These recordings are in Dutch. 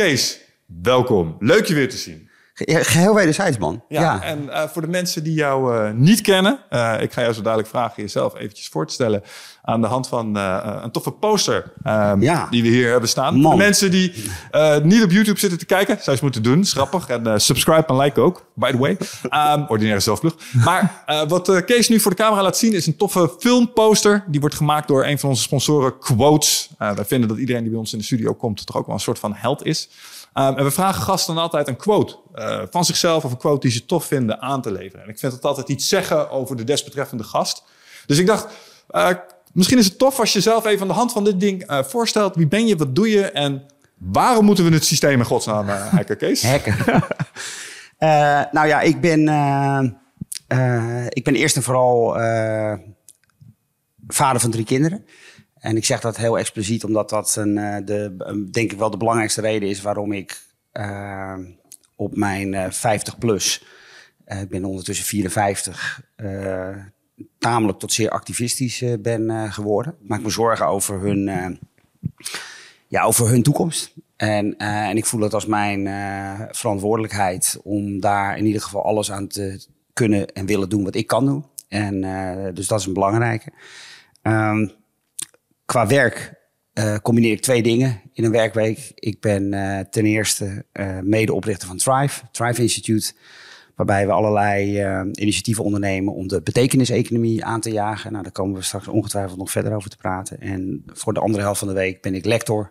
Kees, welkom. Leuk je weer te zien. Ge- Geheel wederzijds, man. Ja, Ja. en eh, voor de mensen die jou eh, niet kennen, eh, ik ga jou zo dadelijk vragen jezelf eventjes voor te stellen aan de hand van een toffe poster ehm, Ja. die we hier hebben staan. Voor de mensen die niet op YouTube zitten te kijken, zou je eens moeten doen. Is grappig. En subscribe en like ook, by the way. Ehm, ordinaire zelfplug. Maar wat Kees nu voor de camera laat zien is een toffe filmposter. Die wordt gemaakt door een van onze sponsoren, Quotes. Wij vinden dat iedereen die bij ons in de studio komt toch ook wel een soort van held is. Ehm, en we vragen gasten dan altijd een quote eh, van zichzelf of een quote die ze tof vinden aan te leveren. En ik vind het altijd iets zeggen over de desbetreffende gast. Dus ik dacht, eh, misschien is het tof als je zelf even aan de hand van dit ding eh, voorstelt. Wie ben je, wat doe je en waarom moeten we het systeem in godsnaam hacken, Kees? Hacken. Nou ja, ik ben, ik ben eerst en vooral vader van drie kinderen. En ik zeg dat heel expliciet, omdat dat een, eh, de, een- denk ik wel de belangrijkste reden is waarom ik eh, op mijn eh 50 plus, eh, ik ben ondertussen 54, eh, tamelijk tot zeer activistisch eh, ben eh, geworden. Ik maak me zorgen over hun, eh, ja, over hun toekomst. En, eh, en ik voel het als mijn eh, verantwoordelijkheid om daar in ieder geval alles aan te kunnen en willen doen wat ik kan doen. En eh, dus dat is een belangrijke. Ehm, qua werk eh, combineer ik twee dingen in een werkweek. Ik ben eh, ten eerste eh, medeoprichter van Thrive, Thrive Institute. Waarbij we allerlei initiatieven ondernemen om de betekeniseconomie aan te jagen. Nou, daar komen we straks ongetwijfeld nog verder over te praten. En voor de andere helft van de week ben ik lector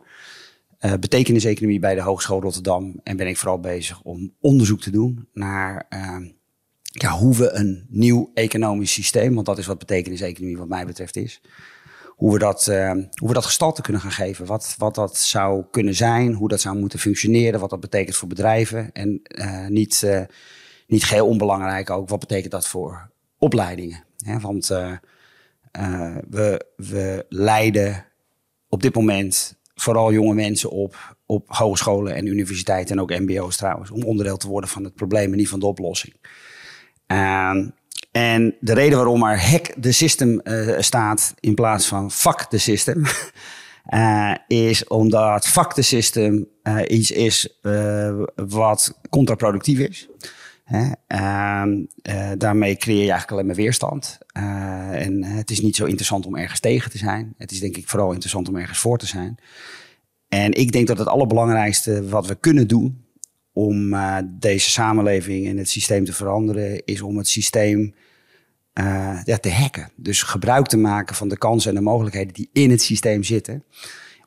betekeniseconomie bij de Hogeschool Rotterdam. En ben ik vooral bezig om onderzoek te doen naar eh, ja, hoe we een nieuw economisch systeem, want dat is wat betekeniseconomie wat mij betreft is. Hoe we dat, eh, hoe we dat gestalte kunnen gaan geven. Wat, wat dat zou kunnen zijn, hoe dat zou moeten functioneren, wat dat betekent voor bedrijven. En eh, niet, eh, niet geheel onbelangrijk ook, wat betekent dat voor opleidingen. Hè? Want we, we leiden op dit moment vooral jonge mensen op, op hogescholen en universiteiten en ook mbo's trouwens, om onderdeel te worden van het probleem en niet van de oplossing. Ehm, en de reden waarom er hack the system eh, staat in plaats van fuck the system, eh, is omdat fuck the system eh, iets is wat contraproductief is. Ehm, eh, daarmee creëer je eigenlijk alleen maar weerstand. En het is niet zo interessant om ergens tegen te zijn. Het is denk ik vooral interessant om ergens voor te zijn. En ik denk dat het allerbelangrijkste wat we kunnen doen om deze samenleving en het systeem te veranderen, is om het systeem eh, ja, te hacken. Dus gebruik te maken van de kansen en de mogelijkheden die in het systeem zitten.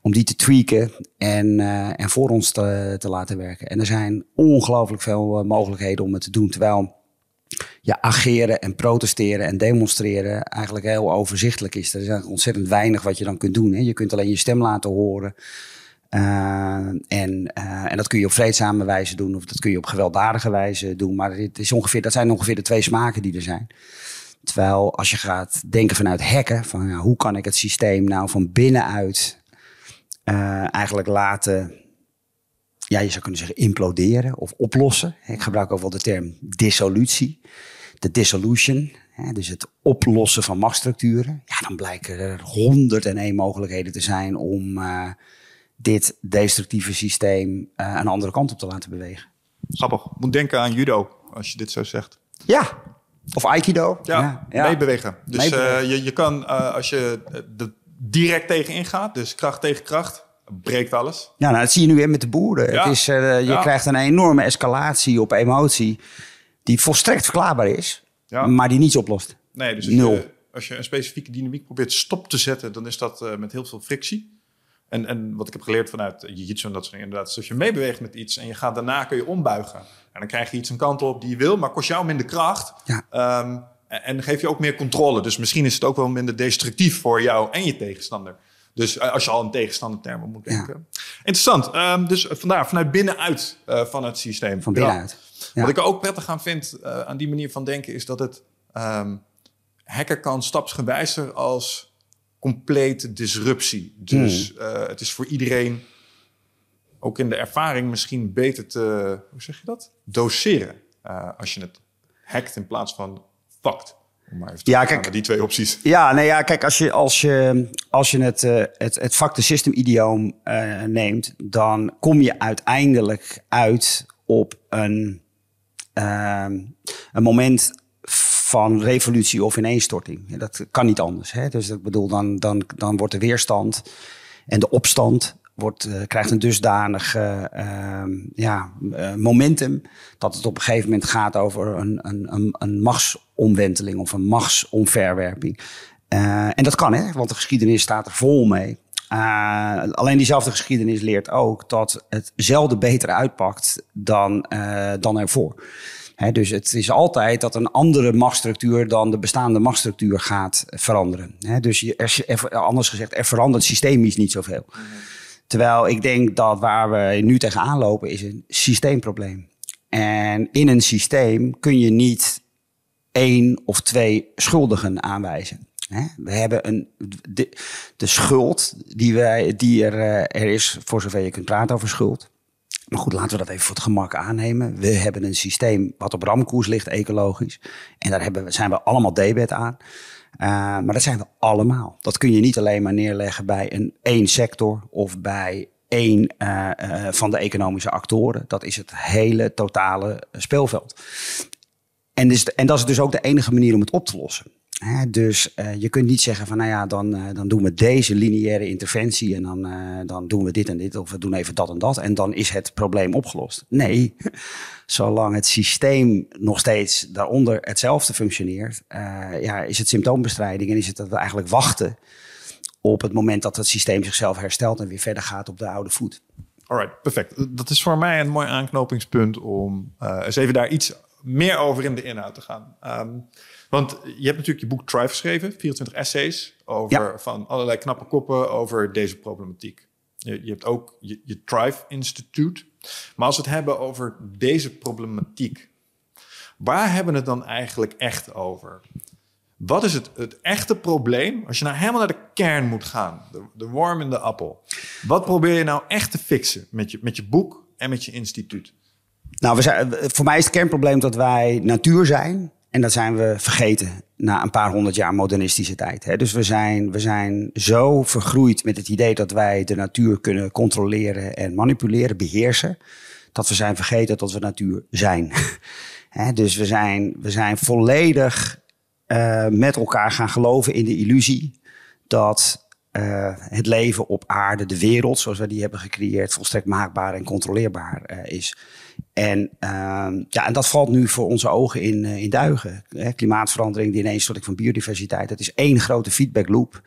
Om die te tweaken en, eh, en voor ons te, te laten werken. En er zijn ongelooflijk veel eh, mogelijkheden om het te doen. Terwijl ja, ageren en protesteren en demonstreren eigenlijk heel overzichtelijk is. Er is ontzettend weinig wat je dan kunt doen. Hè. Je kunt alleen je stem laten horen. En, en dat kun je op vreedzame wijze doen of dat kun je op gewelddadige wijze doen. Maar het is ongeveer, dat zijn ongeveer de twee smaken die er zijn. Terwijl als je gaat denken vanuit hacken, van ja, hoe kan ik het systeem nou van binnenuit uh, eigenlijk laten, ja, je zou kunnen zeggen imploderen of oplossen. Ik gebruik ook wel de term dissolutie, de dissolution. Hè, dus het oplossen van machtsstructuren. Ja, dan blijken er honderd en één mogelijkheden te zijn om uh, dit destructieve systeem uh, een andere kant op te laten bewegen. Grappig. Moet denken aan judo, als je dit zo zegt. Ja, of aikido. Ja, meebewegen. Dus meebewegen. Uh, je, je kan, uh, als je er direct tegen ingaat, dus kracht tegen kracht, breekt alles. Ja, nou, dat zie je nu weer met de boeren. Ja. Het is, uh, je ja. krijgt een enorme escalatie op emotie die volstrekt verklaarbaar is, ja. maar die niets oplost. Nee, dus als Nul. Je, als je een specifieke dynamiek probeert stop te zetten, dan is dat uh, met heel veel frictie. En, en wat ik heb geleerd vanuit jiu-jitsu en dat soort dingen, inderdaad, is als je meebeweegt met iets en je gaat daarna kun je ombuigen. En dan krijg je iets een kant op die je wil, maar kost jou minder kracht. Ja. Um, en, en geef je ook meer controle. Dus misschien is het ook wel minder destructief voor jou en je tegenstander. Dus uh, als je al een tegenstandertermen moet denken. Ja. Interessant. Um, dus vandaar, vanuit binnenuit uh, van het systeem. Van binnenuit. Ja. Wat ik ook prettig aan vind uh, aan die manier van denken, is dat het um, hacker kan stapsgewijzer als complete disruptie. Dus hmm. uh, het is voor iedereen ook in de ervaring misschien beter te, hoe zeg je dat? Doseren. Uh, als je het hackt in plaats van te Ja, kijk- die twee opties. Ja, nee, ja, kijk, als je, als je, als je het, eh, het, het de system idioom eh, neemt, dan kom je uiteindelijk uit op een, ehm, een moment van revolutie of ineenstorting. Dat kan niet anders. Hè? Dus ik bedoel, dan, dan, dan wordt de weerstand en de opstand wordt, eh, krijgt een dusdanig eh, ehm, ja, eh, momentum dat het op een gegeven moment gaat over een, een, een, machtsomwenteling of een machtsomverwerping. En dat kan, hè, want de geschiedenis staat er vol mee. Alleen diezelfde geschiedenis leert ook dat het zelden beter uitpakt dan, dan ervoor. Dus het is altijd dat een andere machtsstructuur dan de bestaande machtsstructuur gaat veranderen. Dus je, er, er- anders gezegd, er verandert systemisch niet zoveel. Terwijl ik denk dat waar we nu tegenaan lopen is een systeemprobleem. En in een systeem kun je niet één of twee schuldigen aanwijzen. We hebben een, de, schuld die, wij, die er, eh, er is, voor zover je kunt praten over schuld. Maar goed, laten we dat even voor het gemak aannemen. We hebben een systeem wat op ramkoers ligt, ecologisch. En daar hebben zijn we allemaal debet aan. Uh, maar dat zijn we allemaal. Dat kun je niet alleen maar neerleggen bij een één sector of bij één uh, uh, van de economische actoren. Dat is het hele totale speelveld. En, dus, en dat is dus ook de enige manier om het op te lossen. Dus uh, je kunt niet zeggen van, nou ja, dan, uh, dan doen we deze lineaire interventie en dan, uh, dan doen we dit en dit of we doen even dat en dat en dan is het probleem opgelost. Nee, zolang het systeem nog steeds daaronder hetzelfde functioneert, ja, is het symptoombestrijding en is het dat eigenlijk wachten op het moment dat het systeem zichzelf herstelt en weer verder gaat op de oude voet. Alright, perfect. Dat is voor mij een mooi aanknopingspunt om eens even daar iets meer over in de inhoud te gaan. Um, want je hebt natuurlijk je boek Thrive geschreven, 24 essays over ja. van allerlei knappe koppen over deze problematiek. Je, je hebt ook je, je, Thrive Institute. Maar als we het hebben over deze problematiek, waar hebben we het dan eigenlijk echt over? Wat is het, het echte probleem als je nou helemaal naar de kern moet gaan? De, de worm in de appel. Wat probeer je nou echt te fixen met je, met je boek en met je instituut? Nou, we zijn, voor mij is het kernprobleem dat wij natuur zijn. En dat zijn we vergeten na een paar honderd jaar modernistische tijd. Hè. Dus we zijn, we zijn zo vergroeid met het idee dat wij de natuur kunnen controleren en manipuleren, beheersen. Dat we zijn vergeten dat we natuur zijn. Hè, dus we zijn, we zijn volledig uh, met elkaar gaan geloven in de illusie dat uh, het leven op aarde, de wereld zoals we die hebben gecreëerd, volstrekt maakbaar en controleerbaar uh, is. En, uh, ja, en dat valt nu voor onze ogen in, uh, in duigen. Hè? Klimaatverandering, de ineenstorting van biodiversiteit. Dat is één grote feedback loop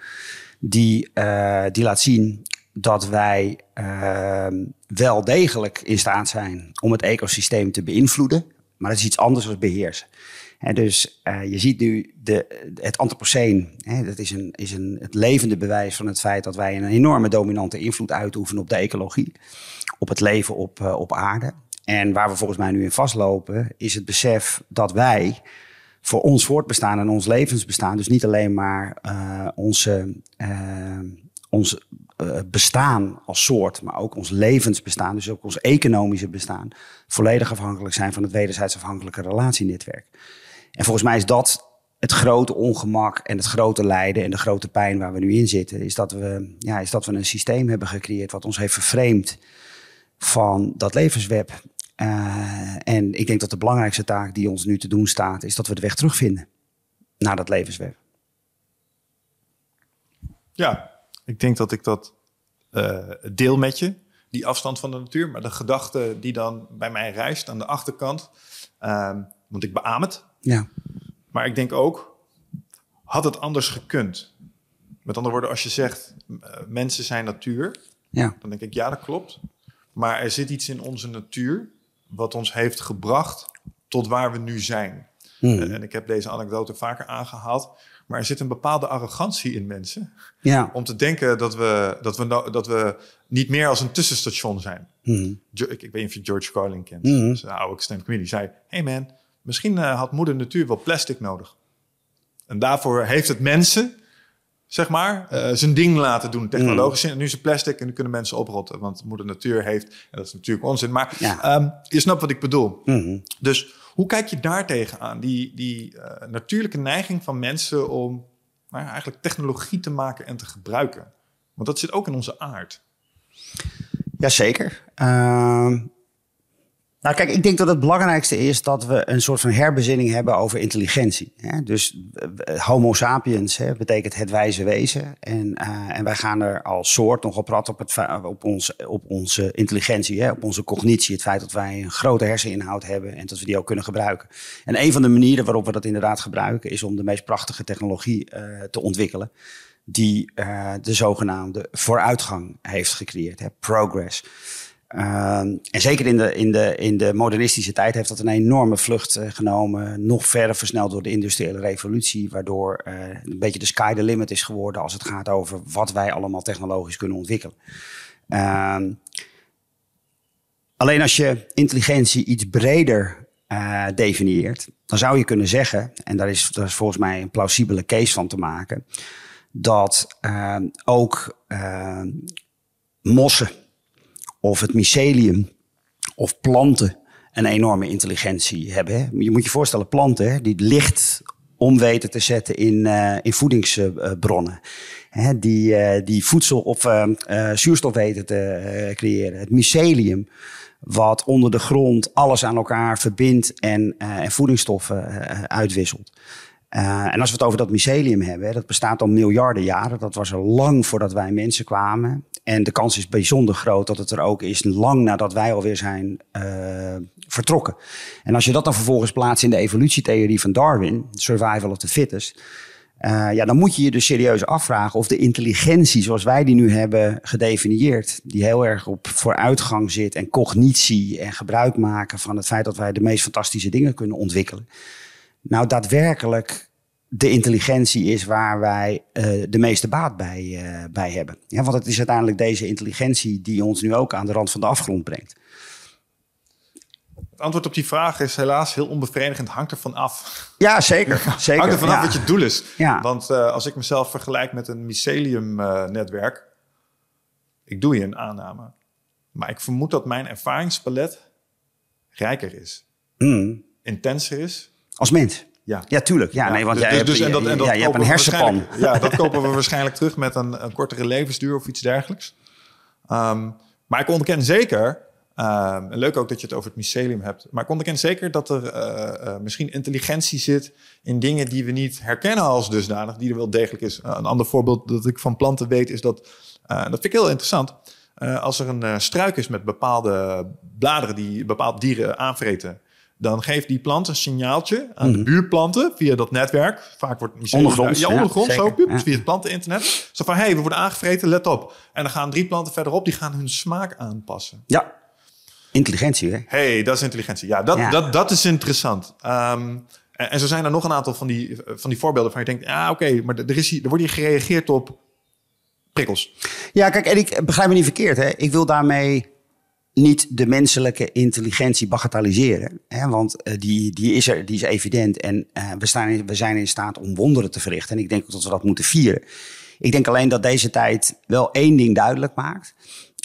die, uh, die laat zien dat wij ehm, wel degelijk in staat zijn om het ecosysteem te beïnvloeden. Maar dat is iets anders dan beheersen. He, dus uh, je ziet nu de, het antropoceen. Dat is, een, is een, het levende bewijs van het feit dat wij een enorme dominante invloed uitoefenen op de ecologie. Op het leven op, op aarde. En waar we volgens mij nu in vastlopen, is het besef dat wij voor ons voortbestaan en ons levensbestaan, dus niet alleen maar uh, onze, uh, ons uh, bestaan als soort, maar ook ons levensbestaan, dus ook ons economische bestaan, volledig afhankelijk zijn van het wederzijds afhankelijke relatienetwerk. En volgens mij is dat het grote ongemak en het grote lijden en de grote pijn waar we nu in zitten, is dat we, ja, is dat we een systeem hebben gecreëerd wat ons heeft vervreemd van dat levensweb. Uh, en ik denk dat de belangrijkste taak die ons nu te doen staat, is dat we de weg terugvinden naar dat levensweb. Ja, ik denk dat ik dat uh, deel met je, die afstand van de natuur. Maar de gedachte die dan bij mij reist aan de achterkant, uh, want ik beaam het. Ja. Maar ik denk ook, had het anders gekund? Met andere woorden, als je zegt, uh, mensen zijn natuur, ja. dan denk ik, ja, dat klopt. Maar er zit iets in onze natuur wat ons heeft gebracht tot waar we nu zijn. Hmm. En ik heb deze anekdote vaker aangehaald. Maar er zit een bepaalde arrogantie in mensen. Ja. Om te denken dat we, dat we, no- dat we niet meer als een tussenstation zijn. Hmm. Ik, ik weet niet of je George Carlin kent. Dat is een oude stand comedy. Die zei, hey man, misschien eh, had moeder natuur wel plastic nodig. En daarvoor heeft het mensen zeg maar, uh, zijn ding laten doen, technologisch. Mm. En nu is het plastic en nu kunnen mensen oprotten, want moeder natuur heeft, en dat is natuurlijk onzin, maar ja. um, je snapt wat ik bedoel. Mm Dus hoe kijk je daar tegenaan, die, die uh, natuurlijke neiging van mensen om nou eigenlijk technologie te maken en te gebruiken? Want dat zit ook in onze aard. Jazeker. Uh, nou, kijk, ik denk dat het belangrijkste is dat we een soort van herbezinning hebben over intelligentie. Dus Homo sapiens hè, betekent het wijze wezen. En, uh, en wij gaan er als soort nogal prat op, het, op, ons, op onze intelligentie, hè, op onze cognitie. Het feit dat wij een grote herseninhoud hebben en dat we die ook kunnen gebruiken. En een van de manieren waarop we dat inderdaad gebruiken is om de meest prachtige technologie uh, te ontwikkelen die de zogenaamde vooruitgang heeft gecreëerd, hè, progress. Uh, en zeker in de, in, de, in de modernistische tijd heeft dat een enorme vlucht uh, genomen. Nog verder versneld door de industriële revolutie. Waardoor uh, een beetje de sky the limit is geworden als het gaat over wat wij allemaal technologisch kunnen ontwikkelen. Ehm, alleen als je intelligentie iets breder uh, definieert, dan zou je kunnen zeggen, en daar is, daar is volgens mij een plausibele case van te maken dat uh, ook mossen of het mycelium of planten een enorme intelligentie hebben. Je moet je voorstellen, planten hè, die licht om weten te zetten in, uh, in voedingsbronnen. Hè, die, die voedsel of zuurstof weten te creëren. Het mycelium, wat onder de grond alles aan elkaar verbindt en, en voedingsstoffen uitwisselt. Uh, en als we het over dat mycelium hebben, dat bestaat al miljarden jaren. Dat was er lang voordat wij mensen kwamen. En de kans is bijzonder groot dat het er ook is lang nadat wij alweer zijn uh, vertrokken. En als je dat dan vervolgens plaatst in de evolutietheorie van Darwin, survival of the fittest. Uh, ja, dan moet je je dus serieus afvragen of de intelligentie zoals wij die nu hebben gedefinieerd, die heel erg op vooruitgang zit en cognitie en gebruik maken van het feit dat wij de meest fantastische dingen kunnen ontwikkelen nou daadwerkelijk de intelligentie is waar wij uh, de meeste baat bij, uh, bij hebben. Ja, want het is uiteindelijk deze intelligentie die ons nu ook aan de rand van de afgrond brengt. Het antwoord op die vraag is helaas heel onbevredigend. Hangt ervan af. Ja, zeker. zeker Hangt ervan ja. af wat je doel is. Ja. Want uh, als ik mezelf vergelijk met een mycelium-netwerk... ik doe je een aanname. Maar ik vermoed dat mijn ervaringspalet rijker is. Mm. Intenser is als mens? Ja. ja, tuurlijk. Ja, ja. nee, want dus, jij dus, hebt, en dat, en dat ja, je hebt een hersenpan. Ja, dat kopen we waarschijnlijk terug met een, een kortere levensduur of iets dergelijks. Um, maar ik ontken zeker, um, leuk ook dat je het over het mycelium hebt, maar ik ontken zeker dat er uh, uh, misschien intelligentie zit in dingen die we niet herkennen als dusdanig, die er wel degelijk is. Uh, een ander voorbeeld dat ik van planten weet is dat, dat vind ik heel interessant, als er een struik is met bepaalde bladeren die bepaalde dieren aanvreten, dan geeft die plant een signaaltje aan de mhm. buurplanten via dat netwerk. Vaak wordt het ondergrond, ja, ondergrond, zo, ja. via het planteninternet. Zo van, hé, hey, we worden aangevreten, let op. En dan gaan drie planten verderop, die gaan hun smaak aanpassen. Ja, intelligentie, hè? hey, dat is intelligentie. Ja, dat, Dat, dat is interessant. Um, en, en, zo zijn er nog een aantal van die, van die voorbeelden van je denkt, ja, oké, okay, maar er, is hier, er wordt hier gereageerd op prikkels. Ja, kijk, en ik begrijp me niet verkeerd, hè. Ik wil daarmee niet de menselijke intelligentie bagatelliseren. Hè? Want uh, die, die is er, die is evident. En uh, we, staan in, we zijn in staat om wonderen te verrichten. En ik denk dat we dat moeten vieren. Ik denk alleen dat deze tijd wel één ding duidelijk maakt.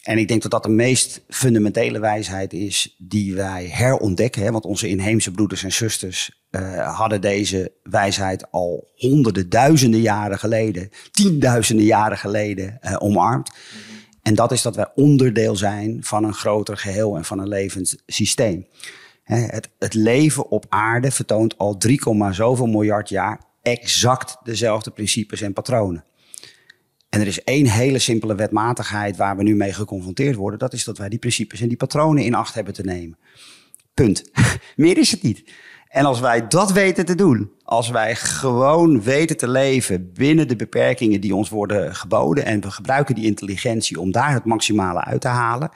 En ik denk dat dat de meest fundamentele wijsheid is die wij herontdekken. Hè? Want onze inheemse broeders en zusters uh, hadden deze wijsheid al honderden, duizenden jaren geleden, tienduizenden jaren geleden omarmd. En dat is dat wij onderdeel zijn van een groter geheel en van een levend systeem. Het, het leven op aarde vertoont al 3, zoveel miljard jaar exact dezelfde principes en patronen. En er is één hele simpele wetmatigheid waar we nu mee geconfronteerd worden. Dat is dat wij die principes en die patronen in acht hebben te nemen. Punt. Meer is het niet. En als wij dat weten te doen, als wij gewoon weten te leven binnen de beperkingen die ons worden geboden en we gebruiken die intelligentie om daar het maximale uit te halen,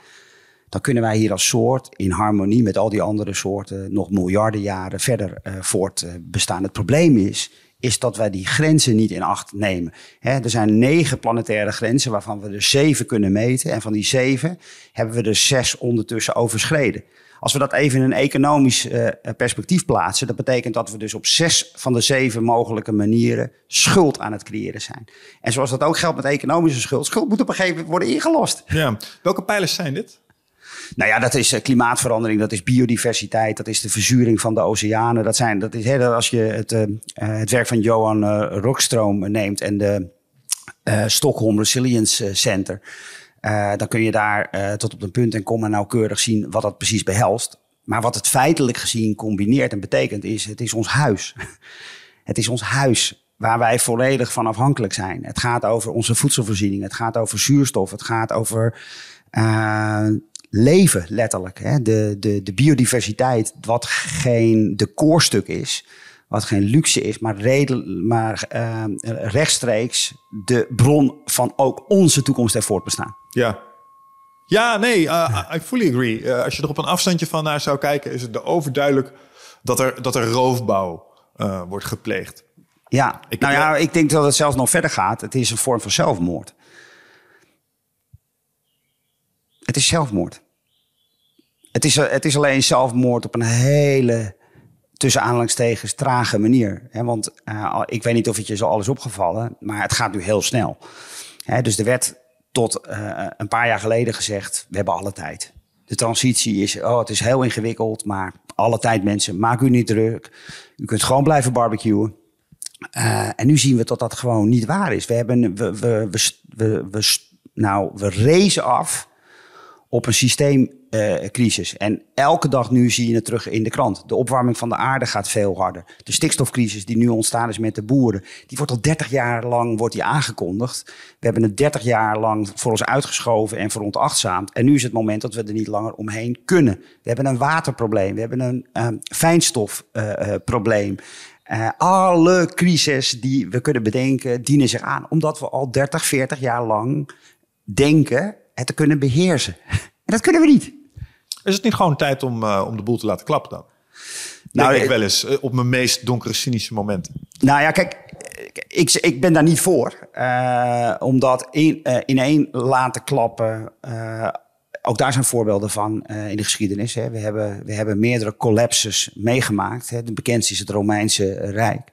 dan kunnen wij hier als soort in harmonie met al die andere soorten nog miljarden jaren verder uh, voortbestaan. Het probleem is, is dat wij die grenzen niet in acht nemen. Er zijn negen planetaire grenzen waarvan we er zeven kunnen meten. En van die zeven hebben we er zes ondertussen overschreden. Als we dat even in een economisch uh, perspectief plaatsen, dat betekent dat we dus op zes van de zeven mogelijke manieren schuld aan het creëren zijn. En zoals dat ook geldt met economische schuld, schuld moet op een gegeven moment worden ingelost. Ja. Welke pijlers zijn dit? Nou ja, dat is uh, klimaatverandering, dat is biodiversiteit, dat is de verzuring van de oceanen. Dat zijn, dat is, hè, als je het, uh, het werk van Johan Rockstroom neemt en de Stockholm Resilience Center. Uh, dan kun je daar uh, tot op een punt en komma nauwkeurig zien wat dat precies behelst. Maar wat het feitelijk gezien combineert en betekent is, het is ons huis. het is ons huis waar wij volledig van afhankelijk zijn. Het gaat over onze voedselvoorziening, het gaat over zuurstof, het gaat over uh, leven letterlijk. Hè? De, de, de biodiversiteit, wat geen de koorstuk is, wat geen luxe is, maar, reden, maar uh, rechtstreeks de bron van ook onze toekomst en voortbestaan. Ja. Ja, nee, uh, I fully agree. Uh, als je er op een afstandje van naar zou kijken, is het overduidelijk dat er, dat er roofbouw uh, wordt gepleegd. Ja, ik nou ja, ik denk dat het zelfs nog verder gaat. Het is een vorm van zelfmoord. Het is zelfmoord. Het is, het is alleen zelfmoord op een hele tussen aanhalingstekens trage manier. Want uh, ik weet niet of het je zo alles opgevallen, maar het gaat nu heel snel. Dus er werd tot uh, een paar jaar geleden gezegd, we hebben alle tijd. De transitie is, oh, het is heel ingewikkeld, maar alle tijd mensen, maak u niet druk. U kunt gewoon blijven barbecuen. Uh, en nu zien we dat dat gewoon niet waar is. We hebben, we, we, we, we, nou, we rezen af op een systeemcrisis. En elke dag nu zie je het terug in de krant. De opwarming van de aarde gaat veel harder. De stikstofcrisis die nu ontstaan is met de boeren, die wordt al 30 jaar lang wordt die aangekondigd. We hebben het 30 jaar lang voor ons uitgeschoven en veronachtzaamd. En nu is het moment dat we er niet langer omheen kunnen. We hebben een waterprobleem, we hebben een uh, fijnstofprobleem. Uh, alle crises die we kunnen bedenken, dienen zich aan. Omdat we al 30, 40 jaar lang denken het te kunnen beheersen. En dat kunnen we niet. Is het niet gewoon tijd om, uh, om de boel te laten klappen dan? Nou, Denk ik wel eens uh, op mijn meest donkere, cynische momenten. Nou ja, kijk, ik, ik ben daar niet voor. Uh, omdat in, in één laten klappen. ook daar zijn voorbeelden van in de geschiedenis. Hè. We, hebben, we hebben meerdere collapses meegemaakt. Hè. De bekendste is het Romeinse Rijk.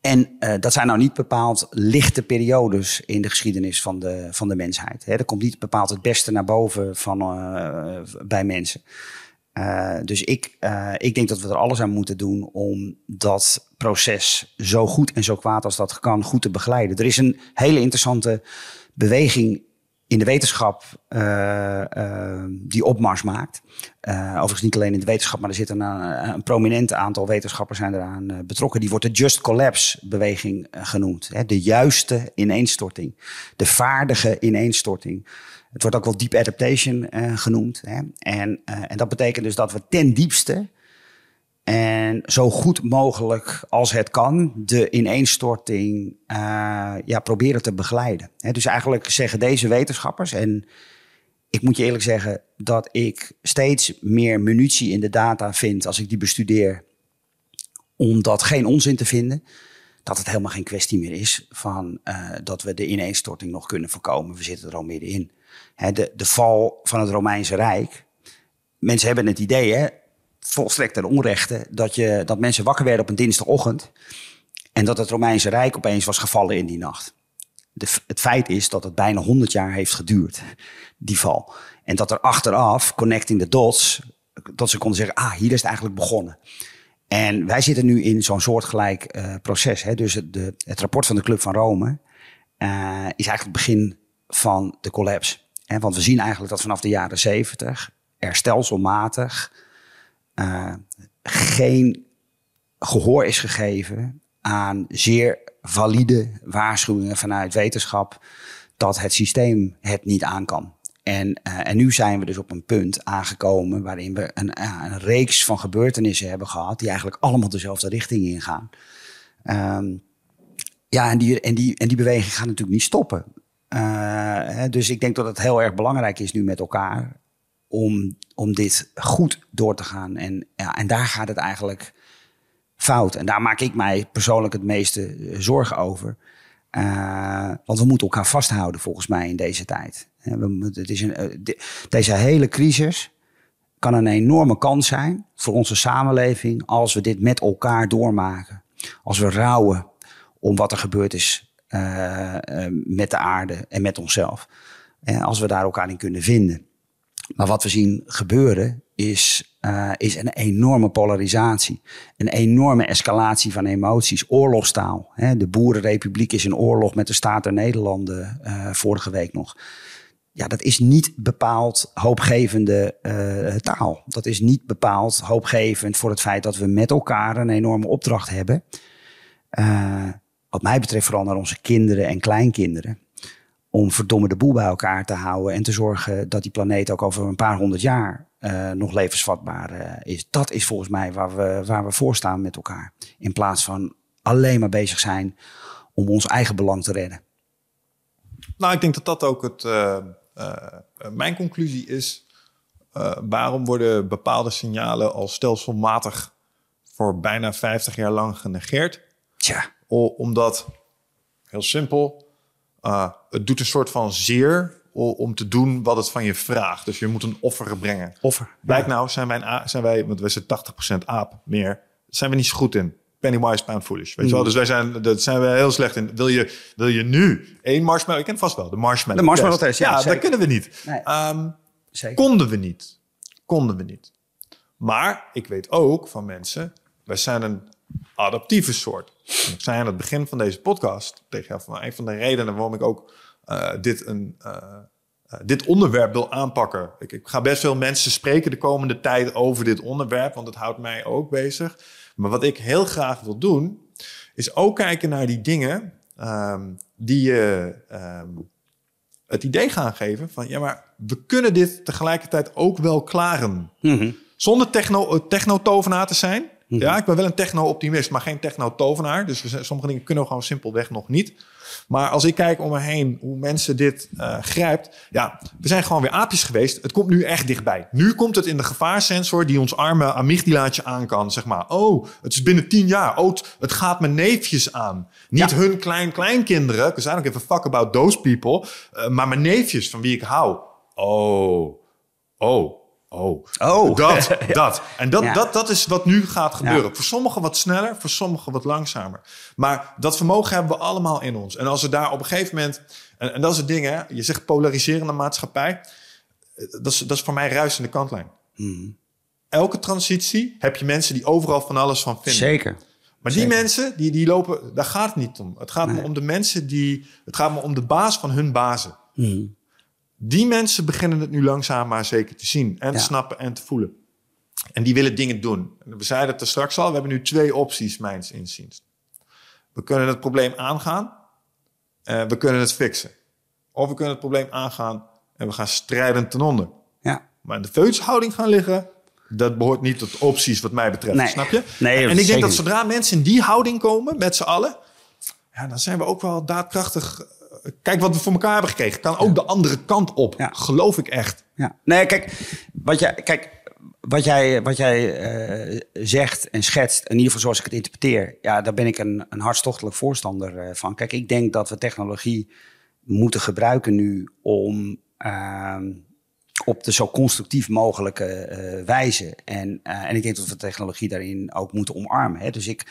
En uh, dat zijn nou niet bepaald lichte periodes in de geschiedenis van de, van de mensheid. Er komt niet bepaald het beste naar boven van, uh, bij mensen. Uh, dus ik, ik denk dat we er alles aan moeten doen om dat proces zo goed en zo kwaad als dat kan goed te begeleiden. Er is een hele interessante beweging in de wetenschap uh, uh, die opmars maakt. Uh, overigens niet alleen in de wetenschap, maar er zitten een, een prominent aantal wetenschappers zijn eraan betrokken. Die wordt de Just Collapse beweging genoemd. Hè? De juiste ineenstorting. De vaardige ineenstorting. Het wordt ook wel deep adaptation genoemd. Hè? En, en dat betekent dus dat we ten diepste en zo goed mogelijk als het kan, de ineenstorting uh, ja, proberen te begeleiden. dus eigenlijk zeggen deze wetenschappers, en ik moet je eerlijk zeggen dat ik steeds meer munitie in de data vind als ik die bestudeer, om dat geen onzin te vinden. Dat het helemaal geen kwestie meer is van uh, dat we de ineenstorting nog kunnen voorkomen. We zitten er al middenin. He, de, de val van het Romeinse Rijk. Mensen hebben het idee, hè, volstrekt ten onrechte dat, je, dat mensen wakker werden op een dinsdagochtend en dat het Romeinse Rijk opeens was gevallen in die nacht. De, het feit is dat het bijna 100 jaar heeft geduurd, die val. En dat er achteraf, connecting the dots, dat ze konden zeggen, ah, hier is het eigenlijk begonnen. En wij zitten nu in zo'n soortgelijk uh, proces. Hè? Dus het, de, het rapport van de Club van Rome uh, is eigenlijk het begin van de collapse. Want we zien eigenlijk dat vanaf de jaren 70 er stelselmatig uh, geen gehoor is gegeven aan zeer valide waarschuwingen vanuit wetenschap dat het systeem het niet aan kan. En, uh, en nu zijn we dus op een punt aangekomen waarin we een, uh, een reeks van gebeurtenissen hebben gehad die eigenlijk allemaal dezelfde richting ingaan. Um, ja, en die, en, die, en die beweging gaat natuurlijk niet stoppen. Dus ik denk dat het heel erg belangrijk is nu met elkaar om, om dit goed door te gaan. En, ja, en daar gaat het eigenlijk fout. En daar maak ik mij persoonlijk het meeste eh, zorgen over. Uh, want we moeten elkaar vasthouden volgens mij in deze tijd. We, het is een, de, deze hele crisis kan een enorme kans zijn voor onze samenleving als we dit met elkaar doormaken. Als we rouwen om wat er gebeurd is met de aarde en met onszelf. En als we daar elkaar in kunnen vinden. Maar wat we zien gebeuren is, uh, is een enorme polarisatie. Een enorme escalatie van emoties. Oorlogstaal. Hè? De Boerenrepubliek is in oorlog met de Staat der Nederlanden uh, vorige week nog. Ja, dat is niet bepaald hoopgevende uh, taal. Dat is niet bepaald hoopgevend voor het feit dat we met elkaar een enorme opdracht hebben. wat mij betreft vooral naar onze kinderen en kleinkinderen om verdomme de boel bij elkaar te houden en te zorgen dat die planeet ook over een paar honderd jaar uh, nog levensvatbaar uh, is. Dat is volgens mij waar we, waar we voor staan met elkaar. In plaats van alleen maar bezig zijn om ons eigen belang te redden. Nou, ik denk dat dat ook het, uh, mijn conclusie is. waarom worden bepaalde signalen al stelselmatig voor bijna 50 jaar lang genegeerd? Tja. omdat, heel simpel, uh, het doet een soort van zeer om te doen wat het van je vraagt. Dus je moet een offer brengen. Offer. Blijkt nou, zijn wij, zijn wij want we zijn 80% aap meer, zijn we niet zo goed in. Pennywise, pound foolish. Weet je wel? Mm. Dus wij zijn, dat zijn we heel slecht in. Wil je, wil je nu één marshmallow? Ik ken vast wel, de marshmallow. De marshmallow test, ja. ja dat kunnen we niet. Nee. Um, konden we niet. Konden we niet. Maar ik weet ook van mensen, wij zijn een adaptieve soort. Ik zei aan het begin van deze podcast tegen jou van een van de redenen waarom ik ook uh, dit, een, uh, uh, dit onderwerp wil aanpakken. Ik, ik, ga best veel mensen spreken de komende tijd over dit onderwerp, want het houdt mij ook bezig. Maar wat ik heel graag wil doen, is ook kijken naar die dingen um, die je um, het idee gaan geven van ja, maar we kunnen dit tegelijkertijd ook wel klaren. Mm -hmm. Zonder techno, techno-tovenaar te zijn. Mhm. Ja, ik ben wel een techno-optimist, maar geen techno-tovenaar. Dus we, sommige dingen kunnen we gewoon simpelweg nog niet. Maar als ik kijk om me heen hoe mensen dit uh, grijpt. Ja, we zijn gewoon weer aapjes geweest. Het komt nu echt dichtbij. Nu komt het in de gevaarsensor die ons arme amygdalaatje aan kan. Zeg maar, oh, het is binnen tien jaar. Oh, het gaat mijn neefjes aan. Niet hun klein-kleinkinderen. Because I don't give a fuck about those people. Uh, maar mijn neefjes, van wie ik hou. Oh, oh. Oh, oh. dat, dat. En dat, dat, dat is wat nu gaat gebeuren. Voor sommigen wat sneller, voor sommigen wat langzamer. Maar dat vermogen hebben we allemaal in ons. En als we daar op een gegeven moment... En, en dat is het ding, hè. Je zegt polariserende maatschappij. Dat is, dat is voor mij ruisende kantlijn. Mm. Elke transitie heb je mensen die overal van alles van vinden. Zeker. Maar die mensen, die, die lopen... Daar gaat het niet om. Het gaat nee. me om de mensen die... Het gaat me om de baas van hun bazen. Mm. Die mensen beginnen het nu langzaam maar zeker te zien en te snappen en te voelen. En die willen dingen doen. We zeiden het er straks al, we hebben nu twee opties, mijns inziens. We kunnen het probleem aangaan, uh, we kunnen het fixen. Of we kunnen het probleem aangaan en we gaan strijden ten onder. Ja. Maar in de feutshouding gaan liggen, dat behoort niet tot opties wat mij betreft, nee. snap je? Nee, en ik denk dat zodra mensen in die houding komen, met z'n allen, ja, dan zijn we ook wel daadkrachtig kijk wat we voor elkaar hebben gekregen. Kan ook de andere kant op. Ja. Geloof ik echt. Ja. Nee, kijk, wat jij, kijk, wat jij, wat jij uh, zegt en schetst, in ieder geval zoals ik het interpreteer, ja, daar ben ik een, een hartstochtelijk voorstander uh, van. Kijk, ik denk dat we technologie moeten gebruiken nu om uh, op de zo constructief mogelijke uh, wijze. En, en ik denk dat we technologie daarin ook moeten omarmen. Hè? Dus ik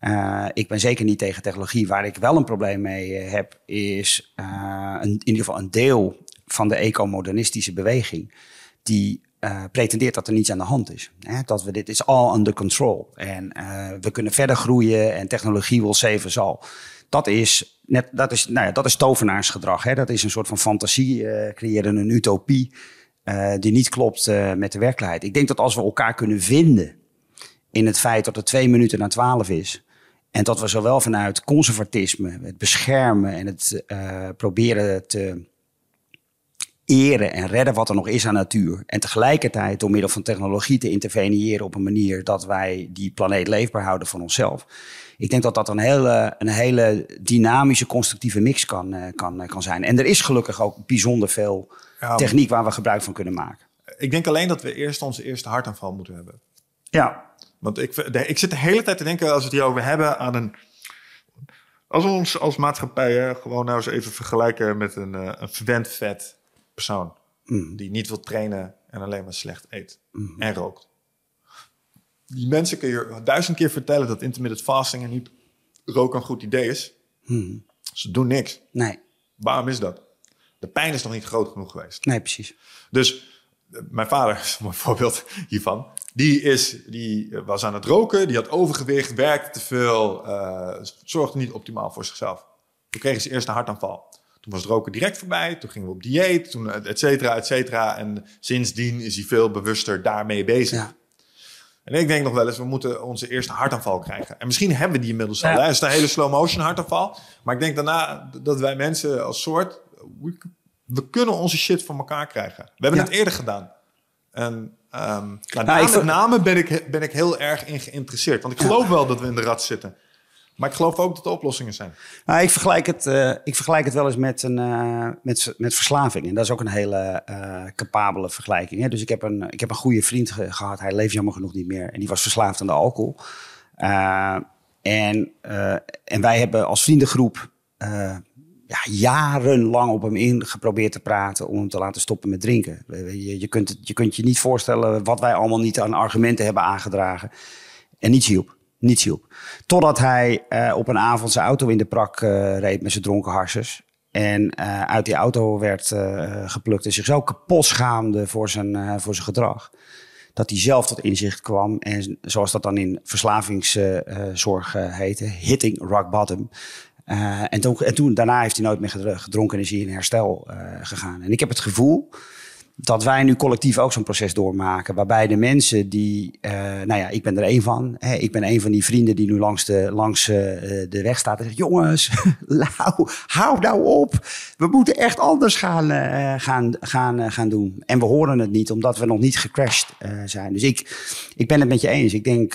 uh, ik ben zeker niet tegen technologie. Waar ik wel een probleem mee uh, heb, is een, in ieder geval een deel van de ecomodernistische beweging. Die pretendeert dat er niets aan de hand is. Hè? Dat we dit is all under control. En we kunnen verder groeien en technologie wil zeven zal. Dat is, net, dat is, nou ja, dat is tovenaarsgedrag. Hè? Dat is een soort van fantasie creëren, een utopie. die niet klopt met de werkelijkheid. Ik denk dat als we elkaar kunnen vinden in het feit dat het twee minuten na twaalf is. En dat we zowel vanuit conservatisme, het beschermen en het uh, proberen te eren en redden wat er nog is aan natuur. En tegelijkertijd door middel van technologie te interveneren op een manier dat wij die planeet leefbaar houden voor onszelf. Ik denk dat dat een hele, een hele dynamische, constructieve mix kan, uh, kan, uh, kan zijn. En er is gelukkig ook bijzonder veel ja, techniek waar we gebruik van kunnen maken. Ik denk alleen dat we eerst onze eerste hartaanval moeten hebben. Ja. Want ik, ik zit de hele tijd te denken, als we het hierover hebben, aan een... Als we ons als maatschappij hè, gewoon nou eens even vergelijken met een, uh, een verwend vet persoon. Mm. Die niet wil trainen en alleen maar slecht eet en rookt. Die mensen kun je duizend keer vertellen dat intermittent fasting en niet roken een goed idee is. Mm. Ze doen niks. Nee, Waarom is dat? De pijn is nog niet groot genoeg geweest. nee, precies. Dus eh, mijn vader is een mooi voorbeeld hiervan. Die, is, die was aan het roken, die had overgewicht, werkte te veel, eh, zorgde niet optimaal voor zichzelf. Toen kregen ze eerst een hartaanval. Toen was het roken direct voorbij, toen gingen we op dieet, toen eh, et cetera, et cetera. En sindsdien is hij veel bewuster daarmee bezig. Ja. En ik denk nog wel eens, we moeten onze eerste hartaanval krijgen. En misschien hebben we die inmiddels al. Ja. Hè? Het is een hele slow motion hartaanval. Maar ik denk daarna dat wij mensen als soort... We, we kunnen onze shit van elkaar krijgen. We hebben Ja. het eerder gedaan. En ehm nou, Nou, ik met name ben ik, ben ik heel erg in geïnteresseerd. Want ik geloof wel dat we in de rat zitten. Maar ik geloof ook dat er oplossingen zijn. Nou, ik, vergelijk het, eh, ik vergelijk het wel eens met, een, eh, met, met verslaving. En dat is ook een hele eh capabele vergelijking. Hè? Dus ik heb, een, ik heb een goede vriend ge- gehad. Hij leeft jammer genoeg niet meer. En die was verslaafd aan de alcohol. En, en wij hebben als vriendengroep ja, jarenlang op hem in geprobeerd te praten... om hem te laten stoppen met drinken. Je, je, kunt, je kunt je niet voorstellen wat wij allemaal niet aan argumenten hebben aangedragen. En niets hielp. Niets hielp. Totdat hij eh, op een avond zijn auto in de prak eh, reed met zijn dronken harsers. En eh, uit die auto werd geplukt en zich zo kapot schaamde voor zijn, voor zijn gedrag. Dat hij zelf tot inzicht kwam. En zoals dat dan in verslavingszorg heette, hitting rock bottom. Eh, en, toen, en toen, daarna heeft hij nooit meer gedr- gedronken en is hij in herstel eh, gegaan. En ik heb het gevoel dat wij nu collectief ook zo'n proces doormaken. Waarbij de mensen die, eh, nou ja, ik ben er één van. Ik ben een van die vrienden die nu langs de, langs, eh, de weg staat en zegt: Jongens, hou, hou nou op. We moeten echt anders gaan, eh, gaan, gaan, gaan doen. En we horen het niet, omdat we nog niet gecrashed zijn. Dus ik, ik ben het met je eens. Ik denk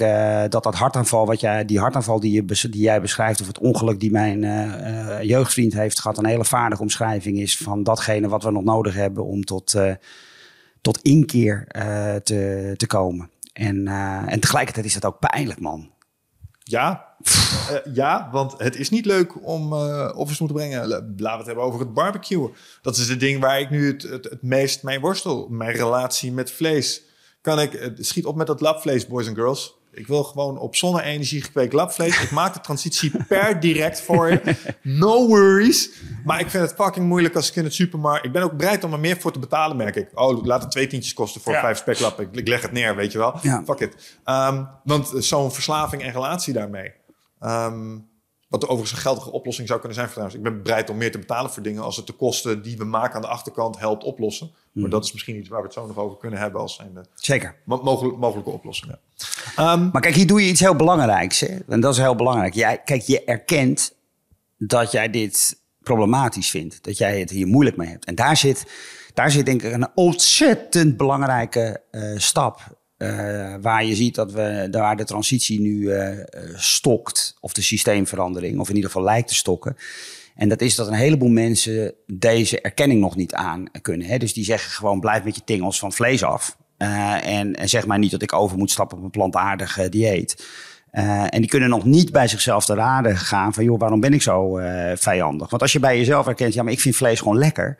dat dat hartaanval, wat jij, die hartaanval die, je, die jij beschrijft, of het ongeluk die mijn jeugdvriend heeft gehad, een hele vaardige omschrijving is van datgene wat we nog nodig hebben om tot. Tot inkeer eh, te, te komen. En, eh, en tegelijkertijd is dat ook pijnlijk, man. Ja, Eh, ja, want het is niet leuk om eh offers moeten brengen. Laten we het hebben over het barbecuen. Dat is het ding waar ik nu het, het, het meest mee worstel. Mijn relatie met vlees. Kan ik, schiet op met dat labvlees, boys and girls. Ik wil gewoon op zonne-energie gekweekt labvlees. Ik maak de transitie per direct voor je. No worries. Maar ik vind het fucking moeilijk als ik in het supermarkt... Ik ben ook bereid om er meer voor te betalen, merk ik. Oh, laat het twee tientjes kosten voor Ja. vijf speklappen. Ik, ik leg het neer, weet je wel. Ja. Fuck it. Ehm, want zo'n verslaving en relatie daarmee... Ehm, wat overigens een geldige oplossing zou kunnen zijn voor trouwens. Ik ben bereid om meer te betalen voor dingen als het de kosten die we maken aan de achterkant helpt oplossen. Maar dat is misschien iets waar we het zo nog over kunnen hebben als zijn de Zeker. mo- mogelijk, mogelijke oplossingen. Ehm, Maar kijk, hier doe je iets heel belangrijks. Hè? En dat is heel belangrijk. Jij, kijk, je erkent dat jij dit problematisch vindt. Dat jij het hier moeilijk mee hebt. En daar zit, daar zit denk ik een ontzettend belangrijke eh, stap. Eh, waar je ziet dat we, waar de transitie nu eh, eh, stokt. Of de systeemverandering. Of in ieder geval lijkt te stokken. En dat is dat een heleboel mensen deze erkenning nog niet aan kunnen. Hè? Dus die zeggen gewoon blijf met je tingels van vlees af. En, en zeg maar niet dat ik over moet stappen op een plantaardig dieet. En die kunnen nog niet bij zichzelf te raden gaan van... joh, waarom ben ik zo vijandig? Want als je bij jezelf herkent, ja, maar ik vind vlees gewoon lekker...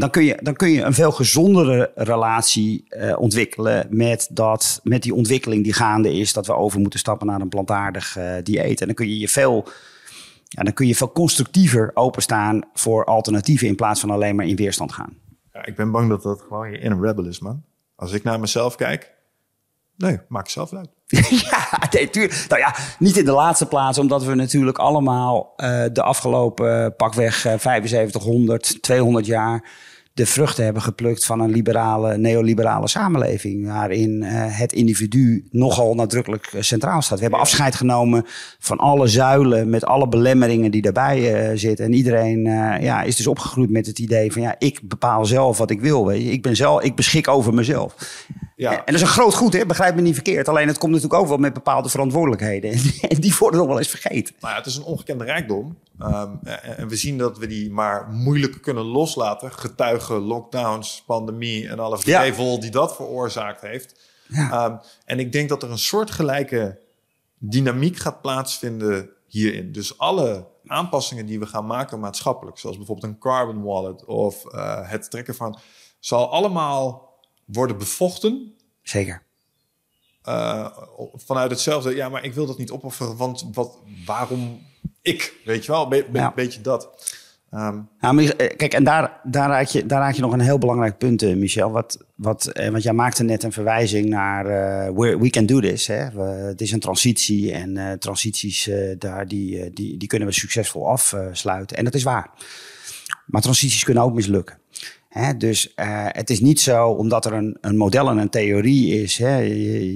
dan kun je, dan kun je een veel gezondere relatie eh, ontwikkelen... Met, dat, met die ontwikkeling die gaande is... dat we over moeten stappen naar een plantaardig eh, dieet. En dan kun je je veel... Ja, dan kun je veel constructiever openstaan voor alternatieven... in plaats van alleen maar in weerstand gaan. ja, ik ben bang dat dat gewoon je inner rebel is, man. Als ik naar mezelf kijk, nee, maak zelf uit. ja, nee, tuur- nou ja, niet in de laatste plaats, omdat we natuurlijk allemaal eh, de afgelopen pakweg eh, 7500, 200 jaar de vruchten hebben geplukt van een liberale, neoliberale samenleving. Waarin eh, het individu nogal nadrukkelijk eh, centraal staat. We hebben afscheid genomen van alle zuilen met alle belemmeringen die daarbij eh, zitten. En iedereen ja, is dus opgegroeid met het idee van ja, ik bepaal zelf wat ik wil. Weet je. Ik, ben zelf, ik beschik over mezelf. Ja. En dat is een groot goed, hè? begrijp me niet verkeerd. Alleen het komt natuurlijk ook wel met bepaalde verantwoordelijkheden. En die worden nog wel eens vergeten. Nou ja, het is een ongekende rijkdom. Ehm, en, we zien dat we die maar moeilijk kunnen loslaten. Getuigen lockdowns, pandemie en alle Ja. vrevel die dat veroorzaakt heeft. Ja. Um, en ik denk dat er een soortgelijke dynamiek gaat plaatsvinden hierin. Dus alle aanpassingen die we gaan maken maatschappelijk, zoals bijvoorbeeld een carbon wallet of uh, het trekken van, zal allemaal worden bevochten. Zeker. Uh, vanuit hetzelfde, ja, maar ik wil dat niet opofferen, want wat, waarom ik, weet je wel, be, ja. beetje dat. Um, nou, kijk, en daar, daar, raak je, daar raak je nog een heel belangrijk punt, Michel. Wat, wat, eh, want jij maakte net een verwijzing naar uh, we, we can do this. Hè? We, het is een transitie en uh, transities uh, daar, die, die, die kunnen we succesvol afsluiten. En dat is waar. Maar transities kunnen ook mislukken. Dus uh, het is niet zo omdat er een, een model en een theorie is. Hè.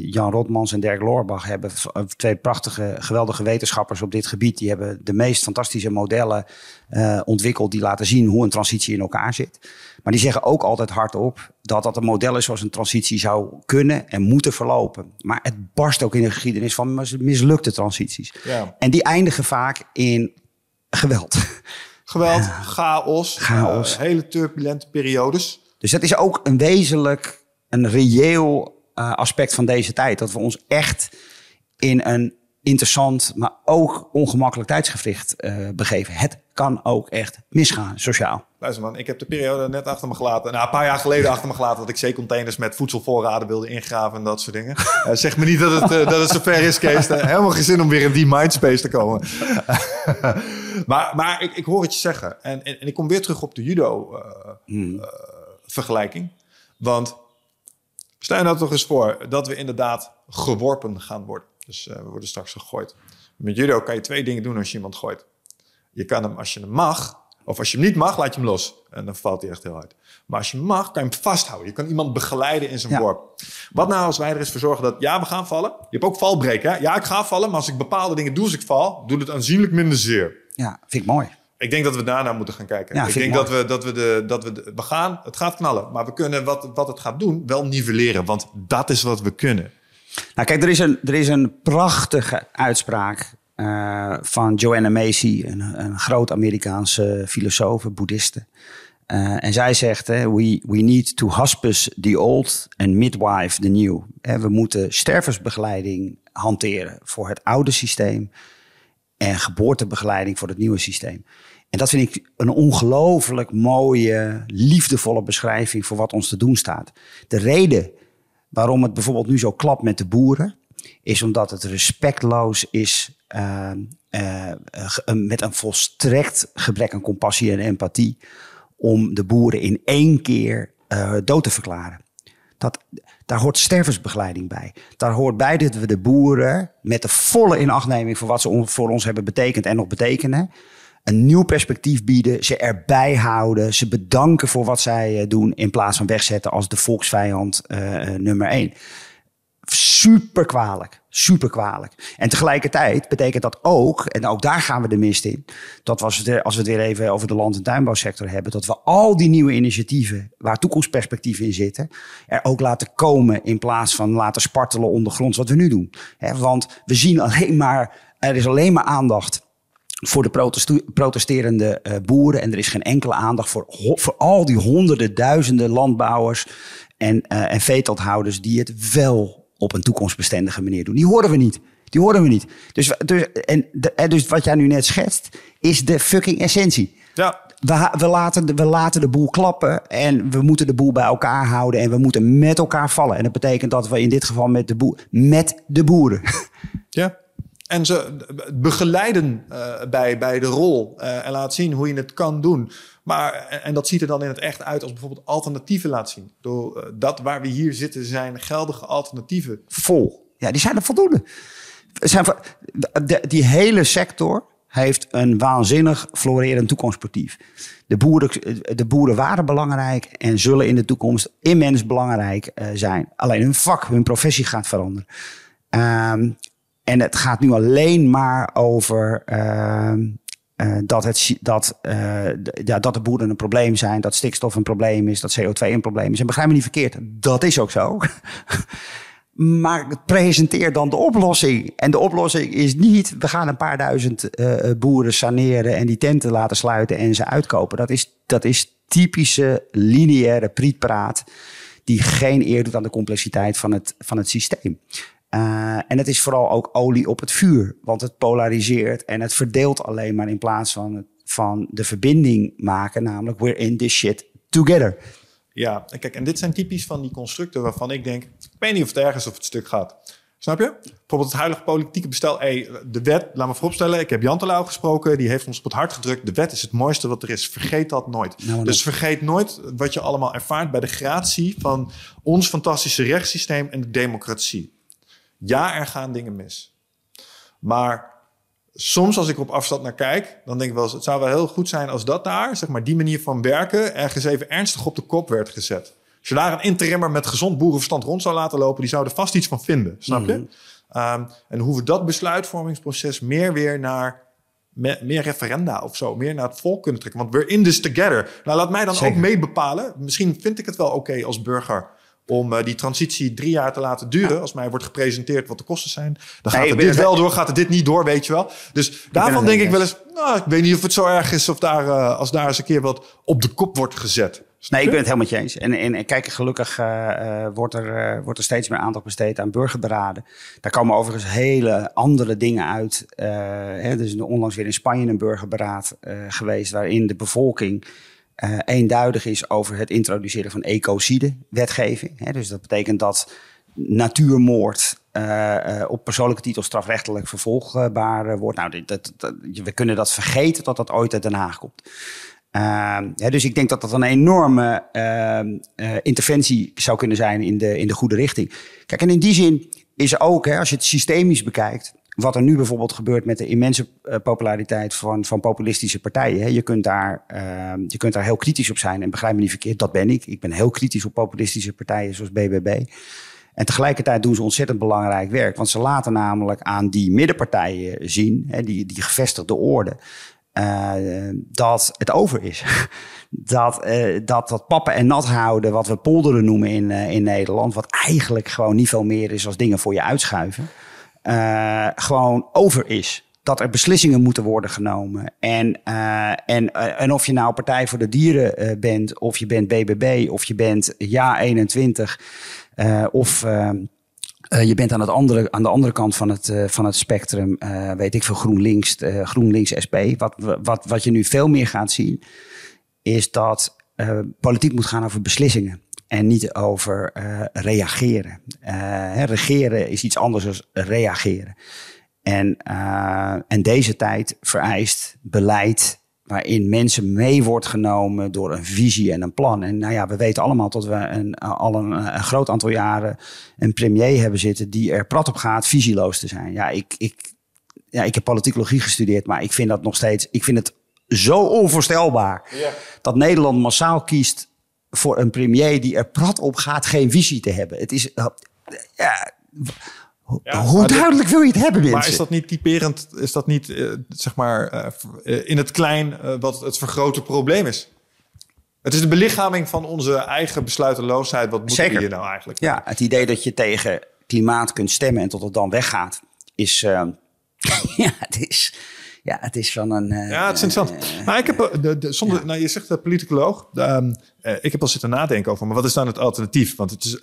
Jan Rotmans en Dirk Loorbach hebben twee prachtige, geweldige wetenschappers op dit gebied. Die hebben de meest fantastische modellen uh, ontwikkeld die laten zien hoe een transitie in elkaar zit. Maar die zeggen ook altijd hardop dat dat een model is zoals een transitie zou kunnen en moeten verlopen. Maar het barst ook in de geschiedenis van mislukte transities. Ja. En die eindigen vaak in geweld. Geweld, chaos, chaos. Hele turbulente periodes. Dus dat is ook een wezenlijk, een reëel uh, aspect van deze tijd. Dat we ons echt in een interessant, maar ook ongemakkelijk tijdsgevricht uh, begeven. Het kan ook echt misgaan, sociaal. Luister man, ik heb de periode net achter me gelaten. Nou, een paar jaar geleden achter me gelaten dat ik zeecontainers met voedselvoorraden wilde ingraven en dat soort dingen. Uh, zeg me niet dat het, uh, dat het zover is, Kees. Helemaal geen zin om weer in die mindspace te komen. maar maar ik, ik hoor het je zeggen. En, en, en ik kom weer terug op de judo-vergelijking. Hmm. Want stel je nou toch eens voor dat we inderdaad geworpen gaan worden. Dus we worden straks gegooid. Met judo kan je twee dingen doen als je iemand gooit. Je kan hem, als je hem mag, of als je hem niet mag, laat je hem los. En dan valt hij echt heel hard. Maar als je hem mag, kan je hem vasthouden. Je kan iemand begeleiden in zijn ja. worp. Wat nou als wij er eens voor zorgen dat, ja, we gaan vallen. Je hebt ook valbreken. Hè? Ja, ik ga vallen, maar als ik bepaalde dingen doe als ik val, doet het aanzienlijk minder zeer. Ja, vind ik mooi. Ik denk dat we daarna moeten gaan kijken. Ja, ik denk dat we, dat we, de, dat we, de, we gaan, het gaat knallen. Maar we kunnen wat, wat het gaat doen wel nivelleren. Want dat is wat we kunnen. Nou, kijk, er is een, er is een prachtige uitspraak uh, van Joanna Macy, een, een groot Amerikaanse filosoof, boeddhiste. Uh, en zij zegt: we, we need to hospice the old and midwife the new. We moeten stervensbegeleiding hanteren voor het oude systeem en geboortebegeleiding voor het nieuwe systeem. En dat vind ik een ongelooflijk mooie, liefdevolle beschrijving voor wat ons te doen staat. De reden waarom het bijvoorbeeld nu zo klapt met de boeren, is omdat het respectloos is uh, uh, met een volstrekt gebrek aan compassie en empathie om de boeren in één keer uh, dood te verklaren. Dat, daar hoort stervensbegeleiding bij. Daar hoort bij dat we de boeren met de volle inachtneming voor wat ze voor ons hebben betekend en nog betekenen, een nieuw perspectief bieden, ze erbij houden, ze bedanken voor wat zij doen in plaats van wegzetten als de volksvijand nummer één super kwalijk. Super kwalijk. En tegelijkertijd betekent dat ook, en ook daar gaan we de mist in, dat we, het, als we het weer even over de land- en tuinbouwsector hebben, dat we al die nieuwe initiatieven waar toekomstperspectieven in zitten, er ook laten komen in plaats van laten spartelen ondergronds wat we nu doen. want we zien alleen maar, er is alleen maar aandacht voor de protesterende uh, boeren. En er is geen enkele aandacht voor, voor al die honderden, duizenden landbouwers en, uh, en die het wel op een toekomstbestendige manier doen. Die horen we niet. Die horen we niet. Dus, dus, en, de, dus wat jij nu net schetst, is de fucking essentie. Ja. We, we, laten de, we laten de boel klappen en we moeten de boel bij elkaar houden en we moeten met elkaar vallen. En dat betekent dat we in dit geval met de, boer, met de boeren. Ja. En ze begeleiden uh, bij, bij de rol uh, en laat zien hoe je het kan doen. Maar, en dat ziet er dan in het echt uit als bijvoorbeeld alternatieven laat zien. Door, uh, dat waar we hier zitten zijn geldige alternatieven. Vol. Ja, die zijn er voldoende. Zijn, de, die hele sector heeft een waanzinnig florerend toekomstperspectief. De boeren, de boeren waren belangrijk en zullen in de toekomst immens belangrijk zijn. Alleen hun vak, hun professie gaat veranderen. Um, en het gaat nu alleen maar over uh, uh, dat, het, dat, uh, ja, dat de boeren een probleem zijn, dat stikstof een probleem is, dat CO2 een probleem is. En begrijp me niet verkeerd, dat is ook zo. maar presenteer dan de oplossing. En de oplossing is niet, we gaan een paar duizend boeren saneren en die tenten laten sluiten en ze uitkopen. Dat is, dat is typische lineaire prietpraat die geen eer doet aan de complexiteit van het, van het systeem. Uh, en het is vooral ook olie op het vuur, want het polariseert en het verdeelt alleen maar in plaats van, van de verbinding maken, namelijk we're in this shit together. Ja, en kijk, en dit zijn typisch van die constructen waarvan ik denk, ik weet niet of het ergens of het stuk gaat. Snap je? Bijvoorbeeld het huidige politieke bestel. Hey, de wet, laat me vooropstellen, ik heb Jan Terlouw gesproken. Die heeft ons op het hart gedrukt. De wet is het mooiste wat er is. Vergeet dat nooit. Nou, dus vergeet nooit wat je allemaal ervaart bij de gratie van ons fantastische rechtssysteem en de democratie. Ja, er gaan dingen mis. Maar soms als ik op afstand naar kijk, dan denk ik wel eens... het zou wel heel goed zijn als dat daar, zeg maar die manier van werken... ergens even ernstig op de kop werd gezet. Als je daar een interimmer met gezond boerenverstand rond zou laten lopen... die zou er vast iets van vinden, snap je? Mhm. Ehm, en hoe we dat besluitvormingsproces meer weer naar meer referenda of zo, meer naar het volk kunnen trekken. Want we're in this together. Nou, laat mij dan ook mee bepalen. Misschien vind ik het wel oké als burger om uh, die transitie drie jaar te laten duren. Als mij wordt gepresenteerd wat de kosten zijn. Dan gaat nee, dit wel door, gaat het dit niet door, weet je wel. Dus daarvan denk ik wel eens, nou, ik weet niet of het zo erg is of daar, uh, als daar eens een keer wat op de kop wordt gezet. Nee, ik ben het helemaal met je eens. En, en, en kijk, gelukkig uh, wordt, er, wordt er steeds meer aandacht besteed aan burgerberaden. Daar komen overigens hele andere dingen uit. hè, er is onlangs weer in Spanje een burgerberaad geweest... waarin de bevolking uh, eenduidig is over het introduceren van ecocide-wetgeving. Dus dat betekent dat natuurmoord uh, uh, op persoonlijke titel strafrechtelijk vervolgbaar wordt. Nou, dat, dat, we kunnen dat vergeten dat dat ooit uit Den Haag komt. Dus ik denk dat dat een enorme ehm, interventie zou kunnen zijn in de, in de goede richting. Kijk, en in die zin is ook, hè, als je het systemisch bekijkt, wat er nu bijvoorbeeld gebeurt met de immense uh, populariteit van, van populistische partijen. Je, kunt daar, uh, je kunt daar heel kritisch op zijn. En begrijp me niet verkeerd, dat ben ik. Ik ben heel kritisch op populistische partijen zoals BBB. En tegelijkertijd doen ze ontzettend belangrijk werk. Want ze laten namelijk aan die middenpartijen zien, hè, die, die gevestigde orde, uh, dat het over is. dat, uh, dat dat pappen en nat houden, wat we polderen noemen in, in Nederland, wat eigenlijk gewoon niet veel meer is als dingen voor je uitschuiven uh, gewoon over is. Dat er beslissingen moeten worden genomen. En, uh, en, uh, en of je nou Partij voor de Dieren bent, of je bent BBB, of je bent Ja 21, of je bent aan, het andere, aan de andere kant van het, van het spectrum, weet ik veel, GroenLinks, GroenLinks SP. Wat, wat, wat je nu veel meer gaat zien, is dat politiek moet gaan over beslissingen en niet over uh, reageren. Uh, regeren is iets anders dan reageren. En, uh, en deze tijd vereist beleid waarin mensen mee wordt genomen door een visie en een plan. En nou ja, we weten allemaal dat we een, al een, een, groot aantal jaren een premier hebben zitten die er prat op gaat visieloos te zijn. Ja, ik, ik, ja, ik heb politicologie gestudeerd, maar ik vind dat nog steeds, ik vind het zo onvoorstelbaar ja. dat Nederland massaal kiest voor een premier die er prat op gaat geen visie te hebben. Het is. Uh, ja, hoe duidelijk wil je het hebben, mensen? Maar is dat niet typerend? Is dat niet, uh, zeg maar, uh, in het klein wat het vergrote probleem is? Het is de belichaming van onze eigen besluiteloosheid. Wat moeten Zeker. we hier nou eigenlijk? Ja, het idee dat je tegen klimaat kunt stemmen en tot het dan weggaat, is. ja, het is ja, het is van een. Uh, ja, het is interessant. Uh, maar ik heb de, de, zonder, nou, je zegt de politicoloog. Um, uh, ik heb al zitten nadenken over, maar wat is dan het alternatief? Want het is,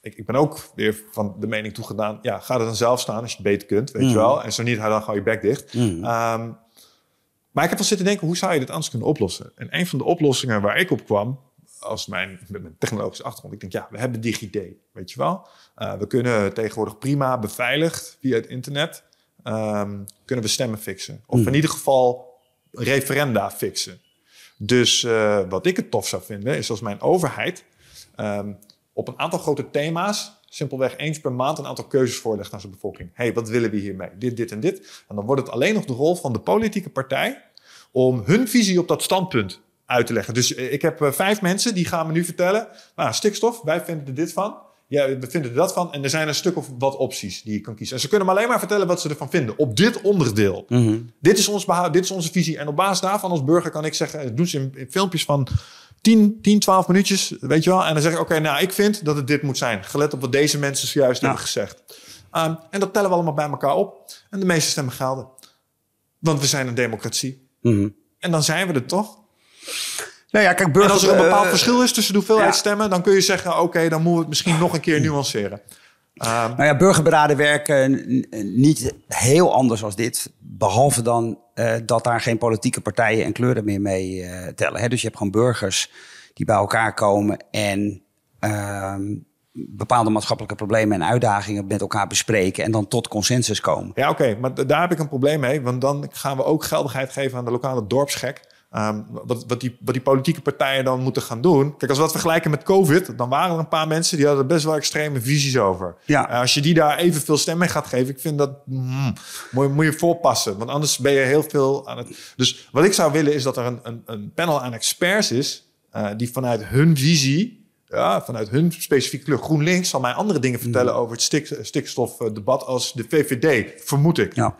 ik, ik ben ook weer van de mening toegedaan. Ja, ga er dan zelf staan als je het beter kunt, weet je mm. wel. En zo niet, dan ga je bek dicht. Mm. Um, maar ik heb al zitten denken, hoe zou je dit anders kunnen oplossen? En een van de oplossingen waar ik op kwam, als mijn, met mijn technologische achtergrond, ik denk, ja, we hebben DigiD, weet je wel. we kunnen tegenwoordig prima beveiligd via het internet um, kunnen we stemmen fixen. Of in hmm. ieder geval referenda fixen. Dus uh, wat ik het tof zou vinden, is als mijn overheid um, op een aantal grote thema's simpelweg eens per maand een aantal keuzes voorlegt aan zijn bevolking. hey, wat willen we hiermee? Dit, dit en dit. En dan wordt het alleen nog de rol van de politieke partij om hun visie op dat standpunt uit te leggen. Dus eh, ik heb uh, vijf mensen die gaan me nu vertellen, nou, stikstof, wij vinden er dit van ja, we vinden er dat van. En er zijn een stuk of wat opties die je kan kiezen. En ze kunnen me alleen maar vertellen wat ze ervan vinden. Op dit onderdeel. Mhm. dit, is ons behoud, dit is onze visie. En op basis daarvan als burger kan ik zeggen... doen ze in, filmpjes van 10, 10, 12 minuutjes, weet je wel. En dan zeg ik, oké, nou, ik vind dat het dit moet zijn. Gelet op wat deze mensen zojuist hebben gezegd. Um, en dat tellen we allemaal bij elkaar op. En de meeste stemmen gelden. Want we zijn een democratie. Mhm. En dan zijn we er toch? Nou ja, kijk, En als er een bepaald eh, verschil is tussen de hoeveelheid ja. stemmen, dan kun je zeggen: oké, dan moeten we het misschien nog een keer nuanceren. Ehm, Nou ja, burgerberaden werken niet heel anders als dit. Behalve dan eh, dat daar geen politieke partijen en kleuren meer mee eh, tellen. Hè? Dus je hebt gewoon burgers die bij elkaar komen en ehm, bepaalde maatschappelijke problemen en uitdagingen met elkaar bespreken. En dan tot consensus komen. Ja, oké, maar daar heb ik een probleem mee. Want dan gaan we ook geldigheid geven aan de lokale dorpsgek. Ehm, wat, wat, die, wat die politieke partijen dan moeten gaan doen. Kijk, als we dat vergelijken met COVID, dan waren er een paar mensen die hadden best wel extreme visies over. Ja. Eh, als je die daar evenveel stem mee gaat geven, ik vind dat mm, moet, je- moet je voorpassen. Want anders ben je heel veel aan het. Dus wat ik zou willen is dat er een, een, een panel aan experts is. eh, die vanuit hun visie ja, vanuit hun specifieke kleur. GroenLinks zal mij andere dingen vertellen over het stik, stikstofdebat als de VVD, vermoed ik. Ja.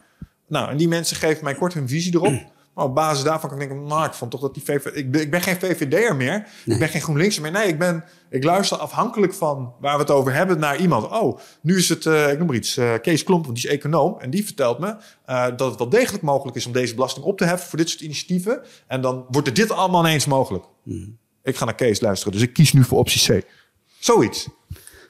Nou, en die mensen geven mij kort hun visie erop. Maar op basis daarvan kan ik denken, nou, ik vond toch dat die VVD... Ik ben, ik ben geen VVD'er meer. Ik ben geen GroenLinkser meer. Nee, ik, ben, ik luister afhankelijk van waar we het over hebben naar iemand. Oh, nu is het, eh, ik noem maar iets, eh, Kees Klomp, want die is econoom. En die vertelt me eh, dat het wel degelijk mogelijk is om deze belasting op te heffen voor dit soort initiatieven. En dan wordt er dit allemaal ineens mogelijk. Ik ga naar Kees luisteren, dus ik kies nu voor optie C. Zoiets.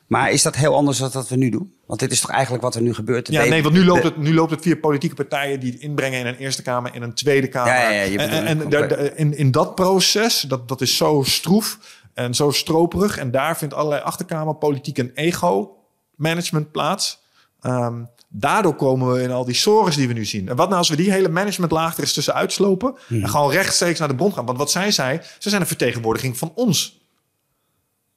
Maar is dat heel anders dan wat we nu doen? Want dit is toch eigenlijk wat er nu gebeurt? Ja, nee, want nu loopt, het, nu loopt het via politieke partijen die het inbrengen in een Eerste Kamer, in een Tweede Kamer. Ja, ja, ja, en en daar- in, in dat proces, dat, dat is zo stroef en zo stroperig. En daar vindt allerlei achterkamerpolitiek en ego-management plaats. Ehm, daardoor komen we in al die sores die we nu zien. En wat nou als we die hele managementlaag er eens tussen uitslopen... en gewoon rechtstreeks naar de bron gaan? Want wat zij zei, ze zijn een vertegenwoordiging van ons.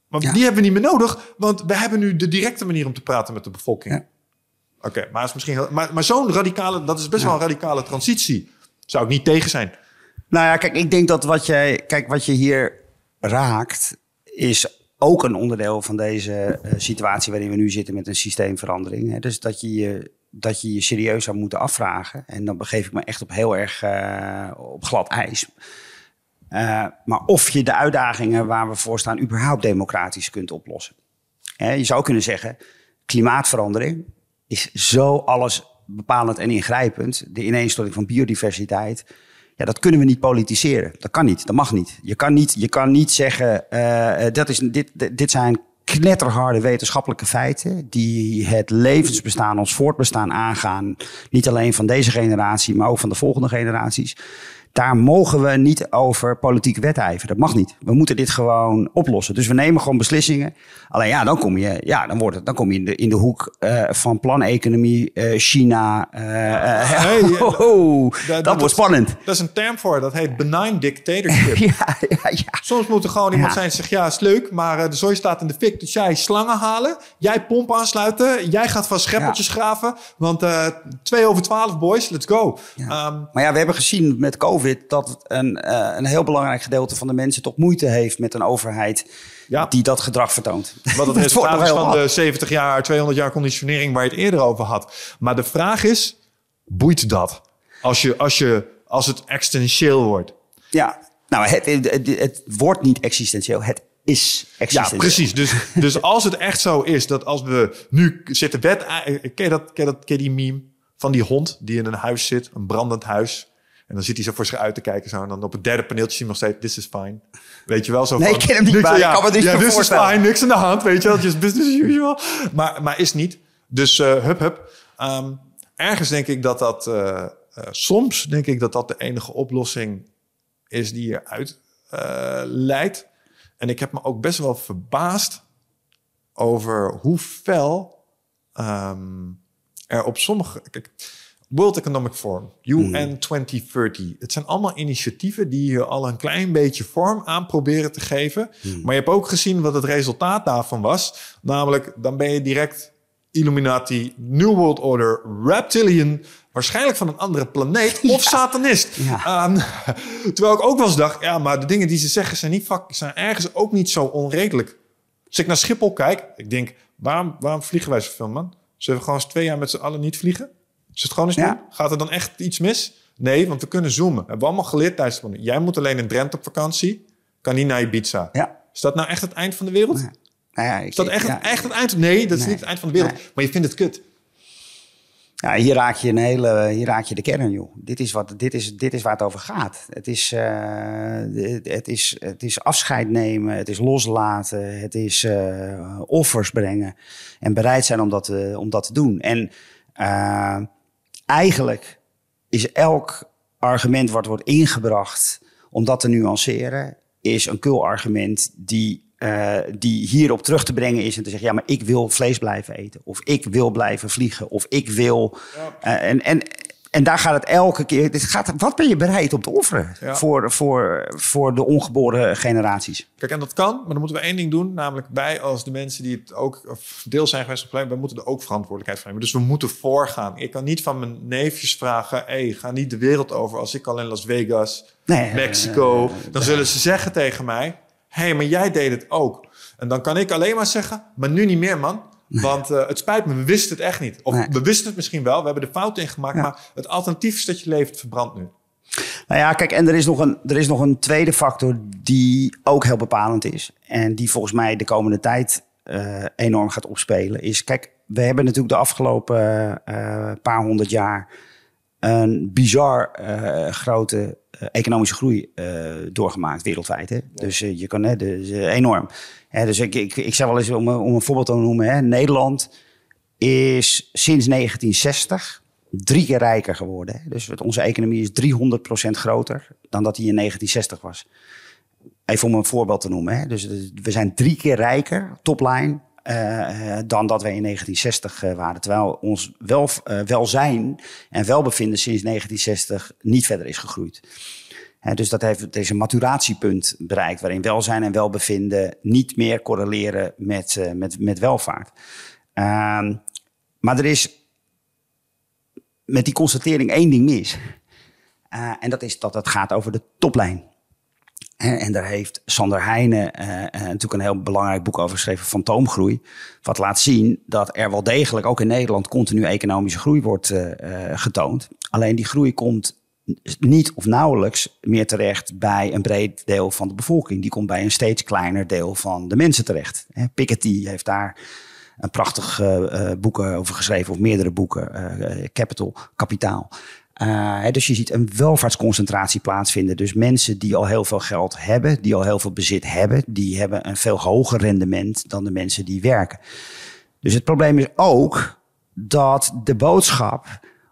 Maar Ja. die hebben we niet meer nodig, want we hebben nu de directe manier om te praten met de bevolking. Ja. Oké, maar, is misschien heel- maar, maar zo'n radicale, dat is best wel een radicale transitie. Zou ik niet tegen zijn. Nou ja, kijk, ik denk dat wat, jij, kijk, wat je hier raakt, is ook een onderdeel van deze eh, situatie waarin we nu zitten met een systeemverandering. Hè. Dus dat je, je dat je je serieus zou moeten afvragen. En dan begeef ik me echt op heel erg eh, op glad ijs. Eh, maar of je de uitdagingen waar we voor staan überhaupt democratisch kunt oplossen. Hè, je zou kunnen zeggen, klimaatverandering is zo alles bepalend en ingrijpend. De ineenstorting van biodiversiteit. Ja, dat kunnen we niet politiseren. Dat kan niet, dat mag niet. Je kan niet, je kan niet zeggen, eh, eh, dat is, dit, dit zijn knetterharde wetenschappelijke feiten... die het levensbestaan, ons voortbestaan aangaan. Niet alleen van deze generatie, maar ook van de volgende generaties. Daar mogen we niet over politiek wedijveren. Dat mag niet. We moeten dit gewoon oplossen. Dus we nemen gewoon beslissingen. Alleen ja, dan kom je, ja, dan wordt het, dan kom je in de, in de hoek eh, van planeconomie, eh, China. eh, hey, oh, oh, dat, wordt spannend. Dat is een term voor, dat heet benign dictatorship. Ja, ja, ja. Soms moet er gewoon iemand zijn die zegt, ja, is leuk, maar de zooi staat in de fik. Dus jij slangen halen, jij pomp aansluiten, jij gaat van scheppertjes graven. Want twee over twaalf, boys, let's go. Ehm, Maar ja, we hebben gezien met COVID dat een, eh, een heel belangrijk gedeelte van de mensen toch moeite heeft met een overheid Ja. die dat gedrag vertoont. Wat het resultaat is van de 70 jaar, 200 jaar conditionering waar je het eerder over had. Maar de vraag is, boeit dat? Als, je, als, je, als het existentieel wordt. Ja, nou, het, het, wordt niet existentieel, het is Ja, precies. Dus, dus als het echt zo is dat als we nu zitten wet... eh, Ken je, dat, ken, je dat, ken je die meme van die hond die in een huis zit, een brandend huis... En dan zit hij zo voor zich uit te kijken. Zo, en dan op het derde paneeltje zien we nog steeds... This is fine. Weet je wel? Zo Nee, van, ik ken hem niet, niks- maar ik kan me dit ja, this is fine. Niks aan de hand. Weet je wel? Just business as usual. Maar, maar is niet. Dus eh, hup, hup. Ehm, ergens denk ik dat dat... eh, eh, soms denk ik dat dat de enige oplossing is die eruit eh leidt. En ik heb me ook best wel verbaasd over hoe fel ehm, er op sommige... Kijk, World Economic Forum, UN 2030. Het zijn allemaal initiatieven die je al een klein beetje vorm aan proberen te geven. Maar je hebt ook gezien wat het resultaat daarvan was. Namelijk, dan ben je direct Illuminati, New World Order, Reptilian... waarschijnlijk van een andere planeet of satanist. Ja. Terwijl ik ook wel eens dacht... ja, maar de dingen die ze zeggen zijn, niet vak, zijn ergens ook niet zo onredelijk. Als ik naar Schiphol kijk, ik denk... waarom, waarom vliegen wij zoveel, man? Zullen we gewoon eens twee jaar met z'n allen niet vliegen? Is het gewoon eens Ja. doen? Gaat er dan echt iets mis? Nee, want we kunnen zoomen. We hebben allemaal geleerd tijdens de pandemie. Jij moet alleen in Drenthe op vakantie. Kan niet naar Ibiza. Ja. Is dat nou echt het eind van de wereld? Nou ja, ik, Is dat echt, ja, echt het eind? Nee, dat is Nee. niet het eind van de wereld. Nee. Maar je vindt het kut. Ja, hier raak je een hele, hier raak je de kern, joh. Dit is, wat, dit is, dit is waar het over gaat. Het is, uh, het, is, het is afscheid nemen, het is loslaten, het is uh, offers brengen en bereid zijn om dat, uh, om dat te doen. En eigenlijk is elk argument wat wordt ingebracht om dat te nuanceren, is een kul argument die uh, die hierop terug te brengen is en te zeggen: ja, maar ik wil vlees blijven eten. Of ik wil blijven vliegen. Of ik wil. Uh, en, en, en daar gaat het elke keer. Dit gaat, wat ben je bereid om te offeren voor, voor, voor de ongeboren generaties? Kijk, en dat kan, maar dan moeten we één ding doen. Namelijk wij als de mensen die het ook deel zijn geweest van het probleem, wij moeten er ook verantwoordelijkheid voor nemen. Dus we moeten voorgaan. Ik kan niet van mijn neefjes vragen: hey, ga niet de wereld over als ik al in Las Vegas, nee, Mexico. dan zullen ze zeggen tegen mij hé, hey, maar jij deed het ook. En dan kan ik alleen maar zeggen, maar nu niet meer, man. Want uh, het spijt me, we wisten het echt niet. Of we wisten het misschien wel, we hebben de fout ingemaakt. Ja. Maar het alternatief is dat je leeft verbrandt nu. Nou ja, kijk, en er is, nog een, er is nog een tweede factor die ook heel bepalend is. En die volgens mij de komende tijd uh, enorm gaat opspelen. Is, kijk, we hebben natuurlijk de afgelopen uh, paar honderd jaar een bizar grote eh, economische groei uh, doorgemaakt wereldwijd. Hè? Dus uh, je kan, hè, dus, enorm. Hè, dus ik, ik, ik zeg wel eens, om, om een voorbeeld te noemen, hè, Nederland is sinds 1960 drie keer rijker geworden. Hè? Dus onze economie is 300% groter dan dat die in 1960 was. Even om een voorbeeld te noemen. Hè? Dus we zijn drie keer rijker, topline, uh, dan dat we in 1960 uh, waren. Terwijl ons wel, welzijn en welbevinden sinds 1960 niet verder is gegroeid. dus dat heeft deze maturatiepunt bereikt, waarin welzijn en welbevinden niet meer correleren met, met, met welvaart. Ehm, maar er is met die constatering één ding mis. en dat is dat het gaat over de toplijn. En daar heeft Sander Heijnen uh, natuurlijk een heel belangrijk boek over geschreven, Fantoomgroei. Wat laat zien dat er wel degelijk ook in Nederland continu economische groei wordt uh, getoond. Alleen die groei komt niet of nauwelijks meer terecht bij een breed deel van de bevolking. Die komt bij een steeds kleiner deel van de mensen terecht. Piketty heeft daar een prachtig boek over geschreven, of meerdere boeken, Capital, Kapitaal. Uh, dus je ziet een welvaartsconcentratie plaatsvinden. Dus mensen die al heel veel geld hebben, die al heel veel bezit hebben, die hebben een veel hoger rendement dan de mensen die werken. Dus het probleem is ook dat de boodschap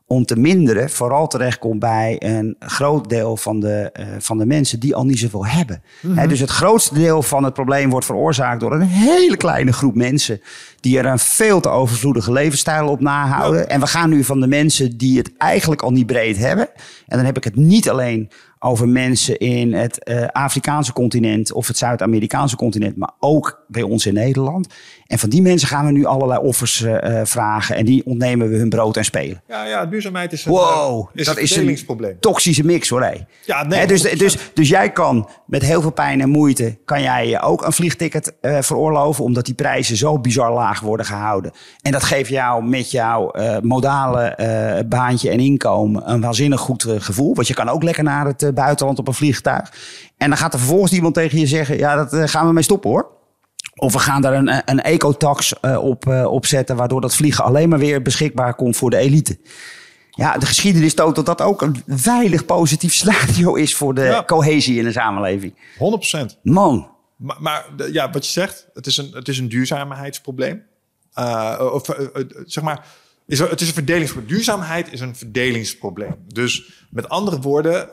om te minderen vooral terechtkomt bij een groot deel van de, uh, van de mensen die al niet zoveel hebben. Mm dus het grootste deel van het probleem wordt veroorzaakt door een hele kleine groep mensen die er een veel te overvloedige levensstijl op nahouden. En we gaan nu van de mensen die het eigenlijk al niet breed hebben. En dan heb ik het niet alleen over mensen in het uh, Afrikaanse continent of het Zuid-Amerikaanse continent, maar ook bij ons in Nederland. En van die mensen gaan we nu allerlei offers uh, vragen en die ontnemen we hun brood en spelen. Ja, ja duurzaamheid is een, wow, is dat een is een toxische mix hoor. Hé. Ja, nee, dus, dus, dus jij kan met heel veel pijn en moeite, kan jij ook een vliegticket uh, veroorloven, omdat die prijzen zo bizar laag worden gehouden. En dat geeft jou met jouw modale baantje en inkomen een waanzinnig goed gevoel. Want je kan ook lekker naar het buitenland op een vliegtuig. En dan gaat er vervolgens iemand tegen je zeggen: Ja, dat gaan we mee stoppen hoor. Of we gaan daar een, een ecotax uh, op, uh, op zetten, waardoor dat vliegen alleen maar weer beschikbaar komt voor de elite. Ja, de geschiedenis toont dat dat ook een veilig positief scenario is voor de ja. cohesie in de samenleving. 100%. Man. Maar, maar ja, wat je zegt, het is een, het is een duurzaamheidsprobleem. of zeg maar is het is een verdelingsprobleem. Duurzaamheid is een verdelingsprobleem. Dus met andere woorden,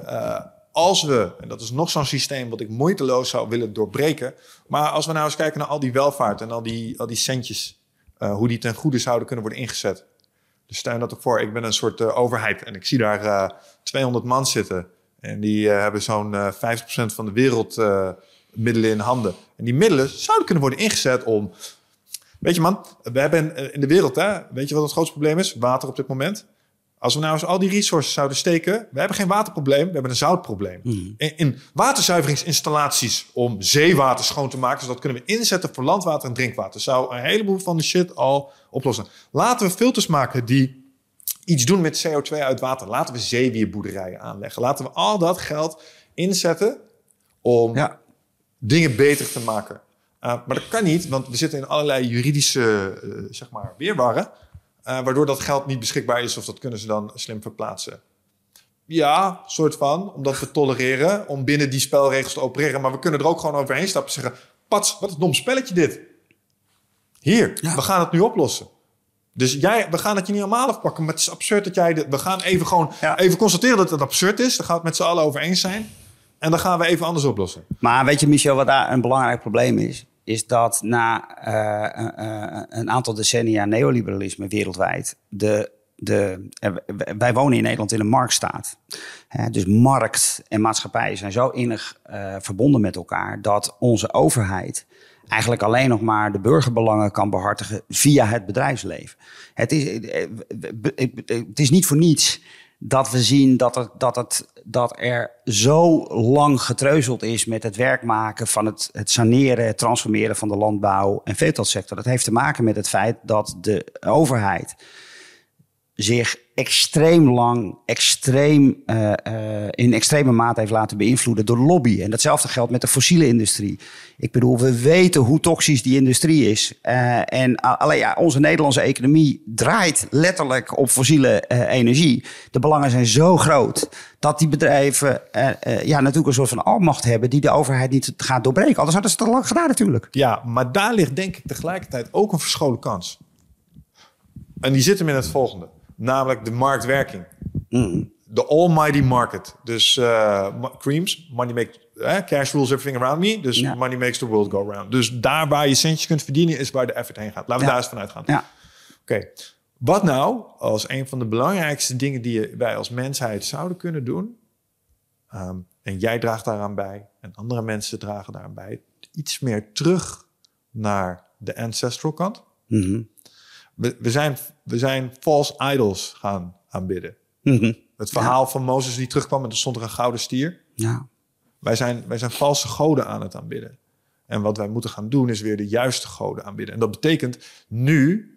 als we, en dat is nog zo'n systeem wat ik moeiteloos zou willen doorbreken, maar als we nou eens kijken naar al die welvaart en al die, al die centjes, uh, hoe die ten goede zouden kunnen worden ingezet. Dus stel dat ook voor, ik ben een soort uh, overheid en ik zie daar 200 man zitten en die hebben zo'n 50% van de wereld middelen in handen. En die middelen zouden kunnen worden ingezet om Weet je man, we hebben in de wereld, hè, weet je wat het grootste probleem is? Water op dit moment. Als we nou eens al die resources zouden steken, we hebben geen waterprobleem, we hebben een zoutprobleem. Mm. In, in, waterzuiveringsinstallaties om zeewater schoon te maken, dus dat kunnen we inzetten voor landwater en drinkwater, zou een heleboel van de shit al oplossen. Laten we filters maken die iets doen met CO2 uit water. Laten we zeewierboerderijen aanleggen. Laten we al dat geld inzetten om ja. dingen beter te maken. Uh, maar dat kan niet, want we zitten in allerlei juridische uh, zeg maar, weerwarren. Eh, waardoor dat geld niet beschikbaar is of dat kunnen ze dan slim verplaatsen. Ja, soort van, omdat we tolereren om binnen die spelregels te opereren. Maar we kunnen er ook gewoon overheen stappen en zeggen: Pats, wat een dom spelletje dit. Hier, Ja. we gaan het nu oplossen. Dus jij, we gaan het je niet allemaal afpakken, maar het is absurd dat jij... dit- we gaan even gewoon Ja. even constateren dat het absurd is. Dan gaan we het met z'n allen over eens zijn. En dan gaan we even anders oplossen. Maar weet je, Michel, wat daar een belangrijk probleem is? Is dat na eh, eh, een aantal decennia neoliberalisme wereldwijd. De, de, wij wonen in Nederland in een marktstaat. Dus markt en maatschappij zijn zo innig eh, verbonden met elkaar. dat onze overheid eigenlijk alleen nog maar de burgerbelangen kan behartigen via het bedrijfsleven. Het is, het is niet voor niets dat we zien dat, het, dat, het, dat er zo lang getreuzeld is met het werk maken van het, het saneren, het transformeren van de landbouw en veeteelsector. Dat heeft te maken met het feit dat de overheid zich extreem lang, extreem, eh, eh, in extreme mate heeft laten beïnvloeden door lobby. En datzelfde geldt met de fossiele industrie. Ik bedoel, we weten hoe toxisch die industrie is. Eh, en alleen ja, onze Nederlandse economie draait letterlijk op fossiele energie. De belangen zijn zo groot dat die bedrijven ja, natuurlijk een soort van almacht hebben die de overheid niet gaat doorbreken. Anders hadden ze het al lang gedaan natuurlijk. Ja, maar daar ligt denk ik tegelijkertijd ook een verscholen kans. En die zit hem in het volgende. Namelijk de marktwerking. De almighty market. Dus eh, creams, money makes, eh, cash rules everything around me. Dus Ja. money makes the world go round. Dus daar waar je centjes kunt verdienen is waar de effort heen gaat. Laten we Ja. daar eens vanuit gaan. Ja. Oké, wat nou als een van de belangrijkste dingen die je- wij als mensheid zouden kunnen doen, ehm, en jij draagt daaraan bij en andere mensen dragen daaraan bij, iets meer terug naar de ancestral kant. Mhm. We, we, zijn, we zijn false idols gaan aanbidden. Mhm. Het verhaal van Mozes die terugkwam en er stond er een gouden stier. Ja. Wij zijn, wij zijn valse goden aan het aanbidden. En wat wij moeten gaan doen is weer de juiste goden aanbidden. En dat betekent nu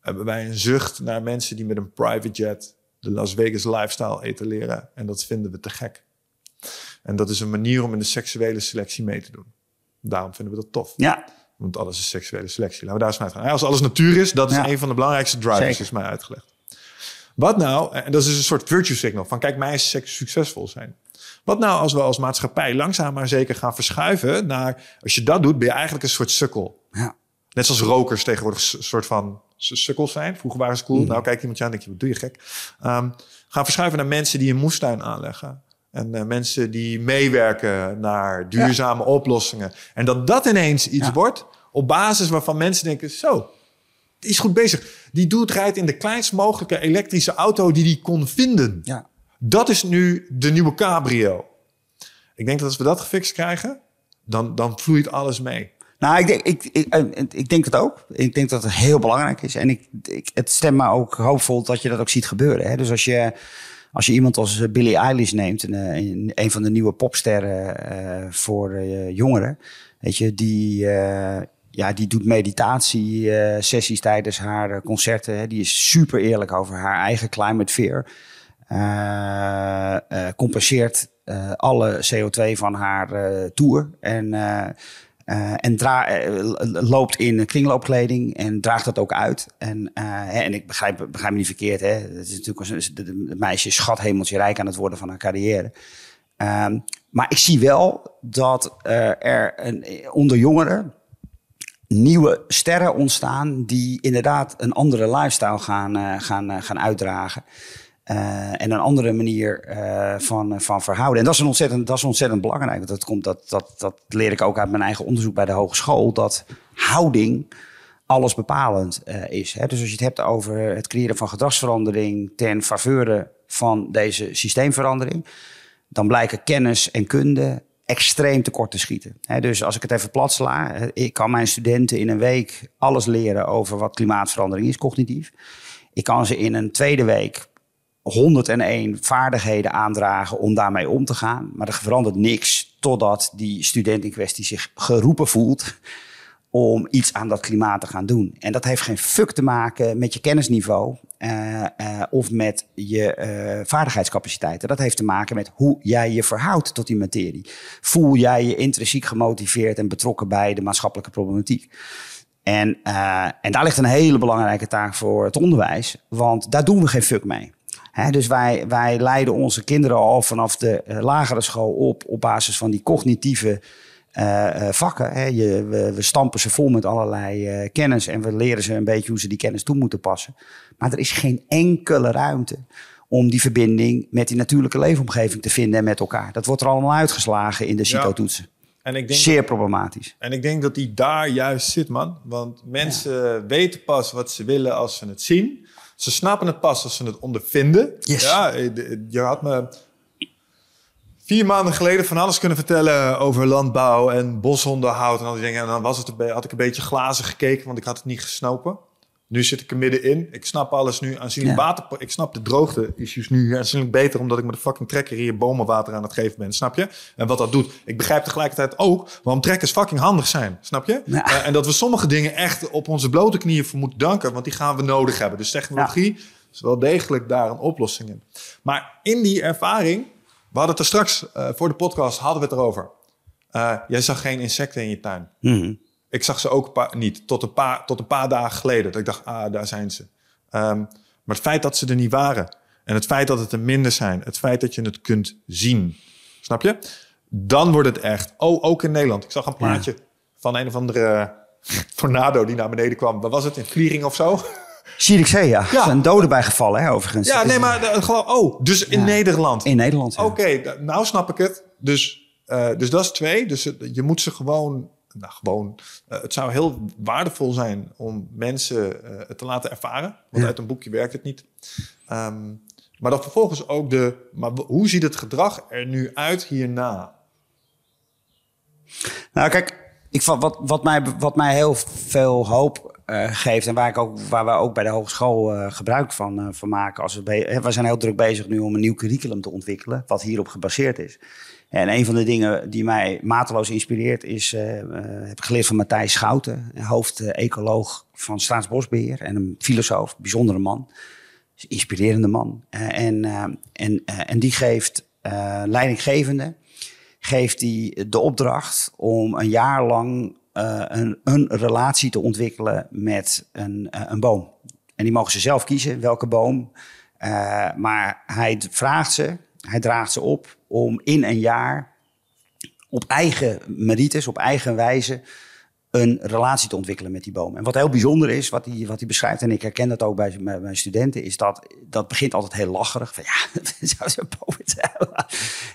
hebben wij een zucht naar mensen die met een private jet de Las Vegas lifestyle etaleren. En dat vinden we te gek. En dat is een manier om in de seksuele selectie mee te doen. Daarom vinden we dat tof. ja. Want alles is seksuele selectie. Laten we daar eens vanuit gaan. Als alles natuur is, dat is Ja. een van de belangrijkste drivers, Zeker. is mij uitgelegd. Wat nou, en dat is een soort virtue signal van kijk, mij is seks succesvol zijn. Wat nou als we als maatschappij langzaam maar zeker gaan verschuiven naar, als je dat doet, ben je eigenlijk een soort sukkel. ja. Net zoals rokers tegenwoordig een soort van sukkels zijn. Vroeger waren ze cool. Mm. Nou, kijkt iemand je aan en denk je, wat doe je gek? Ehm, gaan verschuiven naar mensen die een moestuin aanleggen. En eh, mensen die meewerken naar duurzame oplossingen. En dat dat ineens iets Ja. wordt op basis waarvan mensen denken, zo, die is goed bezig. Die doet rijdt in de kleinst mogelijke elektrische auto die die kon vinden. ja. Dat is nu de nieuwe cabrio. Ik denk dat als we dat gefixt krijgen, dan, dan vloeit alles mee. Nou, ik denk, ik, ik, eh, ik denk het ook. Ik denk dat het heel belangrijk is. En ik, ik, het stemt me ook hoopvol dat je dat ook ziet gebeuren. Hè? Dus als je, als je iemand als eh, Billie Eilish neemt, een, eh, een, een van de nieuwe popsterren eh, voor jongeren, weet je, die, ja, die doet meditatie-sessies tijdens haar concerten. Hè? Die is super eerlijk over haar eigen climate fear. Compenseert alle CO2 van haar tour. En, eh, en dra- eh, loopt in kringloopkleding en draagt dat ook uit. En, eh, en ik begrijp, begrijp me niet verkeerd. Hè. Het is natuurlijk een- het meisje is schat hemeltje rijk aan het worden van haar carrière. Ehm, maar ik zie wel dat er een, onder jongeren nieuwe sterren ontstaan die inderdaad een andere lifestyle gaan, gaan, gaan uitdragen. Eh, en een andere manier eh, van, van verhouden. En dat is, een ontzettend, dat is ontzettend belangrijk. Want dat, komt, dat, dat, dat leer ik ook uit mijn eigen onderzoek bij de hogeschool. Dat houding alles bepalend eh, is. Hè? Dus als je het hebt over het creëren van gedragsverandering ten faveur van deze systeemverandering, dan blijken kennis en kunde extreem tekort te schieten. Dus als ik het even plat sla, eh, ik kan mijn studenten in een week alles leren over wat klimaatverandering is, cognitief. Ik kan ze in een tweede week 101 vaardigheden aandragen om daarmee om te gaan. Maar er verandert niks totdat die student in kwestie zich geroepen voelt om iets aan dat klimaat te gaan doen. En dat heeft geen fuck te maken met je kennisniveau eh, eh, of met je eh, vaardigheidscapaciteiten. Dat heeft te maken met hoe jij je verhoudt tot die materie. Voel jij je intrinsiek gemotiveerd en betrokken bij de maatschappelijke problematiek? En, uh, en daar ligt een hele belangrijke taak voor het onderwijs, want daar doen we geen fuck mee. He, dus wij, wij leiden onze kinderen al vanaf de uh, lagere school op op basis van die cognitieve uh, vakken. Hè. Je, we, we, stampen ze vol met allerlei kennis en we leren ze een beetje hoe ze die kennis toe moeten passen. Maar er is geen enkele ruimte om die verbinding met die natuurlijke leefomgeving te vinden en met elkaar. Dat wordt er allemaal uitgeslagen in de CITO-toetsen. En ik denk Zeer problematisch. En ik denk dat die daar juist zit, man. Want mensen weten pas wat ze willen als ze het zien. Ze snappen het pas als ze het ondervinden. Yes. Ja, je had me vier maanden geleden van alles kunnen vertellen over landbouw en bosonderhoud en al die dingen. En dan was het, had ik een beetje glazen gekeken, want ik had het niet gesnopen. Nu zit ik er middenin. Ik snap alles nu aanzienlijk ja. water. Ik snap de droogte-issues nu aanzienlijk beter... omdat ik met de fucking trekker hier bomenwater aan het geven ben. Snap je? En wat dat doet. Ik begrijp tegelijkertijd ook waarom trekkers fucking handig zijn. Snap je? Uh, en dat we sommige dingen echt op onze blote knieën voor moeten danken... want die gaan we nodig hebben. Dus technologie is wel degelijk daar een oplossing in. Maar in die ervaring... We hadden het er straks, uh, voor de podcast hadden we het erover. Uh, jij zag geen insecten in je tuin. Mm -hmm. Ik zag ze ook niet, tot een, paar, tot een paar dagen geleden. Dat ik dacht, ah, daar zijn ze. Um, maar het feit dat ze er niet waren... en het feit dat het er minder zijn... het feit dat je het kunt zien... snap je? Dan wordt het echt... Oh, ook in Nederland. Ik zag een plaatje ja. van een of andere tornado die naar beneden kwam. Wat was het? In Vliering of zo? Zierikzee, ja. ja. Er zijn doden bijgevallen, hè, overigens. Ja, nee, maar uh, gewoon... Oh, dus in ja. Nederland. In Nederland, Oké, okay, nou snap ik het. Dus, uh, dus dat is twee. Dus je moet ze gewoon nou, gewoon, uh, het zou heel waardevol zijn om mensen uh, het te laten ervaren. Want ja. uit een boekje werkt het niet. Um, maar dan vervolgens ook de, maar hoe ziet het gedrag er nu uit hierna? Nou, kijk, ik, wat, wat, mij, wat mij heel veel hoop uh, geeft en waar, ik ook, waar we ook bij de hogeschool gebruik van, van maken. Als we, we zijn heel druk bezig nu om een nieuw curriculum te ontwikkelen, wat hierop gebaseerd is. En een van de dingen die mij mateloos inspireert is, uh, uh, heb ik geleerd van Matthijs Schouten, hoofd-ecoloog van Staatsbosbeheer en een filosoof, bijzondere man, inspirerende man. Uh, en, en, en die geeft leidinggevende, geeft die de opdracht om een jaar lang een, een relatie te ontwikkelen met een, een boom. En die mogen ze zelf kiezen, welke boom. maar hij vraagt ze, hij draagt ze op om in een jaar op eigen merites, op eigen wijze een relatie te ontwikkelen met die boom. En wat heel bijzonder is, wat hij, wat hij beschrijft, en ik herken dat ook bij mijn studenten, is dat dat begint altijd heel lacherig. Van ja, zou zo'n boom zijn.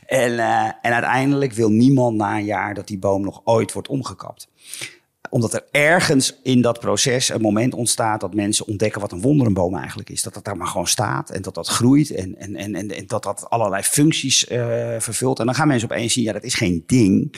En, uh, en uiteindelijk wil niemand na een jaar dat die boom nog ooit wordt omgekapt omdat er ergens in dat proces een moment ontstaat dat mensen ontdekken wat een wonderenboom eigenlijk is. Dat dat daar maar gewoon staat en dat dat groeit en, en, en, en, dat dat allerlei functies uh, vervult. En dan gaan mensen opeens zien, ja, dat is geen ding.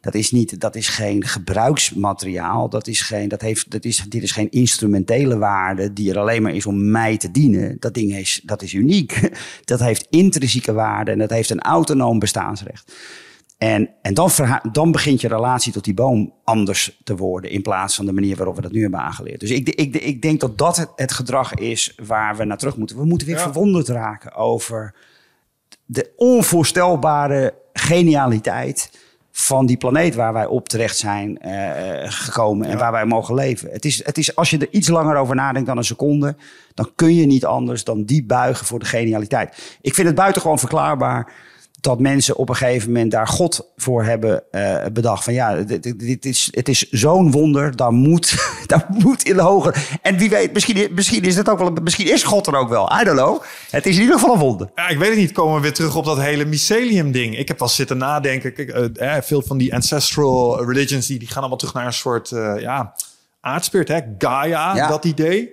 Dat is, niet, dat is geen gebruiksmateriaal. Dat is geen, dat heeft, dat is, dit is geen instrumentele waarde die er alleen maar is om mij te dienen. Dat ding is, dat is uniek. Dat heeft intrinsieke waarde en dat heeft een autonoom bestaansrecht. En, en dan, dan begint je relatie tot die boom anders te worden in plaats van de manier waarop we dat nu hebben aangeleerd. Dus ik, ik, ik denk dat dat het, het, gedrag is waar we naar terug moeten. We moeten weer ja. verwonderd raken over de onvoorstelbare genialiteit van die planeet waar wij op terecht zijn uh, gekomen en ja. waar wij mogen leven. Het is, het is, als je er iets langer over nadenkt dan een seconde, dan kun je niet anders dan die buigen voor de genialiteit. Ik vind het buitengewoon verklaarbaar dat mensen op een gegeven moment daar God voor hebben uh, bedacht. Van ja, dit, dit is, het is zo'n wonder, daar moet, daar moet in de hoger. En wie weet, misschien, misschien is het ook wel, misschien is God er ook wel. I don't know. Het is in ieder geval een wonder. Ja, ik weet het niet. Komen we weer terug op dat hele mycelium ding. Ik heb wel zitten nadenken. Kijk, uh, veel van die ancestral religions die, die gaan allemaal terug naar een soort uh, ja, aardspirit, hè? Gaia, ja. dat idee.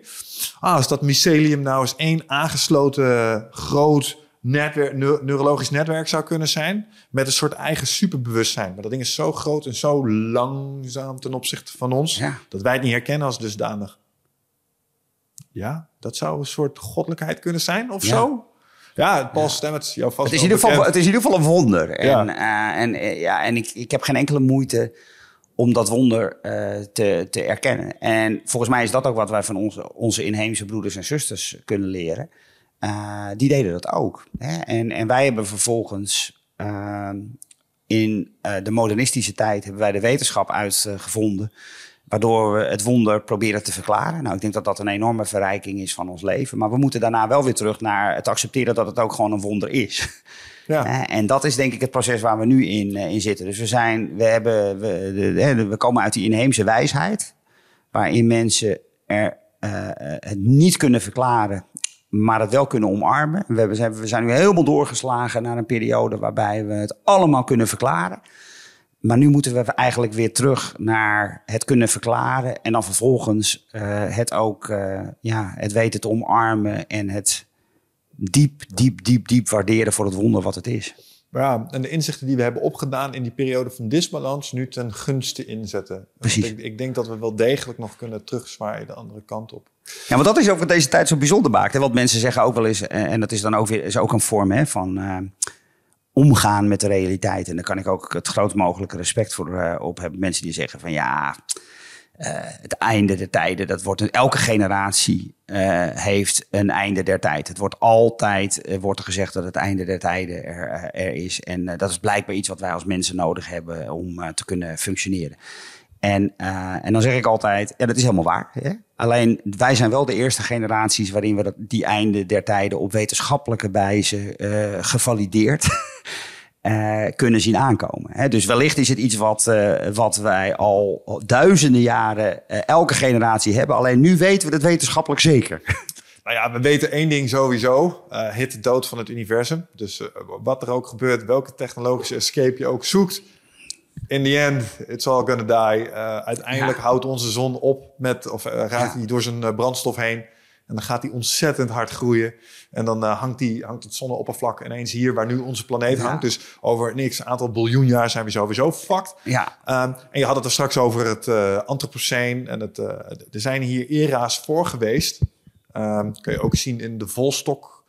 Ah, als dat mycelium nou eens één aangesloten groot netwerk, neurologisch netwerk zou kunnen zijn. Met een soort eigen superbewustzijn. Maar dat ding is zo groot en zo langzaam ten opzichte van ons. Ja. Dat wij het niet herkennen als dusdanig. Ja, dat zou een soort goddelijkheid kunnen zijn of Ja. zo. Ja, Paul ja. Stamets, jouw vast Het is, in ieder geval, het is in ieder geval een wonder. En, Ja. eh, en, eh, ja, en ik, ik heb geen enkele moeite om dat wonder eh, te, te erkennen. En volgens mij is dat ook wat wij van onze, onze inheemse broeders en zusters kunnen leren. Uh, die deden dat ook. Hè? En, en wij hebben vervolgens uh, in uh, de modernistische tijd hebben wij de wetenschap uitgevonden. Waardoor we het wonder proberen te verklaren. Nou, ik denk dat dat een enorme verrijking is van ons leven. Maar we moeten daarna wel weer terug naar het accepteren dat het ook gewoon een wonder is. Ja. En dat is denk ik het proces waar we nu in, in zitten. Dus we, zijn, we, hebben, we, we komen uit die inheemse wijsheid. Waarin mensen er, uh, het niet kunnen verklaren maar het wel kunnen omarmen. We, hebben, we zijn nu helemaal doorgeslagen naar een periode waarbij we het allemaal kunnen verklaren. Maar nu moeten we eigenlijk weer terug naar het kunnen verklaren. En dan vervolgens uh, het ook uh, ja, het weten te omarmen. En het diep, diep, diep, diep waarderen voor het wonder wat het is. Ja, en de inzichten die we hebben opgedaan in die periode van disbalans nu ten gunste inzetten. Precies. Ik, ik, denk dat we wel degelijk nog kunnen terugzwaaien de andere kant op. Ja, maar dat is ook wat deze tijd zo bijzonder maakt. Hè? Want mensen zeggen ook wel eens, eh, en dat is dan ook weer is ook een vorm hè, van uh, omgaan met de realiteit. En daar kan ik ook het groot mogelijke respect voor uh, op hebben. Mensen die zeggen van ja, het einde der tijden, dat wordt elke generatie heeft een einde der tijd. Het wordt altijd, wordt er gezegd dat het einde der tijden er, er is. En dat is blijkbaar iets wat wij als mensen nodig hebben om te kunnen functioneren. En, en dan zeg ik altijd, ja, dat is helemaal waar. Hè? Alleen wij zijn wel de eerste generaties waarin we dat, die einde der tijden op wetenschappelijke wijze gevalideerd uh, kunnen zien aankomen. Hè? Dus wellicht is het iets wat, wat wij al duizenden jaren elke generatie hebben. Alleen nu weten we het wetenschappelijk zeker. Nou ja, we weten één ding sowieso. hit de dood van het universum. Dus wat er ook gebeurt, welke technologische escape je ook zoekt. In the end, it's all gonna die. uiteindelijk ja. houdt onze zon op met, of raakt hij ja. door zijn brandstof heen. En dan gaat hij ontzettend hard groeien. En dan uh, hangt, die, hangt het zonneoppervlak ineens hier waar nu onze planeet hangt. Dus over niks, aantal biljoen jaar zijn we sowieso fucked. Ja. Um, en je had het er straks over het uh. En het, uh, er zijn hier era's voor geweest. Um, kun je ook zien in de Volstok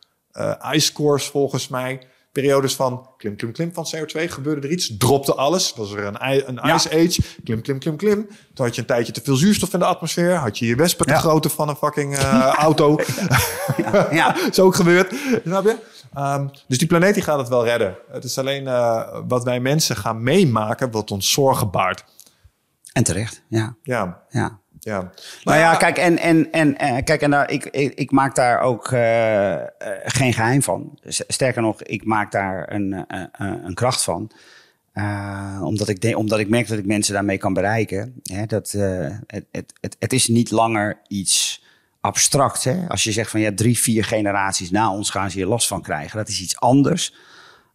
ice cores volgens mij periodes van klim, klim, klim van CO2. Gebeurde er iets, dropte alles. Was er een, een ja. ice age, klim, klim, klim, klim. Toen had je een tijdje te veel zuurstof in de atmosfeer. Had je je wespen te ja. grootte van een fucking uh, auto. ja. Is ook gebeurd, snap je? Um, dus die planeet die gaat het wel redden. Het is alleen uh, wat wij mensen gaan meemaken wat ons zorgen baart. En terecht, ja. Ja. ja. Ja. Nou ja, kijk, en, en, en, en kijk, en daar, ik, ik, ik maak daar ook uh, uh, geen geheim van. Sterker nog, ik maak daar een, uh, een kracht van. omdat, ik de, omdat ik merk dat ik mensen daarmee kan bereiken. Hè, dat, het, het, het, het is niet langer iets abstract. Hè? Als je zegt van ja, drie, vier generaties na ons gaan ze hier last van krijgen. Dat is iets anders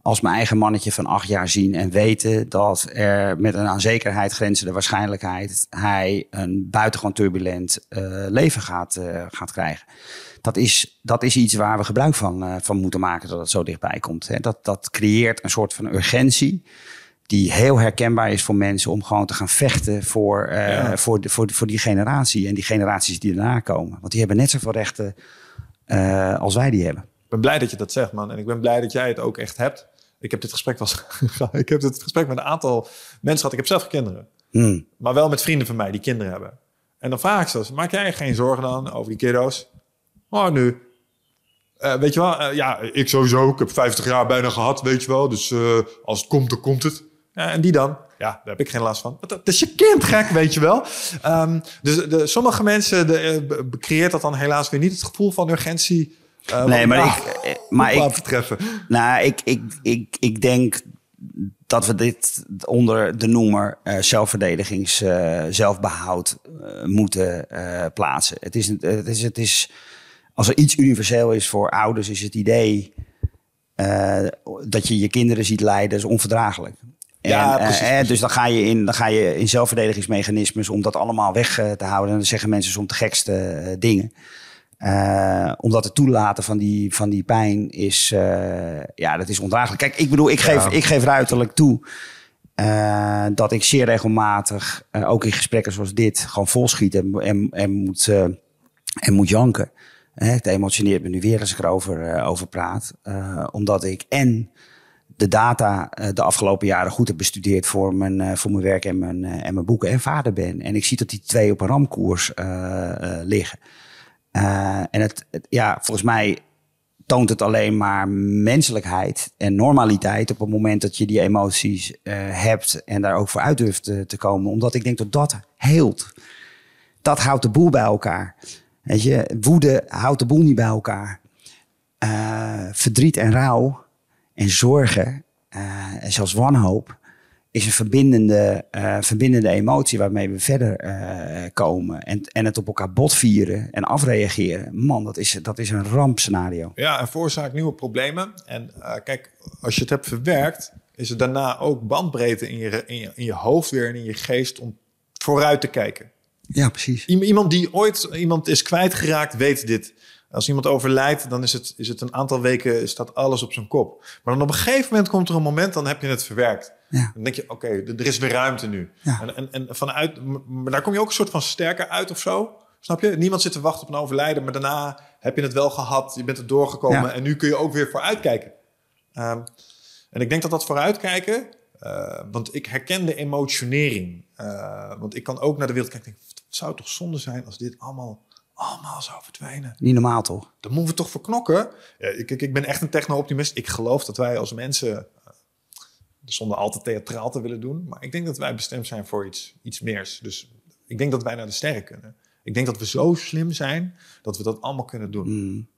als mijn eigen mannetje van acht jaar zien en weten dat er met een aan zekerheid grenzende waarschijnlijkheid hij een buitengewoon turbulent uh, leven gaat, uh, gaat krijgen. Dat is, dat is iets waar we gebruik van, uh, van moeten maken dat het zo dichtbij komt. Hè. Dat, dat creëert een soort van urgentie die heel herkenbaar is voor mensen om gewoon te gaan vechten voor, ja. voor, de, voor, voor die generatie en die generaties die daarna komen. Want die hebben net zoveel rechten als wij die hebben. Ik ben blij dat je dat zegt, man. En ik ben blij dat jij het ook echt hebt. Ik heb dit gesprek was, ik heb dit gesprek met een aantal mensen gehad. Ik heb zelf kinderen, mm. maar wel met vrienden van mij die kinderen hebben. En dan vraag ik ze: maak jij geen zorgen dan over die kiddo's? Oh, nu. Uh, weet je wel, uh, ja, ik sowieso. Ik heb 50 jaar bijna gehad, weet je wel. Dus uh, als het komt, dan komt het. En die dan? Ja, daar heb ik geen last van. Dat is je kind gek, weet je wel. Um, dus de, sommige mensen de, creëert dat dan helaas weer niet het gevoel van urgentie uh, nee, maar ik. Maar ik betreffen. Nou, ik, ik, ik, ik denk dat we dit onder de noemer uh, zelfverdedigings, uh, zelfbehoud moeten plaatsen. Het is, het, is, het is, als er iets universeel is voor ouders, is het idee dat je je kinderen ziet lijden, is onverdraaglijk. Ja, precies. Dus dan ga, je in, dan ga je in zelfverdedigingsmechanismes om dat allemaal weg te houden. En dan zeggen mensen soms de gekste dingen. Uh, omdat het toelaten van die, van die pijn is, uh, ja, dat is ondraaglijk. Kijk, ik bedoel, ik geef, ja. ik geef ruiterlijk toe uh, dat ik zeer regelmatig, ook in gesprekken zoals dit, gewoon volschiet en, en, en, moet, en moet janken. het emotioneert me nu weer als ik erover over praat. omdat ik en de data de afgelopen jaren goed heb bestudeerd voor mijn, voor mijn werk en mijn, en mijn boeken en vader ben. En ik zie dat die twee op een ramkoers liggen. Uh, en het, ja, volgens mij toont het alleen maar menselijkheid en normaliteit op het moment dat je die emoties eh, hebt en daar ook voor uit durft te, komen. Omdat ik denk dat dat heelt. Dat houdt de boel bij elkaar. Weet je, woede houdt de boel niet bij elkaar. Eh, verdriet en rouw en zorgen eh, en zelfs wanhoop is een verbindende, eh, verbindende emotie waarmee we verder eh, komen. En, en het op elkaar botvieren en afreageren. Man, dat is, dat is een rampscenario. Ja, en veroorzaakt nieuwe problemen. En eh, kijk, als je het hebt verwerkt, is er daarna ook bandbreedte in je, in, je, in je hoofd weer en in je geest om vooruit te kijken. Ja, precies. Iemand die ooit iemand is kwijtgeraakt, weet dit. Als iemand overlijdt, dan is het, is het een aantal weken staat alles op zijn kop. Maar dan op een gegeven moment komt er een moment, dan heb je het verwerkt. Ja. Dan denk je, oké, er is weer ruimte nu. Ja. En, en, en vanuit, maar daar kom je ook een soort van sterker uit of zo. Snap je? Niemand zit te wachten op een overlijden, maar daarna heb je het wel gehad. Je bent er doorgekomen Ja. en nu kun je ook weer vooruitkijken. Ehm, en ik denk dat dat vooruitkijken, eh, want ik herken de emotionering. Eh, want ik kan ook naar de wereld kijken en denk, het zou toch zonde zijn als dit allemaal, allemaal zou verdwijnen. Niet normaal toch? Dan moeten we toch voor knokken. Ja, ik, ik, ik ben echt een techno-optimist. Ik geloof dat wij als mensen, eh, zonder al te theatraal te willen doen, maar ik denk dat wij bestemd zijn voor iets, iets meers. Dus ik denk dat wij naar de sterren kunnen. Ik denk dat we zo slim zijn dat we dat allemaal kunnen doen. Mm.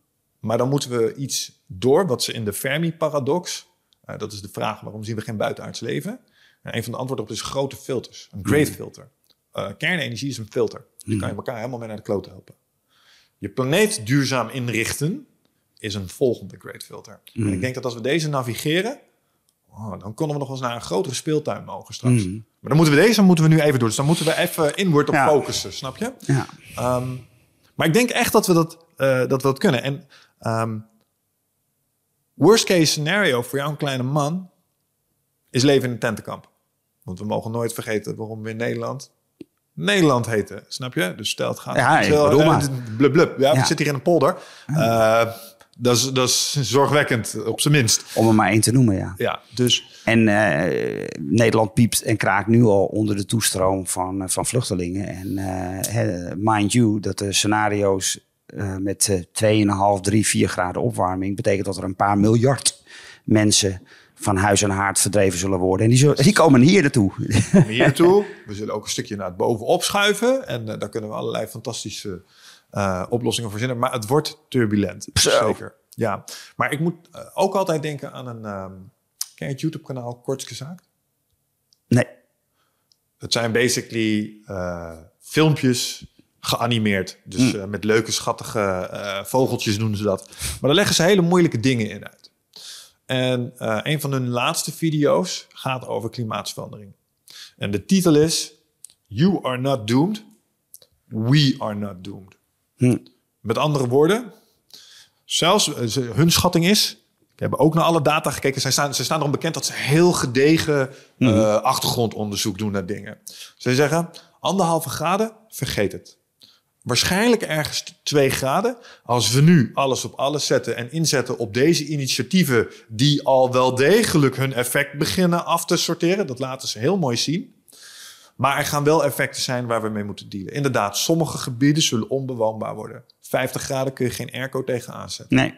Maar dan moeten we iets door, wat ze in de Fermi-paradox, eh, dat is de vraag waarom zien we geen buitenaards leven? En een van de antwoorden op is grote filters, een great filter. Eh, kernenergie is een filter. Die kan je elkaar helemaal mee naar de klote helpen. Je planeet duurzaam inrichten is een volgende great filter. En ik denk dat als we deze navigeren, oh, dan konden we nog eens naar een grotere speeltuin mogen straks. Maar dan moeten we deze moeten we nu even doen. Dus dan moeten we even inward op Ja. focussen, snap je? Ja. Ehm, maar ik denk echt dat we dat, eh, dat, we dat kunnen. En ehm, worst case scenario voor jou, een kleine man, is leven in een tentenkamp. Want we mogen nooit vergeten waarom we in Nederland Nederland heten, snap je? Dus stel het gaat... Ja, stel, bedoel eh, maar. blub, blub. Ja, we zitten hier in een polder. Eh, dat, is, dat is zorgwekkend, op zijn minst. Om er maar één te noemen, ja. Ja, dus En eh, Nederland piept en kraakt nu al onder de toestroom van, van vluchtelingen. En mind you, dat de scenario's met eh, 2,5, 3, 4 graden opwarming... betekent dat er een paar miljard mensen van huis en haard verdreven zullen worden. En die, zullen, die komen hier naartoe. hier naartoe. We zullen ook een stukje naar het bovenop schuiven. En eh, daar kunnen we allerlei fantastische eh, oplossingen voor verzinnen. Maar het wordt turbulent. Zo. Zeker. Ja, maar ik moet eh, ook altijd denken aan een... ehm ken je het YouTube-kanaal Kortske Zaak? nee. Het zijn basically filmpjes geanimeerd. Dus eh, met leuke, schattige vogeltjes doen ze dat. Maar daar leggen ze hele moeilijke dingen in uit. En eh, een van hun laatste video's gaat over klimaatverandering. En de titel is You are not doomed. We are not doomed. Hm. Met andere woorden, zelfs eh, hun schatting is. Ik heb ook naar alle data gekeken. Zij staan, ze staan erom bekend dat ze heel gedegen eh, achtergrondonderzoek doen naar dingen. Ze zeggen anderhalve graden, vergeet het. Waarschijnlijk ergens 2 graden. Als we nu alles op alles zetten en inzetten op deze initiatieven, die al wel degelijk hun effect beginnen af te sorteren. Dat laten ze heel mooi zien. Maar er gaan wel effecten zijn waar we mee moeten dealen. Inderdaad, sommige gebieden zullen onbewoonbaar worden. 50 graden kun je geen airco tegen aanzetten. Nee.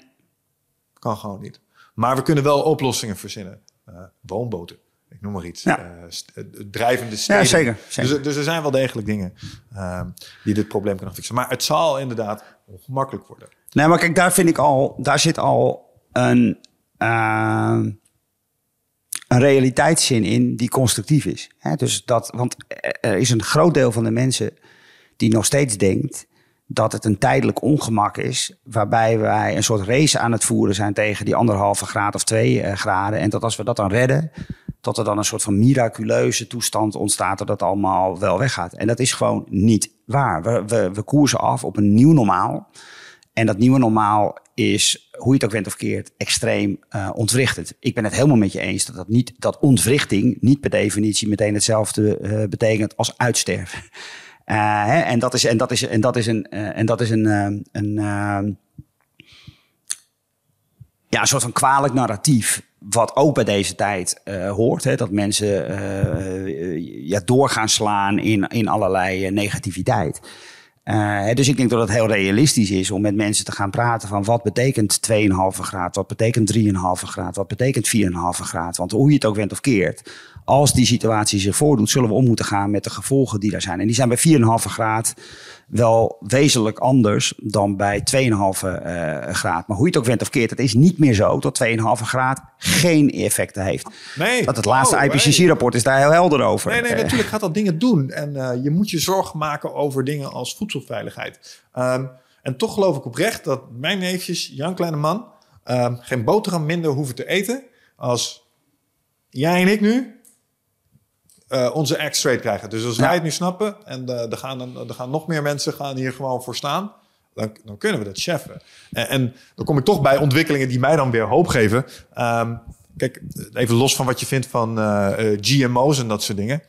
Kan gewoon niet. Maar we kunnen wel oplossingen verzinnen. Eh, woonboten, ik noem maar iets. Ja. Eh, st- eh, drijvende steden. Ja, zeker, zeker. Dus, dus er zijn wel degelijk dingen eh, die dit probleem kunnen fixen. Maar het zal inderdaad ongemakkelijk worden. Nee, maar kijk, daar vind ik al, daar zit al een, eh, een realiteitszin in die constructief is. Hè? Dus dat, want er is een groot deel van de mensen die nog steeds denkt dat het een tijdelijk ongemak is, waarbij wij een soort race aan het voeren zijn tegen die anderhalve graad of twee eh, graden. En dat als we dat dan redden, dat er dan een soort van miraculeuze toestand ontstaat dat het allemaal wel weggaat. En dat is gewoon niet waar. We, we, we koersen af op een nieuw normaal. En dat nieuwe normaal is, hoe je het ook went of keert, extreem eh ontwrichtend. Ik ben het helemaal met je eens dat, dat, niet, dat ontwrichting niet per definitie meteen hetzelfde eh, betekent als uitsterven. Eh, hè, en, dat is, en, dat is, en dat is een, en dat is een, een, ja, een soort van kwalijk narratief. Wat ook bij deze tijd eh, hoort. Hè, dat mensen eh, ja, doorgaan slaan in, in allerlei eh, negativiteit. Uh, dus ik denk dat het heel realistisch is om met mensen te gaan praten van wat betekent 2,5 graad, wat betekent 3,5 graad, wat betekent 4,5 graad. Want hoe je het ook went of keert, als die situatie zich voordoet, zullen we om moeten gaan met de gevolgen die daar zijn. En die zijn bij 4,5 graad wel wezenlijk anders dan bij 2,5 uh, graad. Maar hoe je het ook went of keert, het is niet meer zo dat 2,5 graad geen effecten heeft. Nee. Dat het laatste Oh, IPCC-rapport is daar heel helder over. Nee, nee, Eh, natuurlijk gaat dat dingen doen. En eh, je moet je zorgen maken over dingen als voedselveiligheid. Ehm, en toch geloof ik oprecht dat mijn neefjes, Jan Kleine Man, ehm, geen boterham minder hoeven te eten als jij en ik nu eh, onze act straight krijgen. Dus als Ja. wij het nu snappen en eh, er, gaan, er gaan nog meer mensen gaan hier gewoon voor staan, dan, dan kunnen we dat cheffen. En, en dan kom ik toch bij ontwikkelingen die mij dan weer hoop geven. Ehm, kijk, even los van wat je vindt van eh, GMO's en dat soort dingen.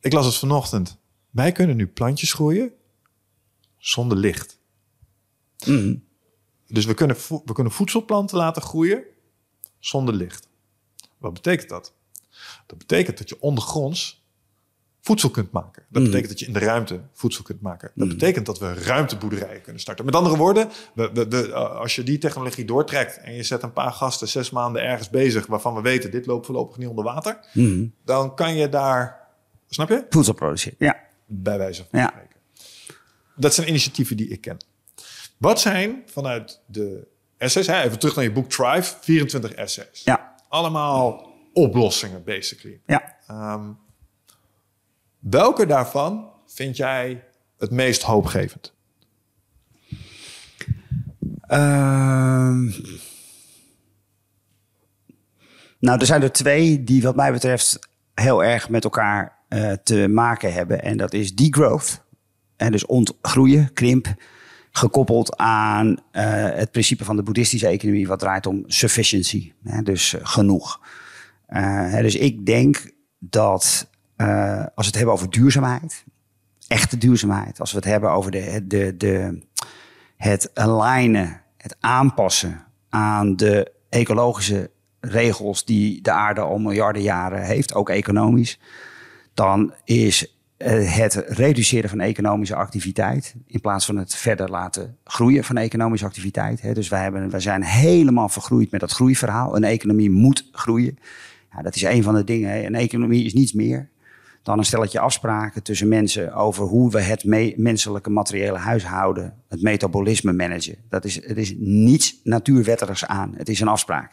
Ik las het vanochtend. Wij kunnen nu plantjes groeien zonder licht. mhm. Dus we kunnen, we kunnen voedselplanten laten groeien zonder licht. Wat betekent dat? Dat betekent dat je ondergronds voedsel kunt maken. Dat betekent dat je in de ruimte voedsel kunt maken. Dat betekent dat we ruimteboerderijen kunnen starten. Met andere woorden, we, uh, als je die technologie doortrekt en je zet een paar gasten zes maanden ergens bezig waarvan we weten dit loopt voorlopig niet onder water, Mhm. dan kan je daar, snap je? Voedsel produceren. Ja. Bij wijze van Ja. spreken. Dat zijn initiatieven die ik ken. Wat zijn vanuit de essays, hè, even terug naar je boek Thrive, 24 essays. Ja. Allemaal oplossingen, basically. Ja. Ehm, welke daarvan vind jij het meest hoopgevend? Ehm, nou, er zijn er twee die wat mij betreft heel erg met elkaar eh, te maken hebben. En dat is degrowth. En dus ontgroeien, krimp. Gekoppeld aan eh, het principe van de boeddhistische economie, wat draait om sufficiency. Hè, dus eh, genoeg. Eh, dus ik denk dat eh, als we het hebben over duurzaamheid, echte duurzaamheid, als we het hebben over de, de, de, het alignen, het aanpassen aan de ecologische regels die de aarde al miljarden jaren heeft, ook economisch, dan is eh, het reduceren van economische activiteit in plaats van het verder laten groeien van economische activiteit. Dus wij, hebben, wij zijn helemaal vergroeid met dat groeiverhaal. Een economie moet groeien. Ja, dat is een van de dingen. Een economie is niets meer dan een stelletje afspraken tussen mensen over hoe we het me- menselijke materiële huishouden, het metabolisme managen. Dat is, het is niets natuurwettigs aan. Het is een afspraak.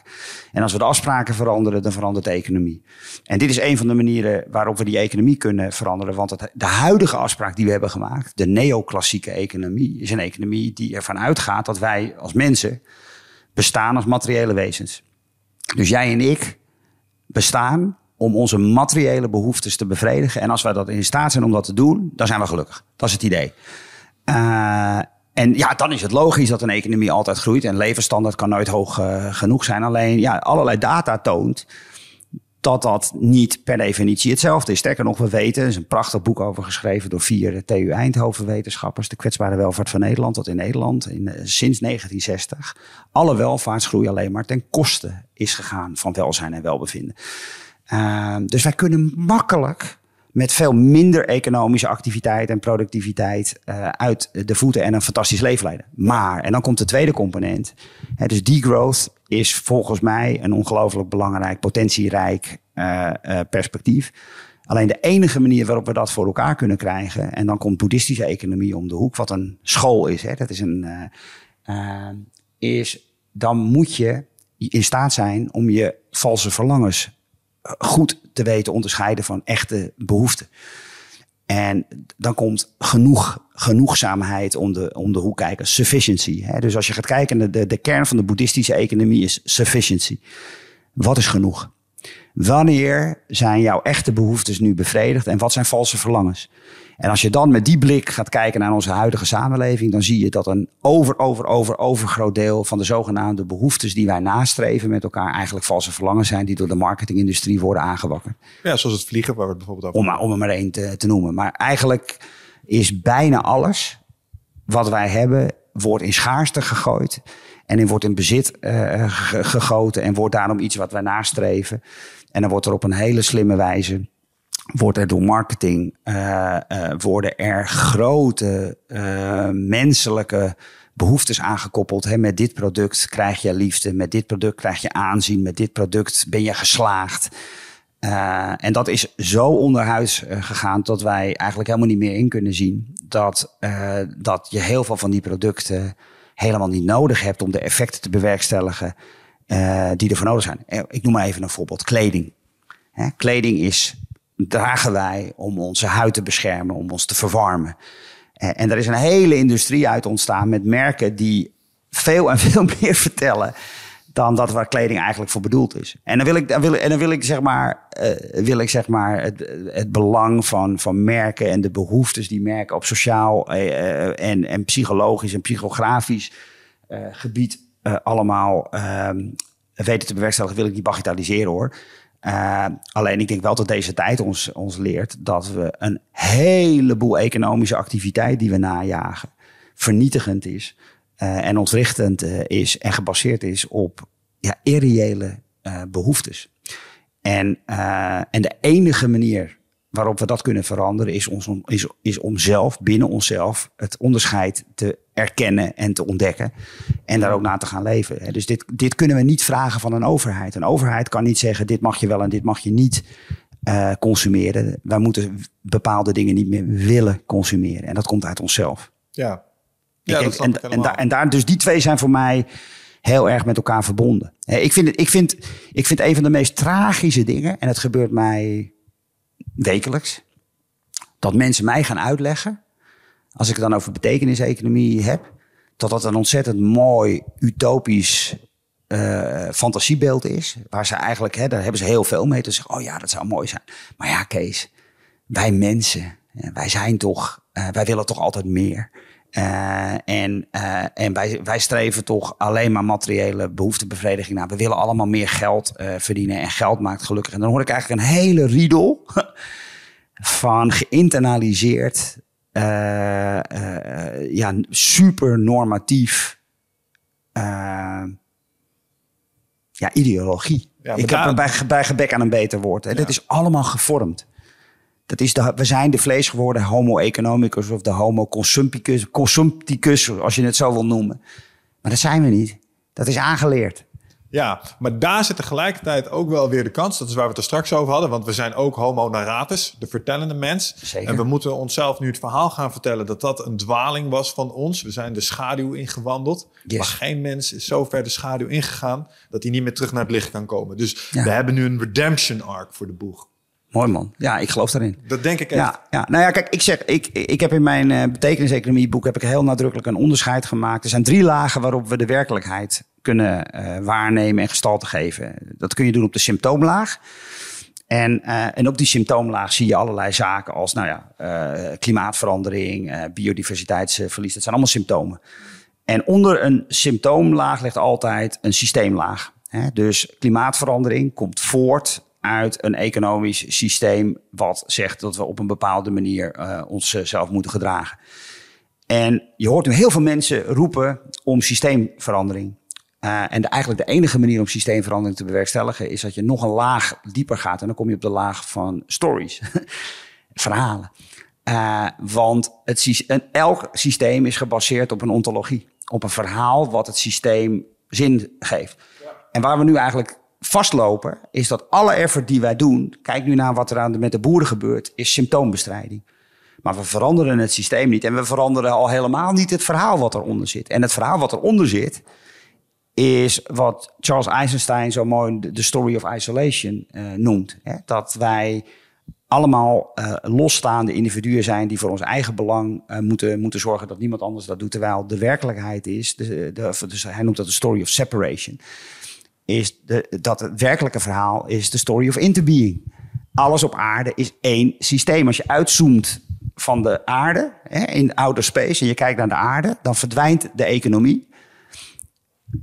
En als we de afspraken veranderen, dan verandert de economie. En dit is een van de manieren waarop we die economie kunnen veranderen. Want het, de huidige afspraak die we hebben gemaakt, de neoclassieke economie, is een economie die ervan uitgaat dat wij als mensen bestaan als materiële wezens. Dus jij en ik bestaan om onze materiële behoeftes te bevredigen. En als wij dat in staat zijn om dat te doen, dan zijn we gelukkig. Dat is het idee. Uh, en ja, dan is het logisch dat een economie altijd groeit. En levensstandaard kan nooit hoog uh, genoeg zijn. Alleen ja, allerlei data toont dat dat niet per definitie hetzelfde is. Sterker nog, we weten, er is een prachtig boek over geschreven door vier TU Eindhoven wetenschappers, de kwetsbare welvaart van Nederland, dat in Nederland in, uh, sinds 1960 alle welvaartsgroei alleen maar ten koste is gegaan van welzijn en welbevinden. Uh, dus wij kunnen makkelijk met veel minder economische activiteit en productiviteit uh, uit de voeten en een fantastisch leven leiden. Maar, en dan komt de tweede component. Hè, dus degrowth is volgens mij een ongelooflijk belangrijk, potentierijk uh, uh, perspectief. Alleen de enige manier waarop we dat voor elkaar kunnen krijgen, en dan komt boeddhistische economie om de hoek, wat een school is. Hè, dat is een, uh, is dan moet je in staat zijn om je valse verlangens goed te weten onderscheiden van echte behoeften. En dan komt genoeg, genoegzaamheid om de, hoek kijken. Sufficiency. Hè? Dus als je gaat kijken, de, de kern van de boeddhistische economie is sufficiency. Wat is genoeg? Wanneer zijn jouw echte behoeftes nu bevredigd en wat zijn valse verlangens? En als je dan met die blik gaat kijken naar onze huidige samenleving, dan zie je dat een over, over, over, overgroot deel van de zogenaamde behoeftes die wij nastreven met elkaar eigenlijk valse verlangens zijn die door de marketingindustrie worden aangewakkerd. Ja, zoals het vliegen waar we het bijvoorbeeld over om, maar, om er maar één te, te noemen. Maar eigenlijk is bijna alles wat wij hebben, wordt in schaarste gegooid. En in wordt in bezit uh, gegoten en wordt daarom iets wat wij nastreven. En dan wordt er op een hele slimme wijze wordt er door marketing, uh, uh, worden er grote uh, menselijke behoeftes aangekoppeld. Hè? Met dit product krijg je liefde, met dit product krijg je aanzien, met dit product ben je geslaagd. en dat is zo onderhuis gegaan dat wij eigenlijk helemaal niet meer in kunnen zien dat, dat je heel veel van die producten helemaal niet nodig hebt om de effecten te bewerkstelligen die ervoor nodig zijn. Ik noem maar even een voorbeeld: kleding. Hè? Kleding is dragen wij om onze huid te beschermen, om ons te verwarmen. En er is een hele industrie uit ontstaan met merken die veel en veel meer vertellen dan dat waar kleding eigenlijk voor bedoeld is. En dan wil ik, dan wil, en dan wil ik zeg maar, uh, wil ik zeg maar het, belang van, van merken en de behoeftes die merken op sociaal uh, en, en psychologisch en psychografisch uh, gebied allemaal weten te bewerkstelligen, wil ik niet bagatelliseren hoor. Uh, alleen ik denk wel dat deze tijd ons, ons leert dat we een heleboel economische activiteit die we najagen vernietigend is uh, en ontwrichtend uh, is en gebaseerd is op ja, irreële behoeftes. En, en de enige manier waarop we dat kunnen veranderen is, ons, is, is om zelf, binnen onszelf, het onderscheid te erkennen en te ontdekken. En daar ook naar te gaan leven. Dus dit, dit kunnen we niet vragen van een overheid. Een overheid kan niet zeggen: dit mag je wel en dit mag je niet uh, consumeren. Wij moeten bepaalde dingen niet meer willen consumeren. En dat komt uit onszelf. Ja, ja denk, en, en, daar, en daar, dus die twee zijn voor mij heel erg met elkaar verbonden. Ik vind, het, ik, vind, ik vind een van de meest tragische dingen, en het gebeurt mij wekelijks, dat mensen mij gaan uitleggen, als ik het dan over betekeniseconomie heb, dat dat een ontzettend mooi, utopisch uh, fantasiebeeld is. Waar ze eigenlijk, hè, daar hebben ze heel veel mee te zeggen. Oh ja, dat zou mooi zijn. Maar ja, Kees, wij mensen, wij zijn toch, uh, wij willen toch altijd meer. En en wij, wij streven toch alleen maar materiële behoeftebevrediging naar. We willen allemaal meer geld verdienen en geld maakt gelukkig. En dan hoor ik eigenlijk een hele riedel van geïnternaliseerd, ja, super normatief, ja, ideologie. Ja, ik heb bij, bij gebek aan een beter woord. Hè. Ja. Dit is allemaal gevormd. Dat is de, we zijn de vlees geworden homo economicus of de homo consumpticus, consumpticus, als je het zo wil noemen. Maar dat zijn we niet. Dat is aangeleerd. Ja, maar daar zit tegelijkertijd ook wel weer de kans. Dat is waar we het er straks over hadden. Want we zijn ook homo narratus, de vertellende mens. Zeker. En we moeten onszelf nu het verhaal gaan vertellen dat dat een dwaling was van ons. We zijn de schaduw ingewandeld. Yes. Maar geen mens is zo ver de schaduw ingegaan dat hij niet meer terug naar het licht kan komen. Dus ja. we hebben nu een redemption arc voor de boeg. Mooi man. Ja, ik geloof daarin. Dat denk ik echt. Ja, ja. nou ja, kijk, ik zeg, ik, ik heb in mijn uh, betekeniseconomieboek heb ik heel nadrukkelijk een onderscheid gemaakt. Er zijn drie lagen waarop we de werkelijkheid kunnen uh, waarnemen en gestalte geven. Dat kun je doen op de symptoomlaag. En, uh, en op die symptoomlaag zie je allerlei zaken als nou ja, klimaatverandering, biodiversiteitsverlies. Dat zijn allemaal symptomen. En onder een symptoomlaag ligt altijd een systeemlaag. Hè? Dus klimaatverandering komt voort uit een economisch systeem wat zegt dat we op een bepaalde manier onszelf moeten gedragen. En je hoort nu heel veel mensen roepen om systeemverandering. Uh, en de, eigenlijk de enige manier om systeemverandering te bewerkstelligen is dat je nog een laag dieper gaat. En dan kom je op de laag van stories, verhalen. Uh, want het, elk systeem is gebaseerd op een ontologie. Op een verhaal wat het systeem zin geeft. Ja. En waar we nu eigenlijk vastlopen, is dat alle effort die wij doen, kijk nu naar wat er aan de, met de boeren gebeurt, is symptoombestrijding. Maar we veranderen het systeem niet en we veranderen al helemaal niet het verhaal wat eronder zit. En het verhaal wat eronder zit, is wat Charles Eisenstein zo mooi de story of isolation uh, noemt. Hè? Dat wij allemaal uh, losstaande individuen zijn die voor ons eigen belang uh, moeten, moeten zorgen dat niemand anders dat doet. Terwijl de werkelijkheid is, dus hij noemt dat de story of separation is dat het werkelijke verhaal is de story of interbeing. Alles op aarde is één systeem. Als je uitzoomt van de aarde hè, in outer space en je kijkt naar de aarde, dan verdwijnt de economie.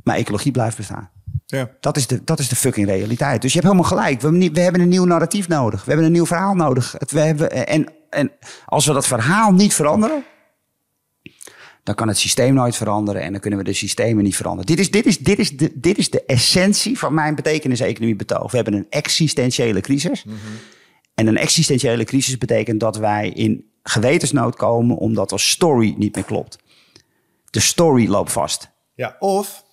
Maar ecologie blijft bestaan. Ja. Dat, is de, dat is de fucking realiteit. Dus je hebt helemaal gelijk. We, we hebben een nieuw narratief nodig. We hebben een nieuw verhaal nodig. Het, we hebben, en, en als we dat verhaal niet veranderen, dan kan het systeem nooit veranderen en dan kunnen we de systemen niet veranderen. Dit is, dit is, dit is, de, dit is de essentie van mijn betekenis-economie betoog. We hebben een existentiële crisis. Mm -hmm. En een existentiële crisis betekent dat wij in gewetensnood komen omdat de story niet meer klopt. De story loopt vast. Ja, of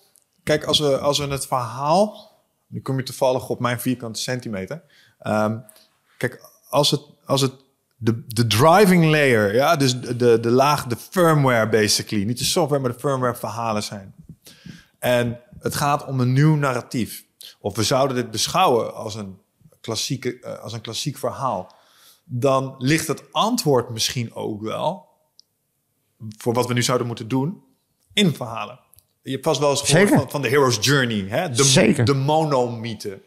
kijk, als we, als we het verhaal. Nu kom je toevallig op mijn vierkante centimeter. Ehm, kijk, als het, als het de, de driving layer, ja, dus de, de, de laag, de firmware basically, niet de software, maar de firmware verhalen zijn. En het gaat om een nieuw narratief. Of we zouden dit beschouwen als een, klassieke, eh, als een klassiek verhaal. Dan ligt het antwoord misschien ook wel voor wat we nu zouden moeten doen in verhalen. Je hebt vast wel eens gehoord van, van de hero's journey, hè? De, Zeker. de monomythe.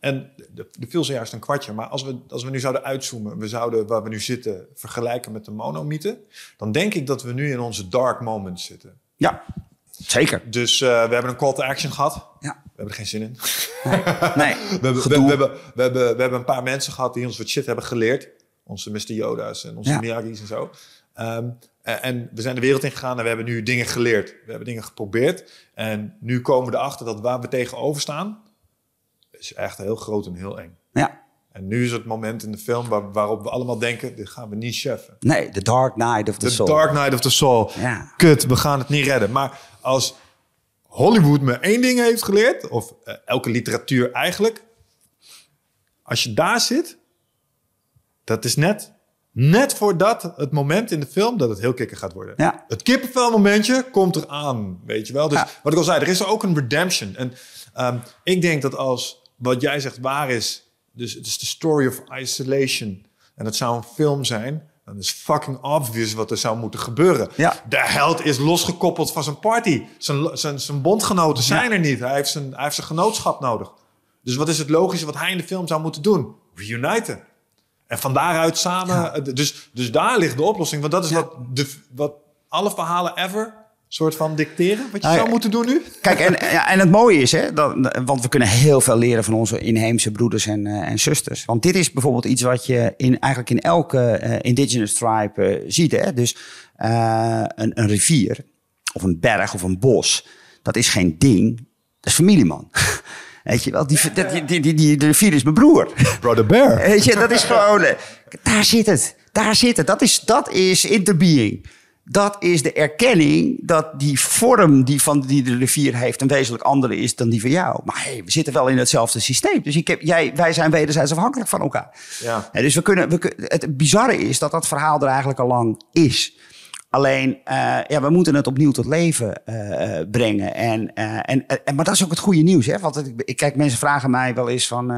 En er er viel zojuist een kwartje. Maar als we, als we nu zouden uitzoomen, we zouden waar we nu zitten vergelijken met de monomythe, dan denk ik dat we nu in onze dark moments zitten. Ja, zeker. Dus eh, we hebben een call to action gehad. Ja. We hebben er geen zin in. Nee, We hebben, we hebben, we, hebben, we hebben een paar mensen gehad die ons wat shit hebben geleerd. Onze Mr. Yoda's en onze Ja. Miyagi's en zo. Ehm, en, en we zijn de wereld ingegaan en we hebben nu dingen geleerd. We hebben dingen geprobeerd. En nu komen we erachter dat waar we tegenover staan... is echt heel groot en heel eng. Ja. En nu is het moment in de film waar, waarop we allemaal denken... dit gaan we niet cheffen. Nee, The Dark Knight of the, The Soul. Dark Knight of the Soul. Ja. Kut, we gaan het niet redden. Maar als Hollywood me één ding heeft geleerd... of eh, elke literatuur eigenlijk... als je daar zit... dat is net, net voordat het moment in de film... dat het heel kikker gaat worden. Ja. Het kippenvel momentje komt eraan, weet je wel. Dus Ja. wat ik al zei, er is ook een redemption. En ehm, ik denk dat als wat jij zegt waar is... dus het is de story of isolation... en het zou een film zijn... dan is fucking obvious wat er zou moeten gebeuren. Ja. De held is losgekoppeld van zijn party. Zijn, zijn, zijn bondgenoten zijn er niet. Hij heeft, zijn, hij heeft zijn genootschap nodig. Dus wat is het logische wat hij in de film zou moeten doen? Reuniten. En van daaruit samen... Dus, dus daar ligt de oplossing. Want dat is wat, de, wat alle verhalen ever soort van dicteren. Wat je Nou zou moeten doen nu. Kijk, en, ja, en het mooie is, hè, dat, want we kunnen heel veel leren van onze inheemse broeders en, eh, en zusters. Want dit is bijvoorbeeld iets wat je in, eigenlijk in elke eh, indigenous tribe eh, ziet. Hè? Dus eh, een, een rivier, of een berg, of een bos, dat is geen ding, dat is familieman. Weet je wel, die, dat, die, die, die, die, de rivier is mijn broer. Brother Bear. Weet je, dat is gewoon. eh, Daar zit het. Daar zit het. Dat is, dat is interbeing. Dat is de erkenning dat die vorm die, van, die de rivier heeft een wezenlijk andere is dan die van jou. Maar hey, we zitten wel in hetzelfde systeem. Dus ik heb, jij, wij zijn wederzijds afhankelijk van elkaar. Ja. Dus we kunnen, we, het bizarre is dat dat verhaal er eigenlijk al lang is. Alleen, eh, ja, we moeten het opnieuw tot leven eh, eh, brengen. En, en, en, maar dat is ook het goede nieuws. Hè? Want ik, ik kijk, mensen vragen mij wel eens van...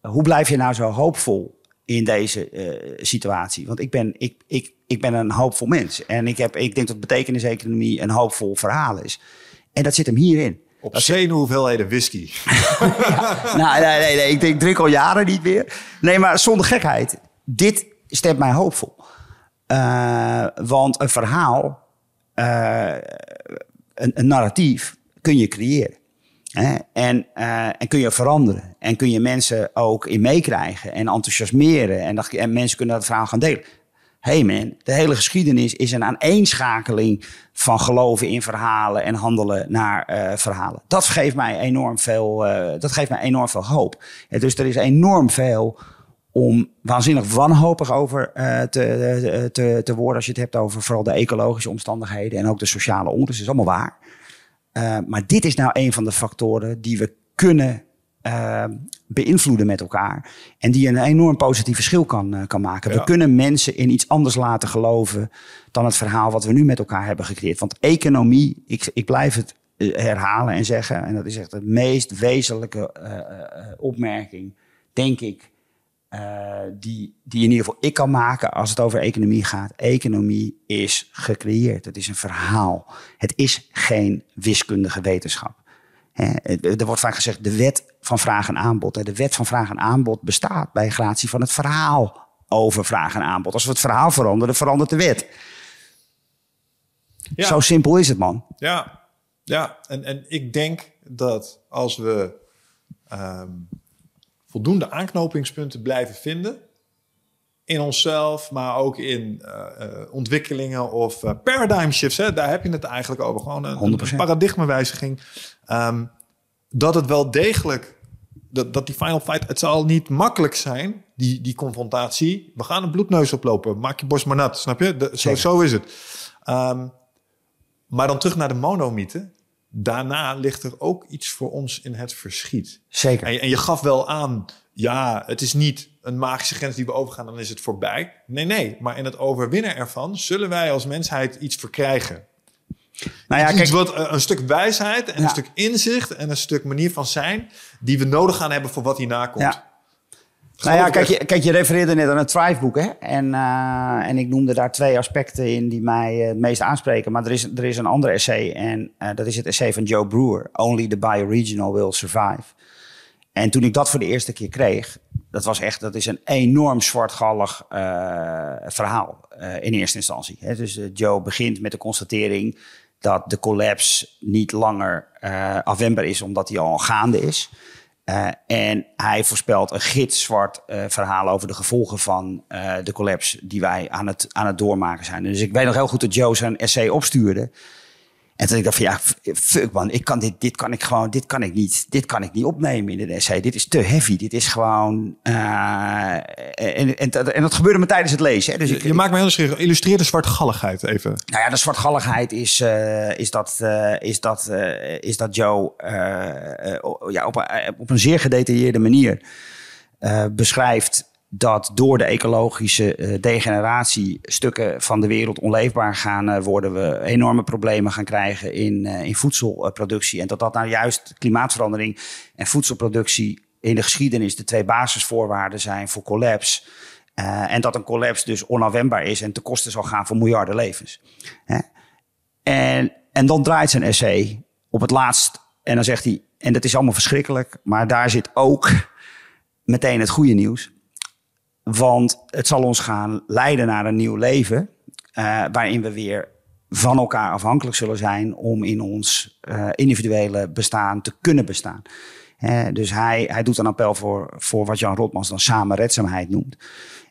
hoe blijf je nou zo hoopvol in deze situatie? Want ik ben, ik, ik, ik ben een hoopvol mens. En ik, heb, ik denk dat betekeniseconomie een hoopvol verhaal is. En dat zit hem hierin. Op zenuw hoeveelheden whisky. nou, nee, nee, nee, ik denk, drink al jaren niet meer. Nee, maar zonder gekheid. Dit stemt mij hoopvol. Eh, want een verhaal, eh, een, narratief, kun je creëren. Hè? En, eh, en kun je veranderen. En kun je mensen ook in meekrijgen en enthousiasmeren. En, dat, en mensen kunnen dat verhaal gaan delen. hey man, de hele geschiedenis is een aaneenschakeling van geloven in verhalen en handelen naar verhalen. Dat geeft mij enorm veel, dat geeft mij enorm veel hoop. Ja, dus er is enorm veel om waanzinnig wanhopig over eh, te, te, te worden als je het hebt over vooral de ecologische omstandigheden en ook de sociale onrust. Dat is allemaal waar. Uh, maar dit is nou een van de factoren die we kunnen uh, beïnvloeden met elkaar. En die een enorm positief verschil kan, kan maken. Ja. We kunnen mensen in iets anders laten geloven dan het verhaal wat we nu met elkaar hebben gecreëerd. Want economie, ik, ik blijf het eh, herhalen en zeggen, en dat is echt de meest wezenlijke opmerking, denk ik. Uh, die, die in ieder geval ik kan maken als het over economie gaat. Economie is gecreëerd. Het is een verhaal. Het is geen wiskundige wetenschap. He, er wordt vaak gezegd de wet van vraag en aanbod. De wet van vraag en aanbod bestaat bij gratie van het verhaal over vraag en aanbod. Als we het verhaal veranderen, verandert de wet. Ja. Zo simpel is het, man. Ja, ja. En, en ik denk dat als we um, voldoende aanknopingspunten blijven vinden. In onszelf, maar ook in uh, uh, ontwikkelingen of uh, paradigm shifts. Hè? Daar heb je het eigenlijk over. Gewoon een, een paradigmawijziging. Um, dat het wel degelijk dat, dat die final fight, het zal niet makkelijk zijn, die, die confrontatie. We gaan een bloedneus oplopen. Maak je borst maar nat, snap je? De, zo, zo is het. Ehm, maar dan terug naar de monomythe. Daarna ligt er ook iets voor ons in het verschiet. Zeker. En, je- en je gaf wel aan, ja, het is niet een magische grens die we overgaan, dan is het voorbij. Nee, nee, maar in het overwinnen ervan zullen wij als mensheid iets verkrijgen. Nou ja, iets kijk, wat, eh, een stuk wijsheid en Ja. een stuk inzicht en een stuk manier van zijn die we nodig gaan hebben voor wat hierna komt. Ja. Nou ja, kijk je, kijk, je refereerde net aan het Thrive-boek. Hè? En, eh, en ik noemde daar twee aspecten in die mij eh, het meest aanspreken. Maar er is, er is een ander essay. En eh, dat is het essay van Joe Brewer. Only the bioregional will survive. En toen ik dat voor de eerste keer kreeg... dat was echt dat is een enorm zwartgallig verhaal in eerste instantie. Hè? Dus Joe begint met de constatering... dat de collapse niet langer afwendbaar is... omdat die al gaande is... Uh, en hij voorspelt een gitzwart uh, verhaal over de gevolgen van uh, de collapse die wij aan het, aan het doormaken zijn. Dus ik weet nog heel goed dat Joe zijn essay opstuurde. En toen ik dacht van ja, fuck man, ik kan dit, dit kan ik gewoon, dit kan ik niet, dit kan ik niet opnemen in een essay. Dit is te heavy. Dit is gewoon. Uh, en, en, en, dat gebeurde me tijdens het lezen. Hè. Dus je, ik, je maakt me heel nieuwsgierig. Illustreer de zwartgalligheid even. Nou ja, de zwartgalligheid is, uh, is, dat, uh, is, dat, is dat Joe ja, op, op een zeer gedetailleerde manier beschrijft dat door de ecologische uh, degeneratie stukken van de wereld onleefbaar gaan uh, worden. We enorme problemen gaan krijgen in, uh, in voedselproductie. En dat dat nou juist klimaatverandering en voedselproductie in de geschiedenis de twee basisvoorwaarden zijn voor collapse. en dat een collapse dus onafwendbaar is en ten koste zal gaan van miljarden levens. Hè? En, en dan draait zijn essay op het laatst en dan zegt hij, en dat is allemaal verschrikkelijk, maar daar zit ook meteen het goede nieuws. Want het zal ons gaan leiden naar een nieuw leven. Uh, waarin we weer van elkaar afhankelijk zullen zijn om in ons uh, individuele bestaan te kunnen bestaan. Uh, dus hij, hij doet een appel voor, voor wat Jan Rotmans dan samenredzaamheid noemt.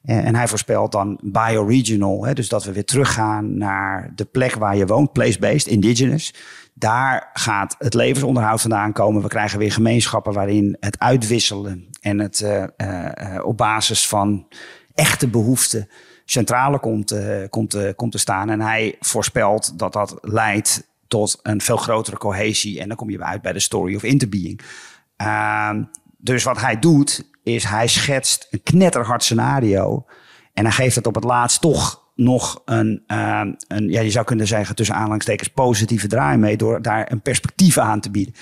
En hij voorspelt dan bioregional, hè, dus dat we weer teruggaan naar de plek waar je woont, place-based, indigenous. Daar gaat het levensonderhoud vandaan komen. We krijgen weer gemeenschappen waarin het uitwisselen en het uh, uh, op basis van echte behoeften centrale komt, komt, komt te staan. En hij voorspelt dat dat leidt tot een veel grotere cohesie. En dan kom je uit bij de story of interbeing. Dus wat hij doet, is hij schetst een knetterhard scenario. En hij geeft het op het laatst toch nog een, uh, een, ja, je zou kunnen zeggen, tussen aanhalingstekens positieve draai mee, door daar een perspectief aan te bieden.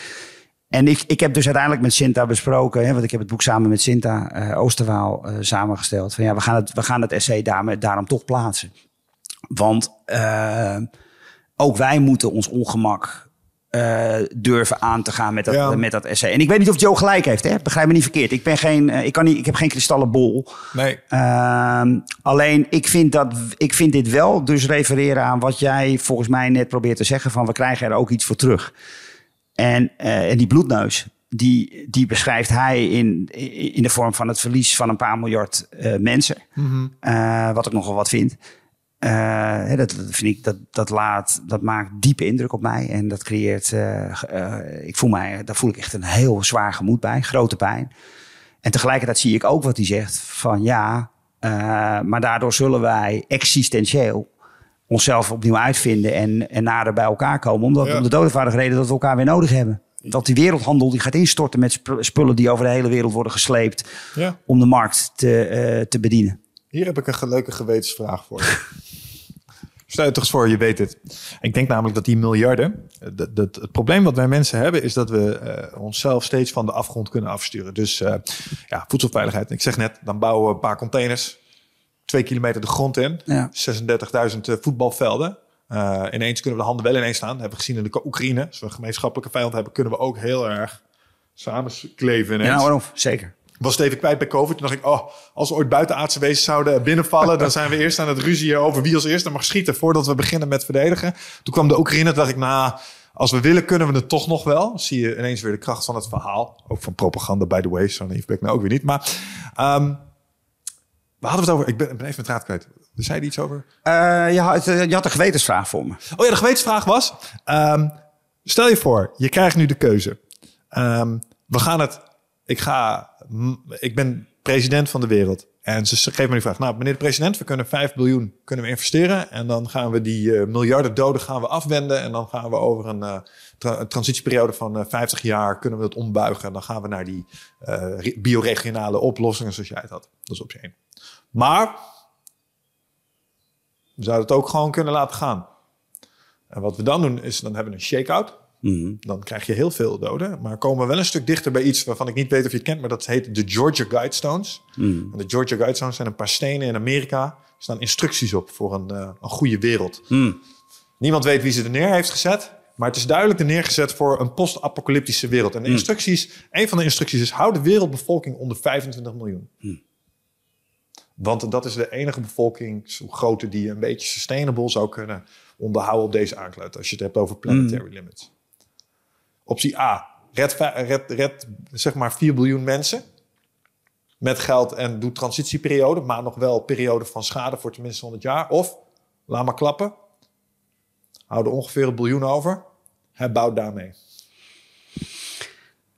En ik, ik heb dus uiteindelijk met Sinta besproken, hè, want ik heb het boek samen met Sinta uh, Oosterwaal uh, samengesteld. Van ja, we gaan het, we gaan het essay daarmee, daarom toch plaatsen. Want uh, ook wij moeten ons ongemak uh, durven aan te gaan met dat, ja. met dat essay. En ik weet niet of Joe gelijk heeft, hè? begrijp me niet verkeerd. Ik, ben geen, uh, ik, kan niet, ik heb geen kristallen bol. Nee. Uh, alleen, ik vind, dat, ik vind dit wel dus refereren aan wat jij volgens mij net probeert te zeggen... van we krijgen er ook iets voor terug. En, en die bloedneus, die, die beschrijft hij in, in de vorm van het verlies van een paar miljard mensen. Mhm. Mm -hmm. wat ik nogal wat vind. Uh, dat, vind ik, dat, dat laat, dat maakt diepe indruk op mij. En dat creëert, uh, uh, ik voel mij, daar voel ik echt een heel zwaar gemoed bij, grote pijn. En tegelijkertijd zie ik ook wat hij zegt van ja, maar daardoor zullen wij existentieel onszelf opnieuw uitvinden en, en nader bij elkaar komen. Omdat ja. om de doodvoudige reden dat we elkaar weer nodig hebben. Dat die wereldhandel die gaat instorten met spullen die over de hele wereld worden gesleept ja. om de markt te, te bedienen. Hier heb ik een leuke gewetensvraag voor je. Stel je toch eens voor, je weet het. Ik denk namelijk dat die miljarden... Dat, dat, het probleem wat wij mensen hebben... is dat we uh, onszelf steeds van de afgrond kunnen afsturen. Dus uh, ja, voedselveiligheid. Ik zeg net, dan bouwen we een paar containers... twee kilometer de grond in. Ja. 36.000 voetbalvelden. Uh, ineens kunnen we de handen wel ineens staan. Dat hebben we gezien in de Oekraïne. Als we een gemeenschappelijke vijand hebben... kunnen we ook heel erg samenkleven ineens. Ja, waarom? Zeker was het even kwijt bij COVID. Toen dacht ik, oh, als we ooit buitenaardse wezens zouden binnenvallen... dan zijn we eerst aan het ruzie over wie als eerste mag schieten... voordat we beginnen met verdedigen. Toen kwam de Oekraïne, dacht ik, nou, als we willen kunnen we het toch nog wel. Zie je ineens weer de kracht van het verhaal. Ook van propaganda, by the way. Zo naïef ben ik nou ook weer niet. Maar um, waar hadden we het over? Ik ben, ben even mijn draad kwijt. Zei je iets over? Uh, je, had, je had een gewetensvraag voor me. Oh ja, de gewetensvraag was... Um, stel je voor, je krijgt nu de keuze. Um, we gaan het ik ga, ik ben president van de wereld. En ze geven me die vraag, nou meneer de president, we kunnen 5 biljoen kunnen we investeren. En dan gaan we die uh, miljarden doden gaan we afwenden. En dan gaan we over een, uh, tra transitieperiode van uh, 50 jaar kunnen we dat ombuigen. En dan gaan we naar die bioregionale oplossingen zoals jij het had. Dat is optie één. Maar we zouden het ook gewoon kunnen laten gaan. En wat we dan doen is, dan hebben we een shake-out. Mm Dan krijg je heel veel doden. Maar komen we wel een stuk dichter bij iets waarvan ik niet weet of je het kent. Maar dat heet de Georgia Guidestones. Mm. En de Georgia Guidestones zijn een paar stenen in Amerika. Er staan instructies op voor een, uh, een goede wereld. Mm. Niemand weet wie ze er neer heeft gezet. Maar het is duidelijk er neergezet voor een post-apocalyptische wereld. En de instructies, een van de instructies is: hou de wereldbevolking onder 25 miljoen. Want dat is de enige bevolkingsgrootte die je een beetje sustainable zou kunnen onderhouden op deze aankluit. Als je het hebt over planetary limits. Optie A. Red, red, red zeg maar 4 biljoen mensen met geld en doe transitieperiode, maar nog wel periode van schade voor tenminste 100 jaar. Of laat maar klappen. Hou er ongeveer een biljoen over. Herbouw daarmee.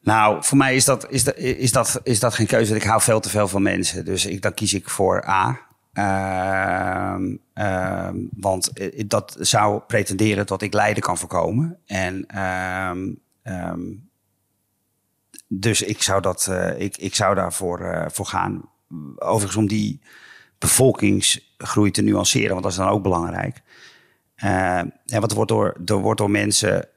Nou, voor mij is dat, is, dat, is, dat, is dat geen keuze. Ik hou veel te veel van mensen. Dus ik, dan kies ik voor A. Uh, uh, want dat zou pretenderen dat ik lijden kan voorkomen. En uh, Um, dus ik zou, dat, uh, ik, ik zou daarvoor uh, voor gaan. Overigens om die bevolkingsgroei te nuanceren, want dat is dan ook belangrijk. Uh, ja, want er wordt door, er wordt door mensen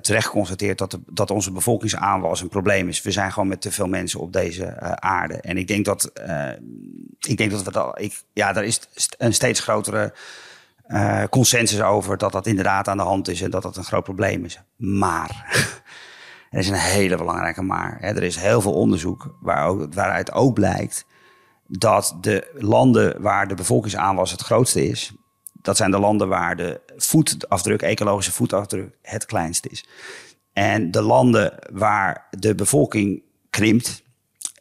terecht geconstateerd dat, dat onze bevolkingsaanwas een probleem is. We zijn gewoon met te veel mensen op deze aarde. En ik denk dat, ik denk dat we dat. Ik, ja, er is een steeds grotere consensus over dat dat inderdaad aan de hand is en dat dat een groot probleem is. Maar, er is een hele belangrijke maar. Hè. Er is heel veel onderzoek waar ook, waaruit ook blijkt dat de landen waar de bevolkingsaanwas het grootste is, dat zijn de landen waar de voetafdruk, ecologische voetafdruk, het kleinst is. En de landen waar de bevolking krimpt,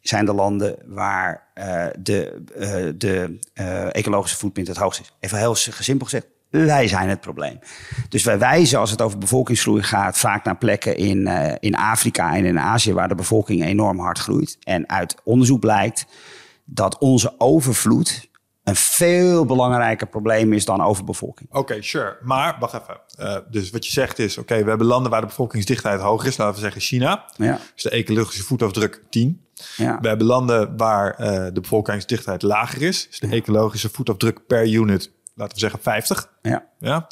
zijn de landen waar uh, de, uh, de uh, ecologische footprint het hoogst is. Even heel simpel gezegd, wij zijn het probleem. Dus wij wijzen als het over bevolkingsgroei gaat vaak naar plekken in, in Afrika en in Azië waar de bevolking enorm hard groeit. En uit onderzoek blijkt dat onze overvloed een veel belangrijker probleem is dan overbevolking. Oké, sure. Maar wacht even. Uh, dus wat je zegt is, oké, we hebben landen waar de bevolkingsdichtheid hoger is. Laten we zeggen China. Ja. Dus de ecologische voetafdruk 10. Ja. We hebben landen waar uh, de bevolkingsdichtheid lager is. Dus de ecologische voetafdruk per unit, laten we zeggen 50. Ja. ja.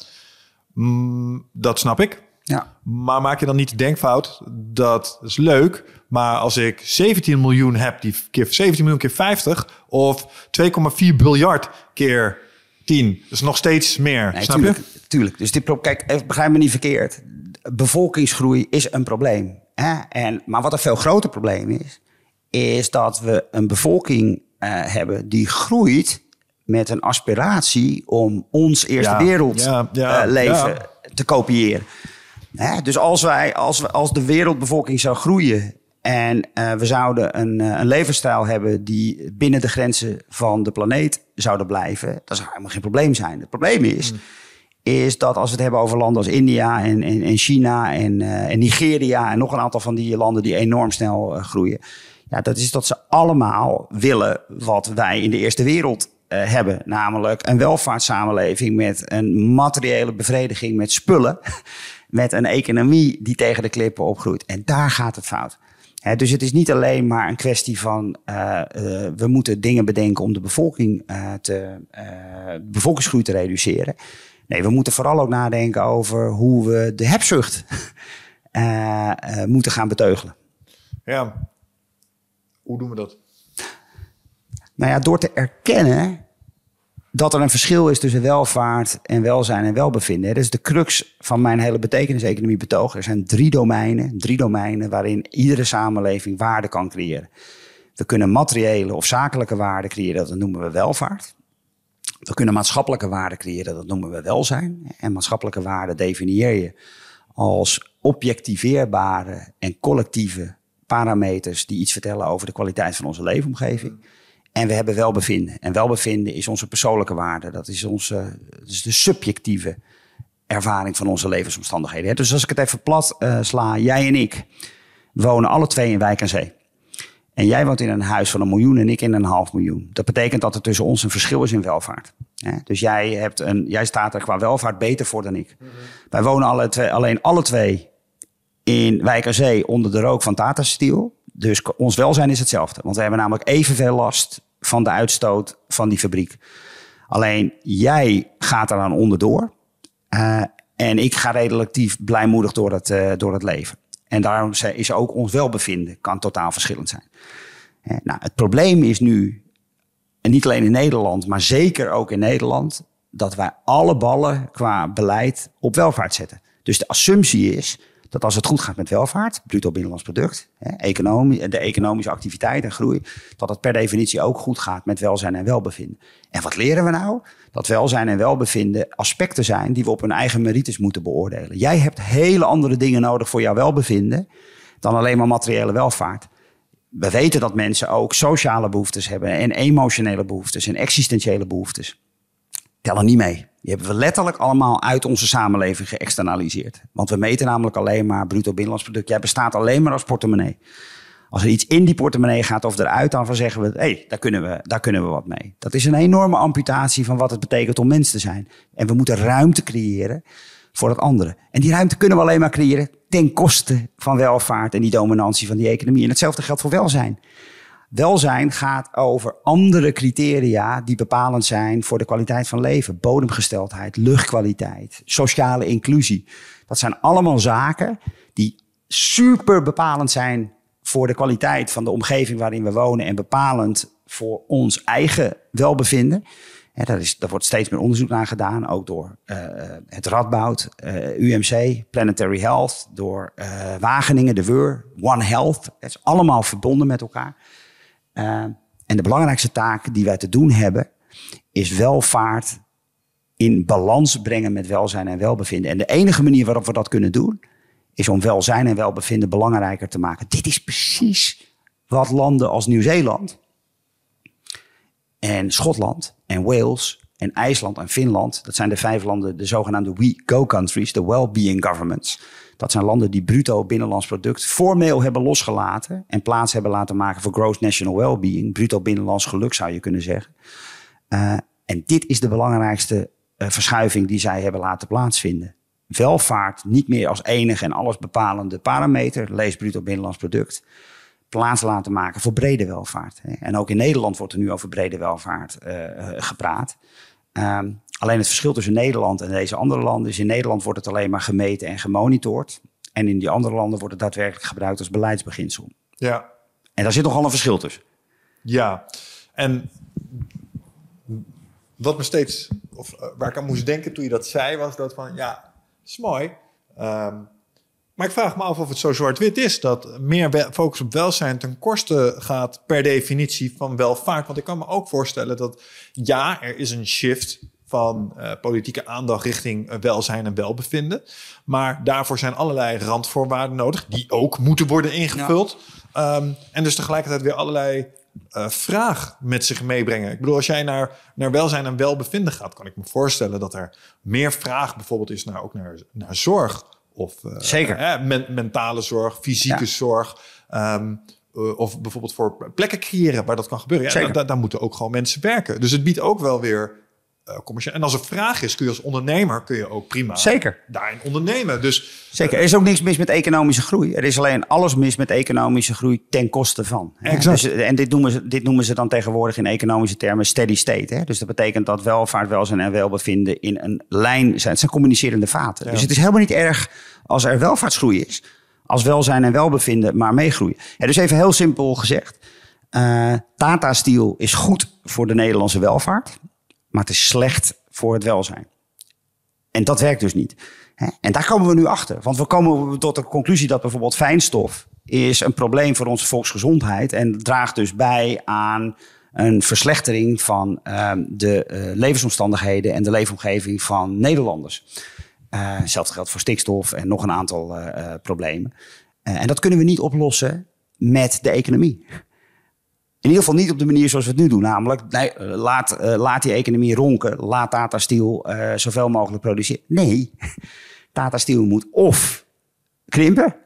Mm, dat snap ik. Ja. Maar maak je dan niet de denkfout, dat is leuk, maar als ik 17 miljoen heb, die keer 17 miljoen keer 50, of 2,4 biljard keer 10, dat is nog steeds meer. Nee, snap tuurlijk, je? Tuurlijk. Dus dit, kijk, begrijp me niet verkeerd. Bevolkingsgroei is een probleem. Hè? En, maar wat een veel groter probleem is, is dat we een bevolking uh, hebben die groeit met een aspiratie om ons eerste wereldleven ja, ja, uh, te kopiëren. Hè? Dus als, wij, als, we, als de wereldbevolking zou groeien en uh, we zouden een, uh, een levensstijl hebben die binnen de grenzen van de planeet zouden blijven, dat zou helemaal geen probleem zijn. Het probleem is, mm. is dat als we het hebben over landen als India en, en, en China en, en, Nigeria en nog een aantal van die landen die enorm snel groeien, ja, dat is dat ze allemaal willen wat wij in de eerste wereld hebben. Namelijk een welvaartssamenleving met een materiële bevrediging met spullen met een economie die tegen de klippen opgroeit. En daar gaat het fout. dus het is niet alleen maar een kwestie van uh, uh, we moeten dingen bedenken om de bevolking uh, te, bevolkingsgroei te reduceren. Nee, we moeten vooral ook nadenken over hoe we de hebzucht moeten gaan beteugelen. Ja, hoe doen we dat? Nou ja, door te erkennen dat er een verschil is tussen welvaart en welzijn en welbevinden. Dat is de crux van mijn hele betekenis-economie betoog. Er zijn drie domeinen, drie domeinen waarin iedere samenleving waarde kan creëren. We kunnen materiële of zakelijke waarde creëren, dat noemen we welvaart. We kunnen maatschappelijke waarde creëren, dat noemen we welzijn. En maatschappelijke waarde definieer je als objectiveerbare en collectieve parameters die iets vertellen over de kwaliteit van onze leefomgeving. En we hebben welbevinden. En welbevinden is onze persoonlijke waarde. Dat is, onze, dat is de subjectieve ervaring van onze levensomstandigheden. Dus als ik het even plat uh, sla, jij en ik wonen alle twee in Wijk aan Zee. En jij woont in een huis van een miljoen en ik in een half miljoen. Dat betekent dat er tussen ons een verschil is in welvaart. Dus jij, hebt een, jij staat er qua welvaart beter voor dan ik. Wij wonen alle twee, alleen alle twee in Wijk aan Zee onder de rook van Tata Steel. Dus ons welzijn is hetzelfde. Want we hebben namelijk evenveel last van de uitstoot van die fabriek. Alleen jij gaat eraan onderdoor. Uh, en ik ga relatief blijmoedig door het, uh, door het leven. En daarom is ook ons welbevinden kan totaal verschillend zijn. Uh, nou, het probleem is nu, en niet alleen in Nederland, maar zeker ook in Nederland, dat wij alle ballen qua beleid op welvaart zetten. Dus de assumptie is dat als het goed gaat met welvaart, bruto binnenlands product, hè, economie, de economische activiteit en groei, dat het per definitie ook goed gaat met welzijn en welbevinden. En wat leren we nou? Dat welzijn en welbevinden aspecten zijn die we op hun eigen merites moeten beoordelen. Jij hebt hele andere dingen nodig voor jouw welbevinden dan alleen maar materiële welvaart. We weten dat mensen ook sociale behoeftes hebben en emotionele behoeftes en existentiële behoeftes. Tellen niet mee. Die hebben we letterlijk allemaal uit onze samenleving geëxternaliseerd. Want we meten namelijk alleen maar bruto binnenlands product. Jij bestaat alleen maar als portemonnee. Als er iets in die portemonnee gaat of eruit, dan zeggen we: hé, hey, daar, kunnen we, daar kunnen we wat mee. Dat is een enorme amputatie van wat het betekent om mens te zijn. En we moeten ruimte creëren voor het andere. En die ruimte kunnen we alleen maar creëren ten koste van welvaart en die dominantie van die economie. En hetzelfde geldt voor welzijn. Welzijn gaat over andere criteria die bepalend zijn voor de kwaliteit van leven. Bodemgesteldheid, luchtkwaliteit, sociale inclusie. Dat zijn allemaal zaken die super bepalend zijn voor de kwaliteit van de omgeving waarin we wonen en bepalend voor ons eigen welbevinden. Ja, daar, is, wordt steeds meer onderzoek naar gedaan, ook door uh, het Radboud, uh, UMC, Planetary Health, door uh, Wageningen, de WUR, One Health. Het is allemaal verbonden met elkaar. Uh, en de belangrijkste taak die wij te doen hebben, is welvaart in balans brengen met welzijn en welbevinden. En de enige manier waarop we dat kunnen doen, is om welzijn en welbevinden belangrijker te maken. Dit is precies wat landen als Nieuw-Zeeland en Schotland en Wales en IJsland en Finland, dat zijn de vijf landen, de zogenaamde We Go countries, de well-being governments. Dat zijn landen die bruto binnenlands product formeel hebben losgelaten en plaats hebben laten maken voor gross national well-being, bruto binnenlands geluk zou je kunnen zeggen. Uh, en dit is de belangrijkste uh, verschuiving die zij hebben laten plaatsvinden. Welvaart niet meer als enige en alles bepalende parameter, lees bruto binnenlands product, plaats laten maken voor brede welvaart. En ook in Nederland wordt er nu over brede welvaart uh, gepraat. Um, alleen het verschil tussen Nederland en deze andere landen is in Nederland wordt het alleen maar gemeten en gemonitord. En in die andere landen wordt het daadwerkelijk gebruikt als beleidsbeginsel. Ja. En daar zit nogal een verschil tussen. Ja, en wat me steeds, of uh, waar ik aan moest denken toen je dat zei, was dat van ja, is mooi. Um, maar ik vraag me af of het zo zwart-wit is dat meer focus op welzijn ten koste gaat per definitie van welvaart. Want ik kan me ook voorstellen dat ja, er is een shift van uh, politieke aandacht richting uh, welzijn en welbevinden. Maar daarvoor zijn allerlei randvoorwaarden nodig, die ook moeten worden ingevuld. Ja. Um, en dus tegelijkertijd weer allerlei uh, vraag met zich meebrengen. Ik bedoel, als jij naar, naar welzijn en welbevinden gaat, kan ik me voorstellen dat er meer vraag bijvoorbeeld is naar, ook naar, naar zorg. Of Zeker. Eh, men, mentale zorg, fysieke ja. zorg. Um, uh, of bijvoorbeeld voor plekken creëren waar dat kan gebeuren. Ja, daar, daar moeten ook gewoon mensen werken. Dus het biedt ook wel weer commercieel. En als er vraag is, kun je als ondernemer kun je ook prima Zeker. daarin ondernemen. Dus, Zeker. Er is ook niks mis met economische groei. Er is alleen alles mis met economische groei ten koste van. Exact. Dus, en dit noemen, ze, dit noemen ze dan tegenwoordig in economische termen steady state. Hè? Dus dat betekent dat welvaart, welzijn en welbevinden in een lijn zijn. Het zijn communicerende vaten. Ja. Dus het is helemaal niet erg als er welvaartsgroei is. Als welzijn en welbevinden maar meegroeien. Ja, dus even heel simpel gezegd. Uh, Tata Steel is goed voor de Nederlandse welvaart maar het is slecht voor het welzijn. En dat werkt dus niet. En daar komen we nu achter. Want we komen tot de conclusie dat bijvoorbeeld fijnstof is een probleem voor onze volksgezondheid en draagt dus bij aan een verslechtering van uh, de uh, levensomstandigheden en de leefomgeving van Nederlanders. Uh, hetzelfde geldt voor stikstof en nog een aantal uh, problemen. en dat kunnen we niet oplossen met de economie. In ieder geval niet op de manier zoals we het nu doen. Namelijk, nee, laat, uh, laat die economie ronken. Laat Tata Steel uh, zoveel mogelijk produceren. Nee, Tata Steel moet of krimpen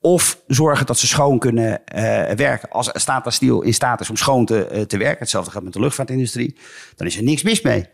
Of zorgen dat ze schoon kunnen eh, werken. Als Tata Steel in staat is om schoon te, eh, te werken, hetzelfde gaat met de luchtvaartindustrie, dan is er niks mis mee.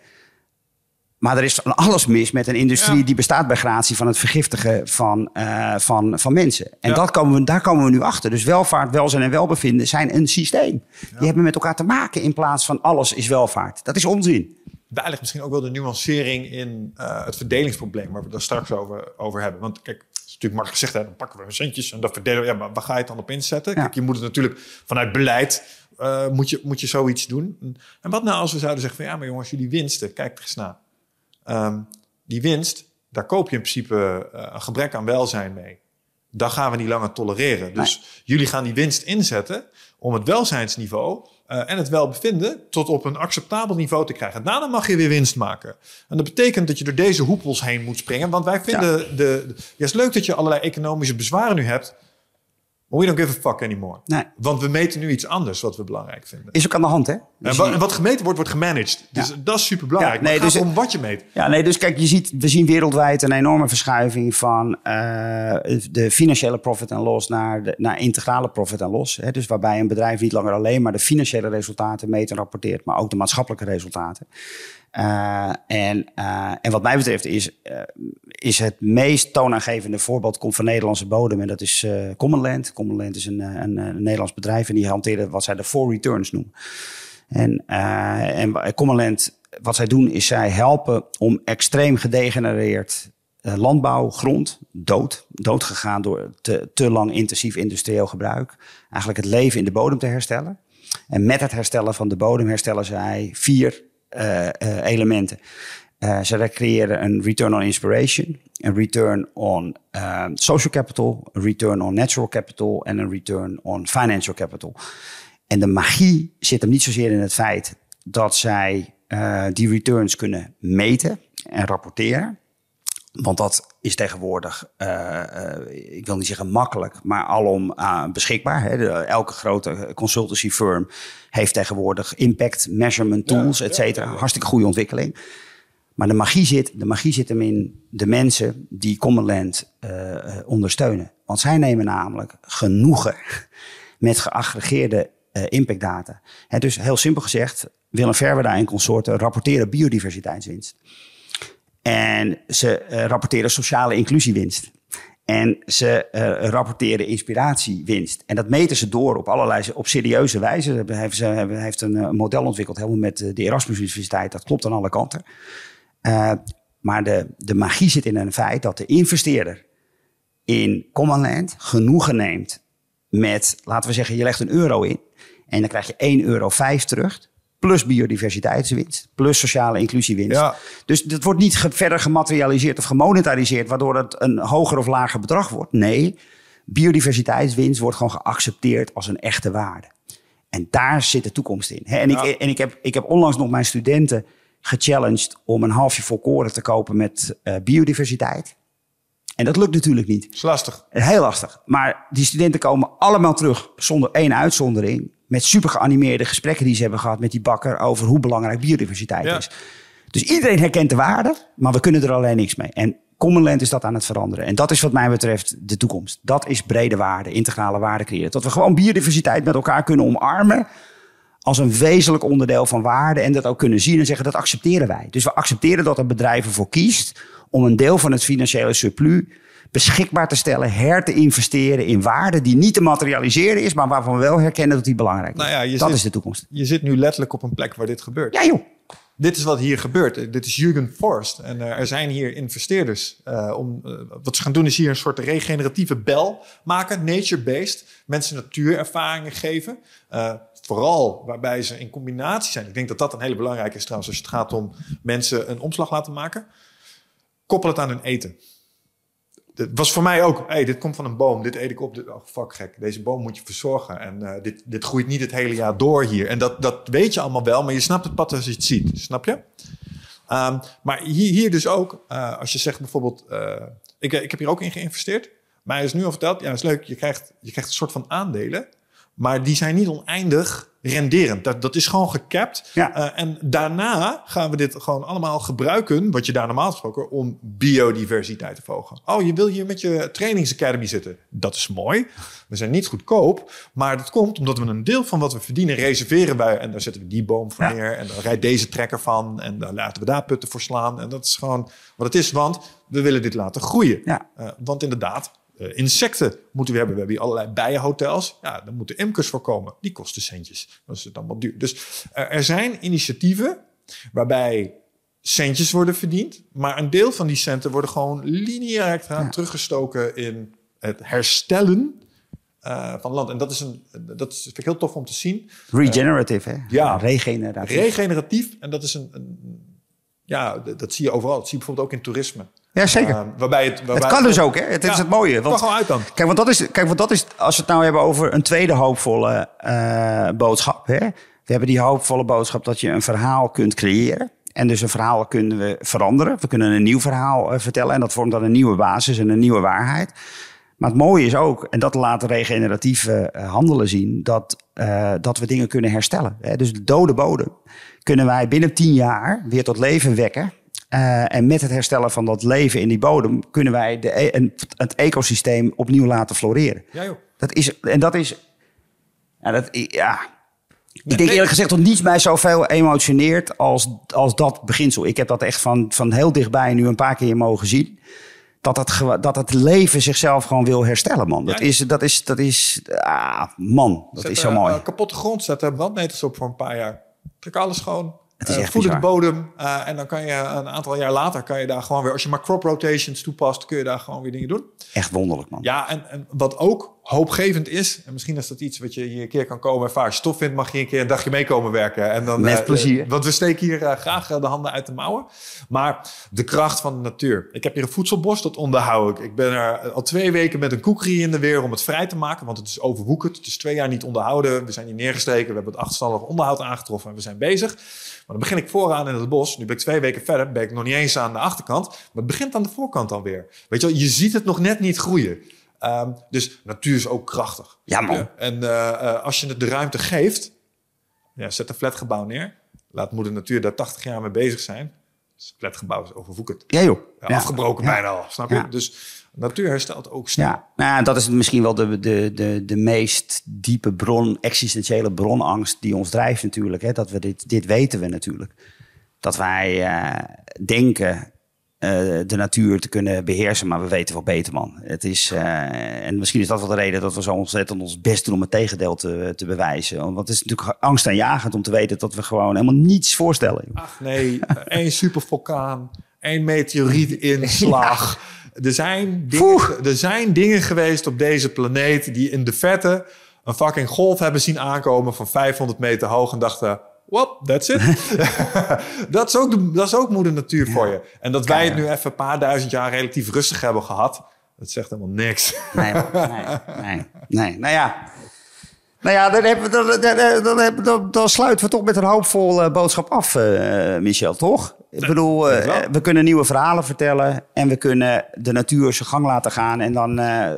Maar er is van alles mis met een industrie Ja. die bestaat bij gratie van het vergiftigen van, eh, van, van mensen. En Ja. dat komen we, daar komen we nu achter. Dus welvaart, welzijn en welbevinden zijn een systeem. Die hebben met elkaar te maken in plaats van alles is welvaart. Dat is onzin. Daar ligt misschien ook wel de nuancering in eh, het verdelingsprobleem, waar we daar straks over, over hebben. Want kijk, het is natuurlijk makkelijk gezegd, hè, dan pakken we een centjes en dat verdelen we. Ja, maar waar ga je het dan op inzetten? Kijk, je moet het natuurlijk vanuit beleid, eh, moet, je, moet je zoiets doen. En wat nou als we zouden zeggen van, ja, maar jongens, jullie winsten, kijk er eens naar. Ehm, die winst, daar koop je in principe eh, een gebrek aan welzijn mee. Dat gaan we niet langer tolereren. Dus jullie gaan die winst inzetten om het welzijnsniveau eh, en het welbevinden tot op een acceptabel niveau te krijgen. Daarna mag je weer winst maken. En dat betekent dat je door deze hoepels heen moet springen. Want wij vinden, de, de, ja, het is leuk dat je allerlei economische bezwaren nu hebt. We don't give a fuck anymore. Nee. Want we meten nu iets anders wat we belangrijk vinden. Is ook aan de hand, hè? En Dus wat, je- en wat gemeten wordt, wordt gemanaged. Dus Ja. dat is super belangrijk. Ja, nee, dus- om wat je meet. Ja, nee, dus kijk, je ziet, we zien wereldwijd een enorme verschuiving van eh, de financiële profit en loss naar, de, naar integrale profit en loss. Hè? Dus waarbij een bedrijf niet langer alleen maar de financiële resultaten meet en rapporteert, maar ook de maatschappelijke resultaten. Eh, en, eh, en wat mij betreft is, eh, is het meest toonaangevende voorbeeld komt van Nederlandse bodem. En dat is Commonland. Commonland is een, een, Nederlands bedrijf en die hanteren wat zij de four returns noemen. En, en Commonland, wat zij doen, is zij helpen om extreem gedegenereerd eh, landbouw, grond, dood, dood gegaan door te, te lang intensief industrieel gebruik, eigenlijk het leven in de bodem te herstellen. En met het herstellen van de bodem herstellen zij vier elementen. Eh, ze creëren een return on inspiration, een return on eh, social capital, een return on natural capital en een return on financial capital. En de magie zit hem niet zozeer in het feit dat zij eh, die returns kunnen meten en rapporteren. Want dat is tegenwoordig, eh, eh, ik wil niet zeggen makkelijk, maar alom eh, beschikbaar. Hè. De- elke grote consultancy firm heeft tegenwoordig impact measurement tools, Ja, et cetera. ja, ja. Hartstikke goede ontwikkeling. Maar de magie zit, de magie zit hem in de mensen die Commonland ondersteunen. Want zij nemen namelijk genoegen met geaggregeerde impactdata. Hè, dus heel simpel gezegd, Willem Verwerda en consorten rapporteren biodiversiteitswinst. En ze eh, rapporteren sociale inclusiewinst. En ze eh, rapporteren inspiratiewinst. En dat meten ze door op allerlei op serieuze wijze. Ze heeft, ze heeft een eh, model ontwikkeld, helemaal met de Erasmus Universiteit. Dat klopt aan alle kanten. Maar de, de magie zit in het feit dat de investeerder in Commonland genoegen neemt met, laten we zeggen, je legt een euro in en dan krijg je 1,05 euro terug. Plus biodiversiteitswinst, plus sociale inclusiewinst. Ja. Dus dat wordt niet ge- verder gematerialiseerd of gemonetariseerd, waardoor het een hoger of lager bedrag wordt. Nee, biodiversiteitswinst wordt gewoon geaccepteerd als een echte waarde. En daar zit de toekomst in. En, Ja. ik, en ik, heb, ik heb onlangs nog mijn studenten gechallenged om een halfje volkoren te kopen met eh, biodiversiteit. En dat lukt natuurlijk niet. Dat is lastig. Heel lastig. Maar die studenten komen allemaal terug, zonder één uitzondering, met super geanimeerde gesprekken die ze hebben gehad met die bakker over hoe belangrijk biodiversiteit Ja. is. Dus iedereen herkent de waarde, maar we kunnen er alleen niks mee. En Commonland is dat aan het veranderen. En dat is wat mij betreft de toekomst. Dat is brede waarde, integrale waarde creëren. Dat we gewoon biodiversiteit met elkaar kunnen omarmen als een wezenlijk onderdeel van waarde en dat ook kunnen zien en zeggen dat accepteren wij. Dus we accepteren dat er bedrijven ervoor kiest om een deel van het financiële surplus beschikbaar te stellen, her te investeren in waarde die niet te materialiseren is, maar waarvan we wel herkennen dat die belangrijk is. Nou ja, dat zit- is de toekomst. Je zit nu letterlijk op een plek waar dit gebeurt. Ja joh. Dit is wat hier gebeurt. Dit is Jürgen Forst. En eh, er zijn hier investeerders. eh, om, eh, wat ze gaan doen is hier een soort regeneratieve bel maken. Nature-based. Mensen natuurervaringen geven. Vooral waarbij ze in combinatie zijn. Ik denk dat dat een hele belangrijke is trouwens. Als het gaat om mensen een omslag laten maken. Koppel het aan hun eten. Het was voor mij ook, hey, dit komt van een boom, dit eet ik op. Oh, fuck gek, deze boom moet je verzorgen. En eh, dit, dit groeit niet het hele jaar door hier. En dat, dat weet je allemaal wel, maar je snapt het pad als je het ziet. Snap je? Ehm, maar hier, hier dus ook, eh, als je zegt bijvoorbeeld... eh, ik, ik heb hier ook in geïnvesteerd. Maar is nu al verteld, ja, dat is leuk. Je krijgt, je krijgt een soort van aandelen. Maar die zijn niet oneindig renderend. Dat, dat is gewoon gecapt. Ja. Eh, en daarna gaan we dit gewoon allemaal gebruiken, wat je daar normaal gesproken, om biodiversiteit te verhogen. Oh, je wil hier met je trainingsacademy zitten. Dat is mooi. We zijn niet goedkoop, maar dat komt omdat we een deel van wat we verdienen reserveren wij. En daar zetten we die boom voor Ja. neer en dan rijdt deze trekker van en dan laten we daar putten voor slaan. En dat is gewoon wat het is, want we willen dit laten groeien. Ja. Eh, want inderdaad, eh, insecten moeten we hebben. We hebben hier allerlei bijenhotels. Ja, daar moeten imkers voor komen. Die kosten centjes. Dat is het allemaal duur. Dus eh, er zijn initiatieven waarbij centjes worden verdiend. Maar een deel van die centen worden gewoon lineair Ja. teruggestoken in het herstellen eh, van land. En dat is, een, dat is vind ik heel tof om te zien. Regenerative, hè? Ja. Regeneratief. Regeneratief. En dat is een... een ja, dat zie je overal. Dat zie je bijvoorbeeld ook in toerisme. Ja, zeker. Eh, waarbij het, waarbij het kan dus ook, hè? Het is het mooie. Kan Want, gewoon uit dan. kijk, want dat is, kijk, want dat is, als we het nou hebben over een tweede hoopvolle eh, boodschap. Hè? We hebben die hoopvolle boodschap dat je een verhaal kunt creëren. En dus een verhaal kunnen we veranderen. We kunnen een nieuw verhaal eh, vertellen. En dat vormt dan een nieuwe basis en een nieuwe waarheid. Maar het mooie is ook, en dat laat regeneratieve eh, handelen zien, dat, dat we dingen kunnen herstellen. Hè? Dus de dode bodem kunnen wij binnen tien jaar weer tot leven wekken. Eh, en met het herstellen van dat leven in die bodem kunnen wij de, e- en het ecosysteem opnieuw laten floreren. Ja, joh. Dat is, en dat is, ja, dat, ja. Ik denk eerlijk gezegd dat niets mij zoveel emotioneert als, als dat beginsel. Ik heb dat echt van, van heel dichtbij nu een paar keer mogen zien. Dat het, dat het leven zichzelf gewoon wil herstellen, man. Dat Ja. is, dat is, dat is, ah, man, dat Zet, is zo mooi. eh, kapotte grond zetten, brandnetels op voor een paar jaar. Trek alles schoon. Het is eh, echt voeden de bodem. eh, en dan kan je een aantal jaar later, kan je daar gewoon weer, als je maar crop rotations toepast, kun je daar gewoon weer dingen doen. Echt wonderlijk, man. Ja, en, en wat ook hoopgevend is, en misschien is dat iets wat je hier een keer kan komen ervaren. Als je het tof vindt, mag je een keer een dagje meekomen werken. En dan, Met eh, plezier. eh, want we steken hier eh, graag de handen uit de mouwen. Maar de kracht van de natuur. Ik heb hier een voedselbos, dat onderhoud ik. Ik ben er al twee weken met een koekerie in de weer om het vrij te maken. Want het is overwoekerd. Het is twee jaar niet onderhouden. We zijn hier neergestreken. We hebben het achterstallig onderhoud aangetroffen en we zijn bezig. Maar dan begin ik vooraan in het bos. Nu ben ik twee weken verder. Ben ik nog niet eens aan de achterkant. Maar het begint aan de voorkant alweer. Weet je wel, je ziet het nog net niet groeien. Ehm, dus natuur is ook krachtig. Ja, man. En eh, eh, als je het de ruimte geeft, ja, zet een flatgebouw neer. Laat moeder natuur daar 80 jaar mee bezig zijn. Dus het flatgebouw is overwoekerd. Ja, joh. Ja. Afgebroken Ja. bijna al, snap je? Dus natuur herstelt ook snel. Ja, nou, ja, dat is misschien wel de, de, de, de meest diepe bron, existentiële bronangst die ons drijft natuurlijk. Hè? Dat we dit, dit weten we natuurlijk. Dat wij eh, denken de natuur te kunnen beheersen, maar we weten wel beter, man. Het is, eh, en misschien is dat wel de reden dat we zo ontzettend ons best doen om het tegendeel te, te bewijzen. Want het is natuurlijk angstaanjagend om te weten dat we gewoon helemaal niets voorstellen. Ach nee, eh, één supervulkaan, één meteorietinslag. Er, zijn dingen, er zijn dingen geweest op deze planeet die in de verte een fucking golf hebben zien aankomen van 500 meter hoog en dachten... What? That's it. dat, is ook de, dat is ook moeder natuur voor je. En dat wij het nu even een paar duizend jaar relatief rustig hebben gehad, dat zegt helemaal niks. Nee, man. nee, nee, nee. Nou ja. Nou ja, dan, hebben we, dan, dan, dan, hebben- dan, dan sluiten we toch met een hoopvol eh, boodschap af, eh, Michel, toch? Ik bedoel, eh, we kunnen nieuwe verhalen vertellen en we kunnen de natuur zijn gang laten gaan en dan eh,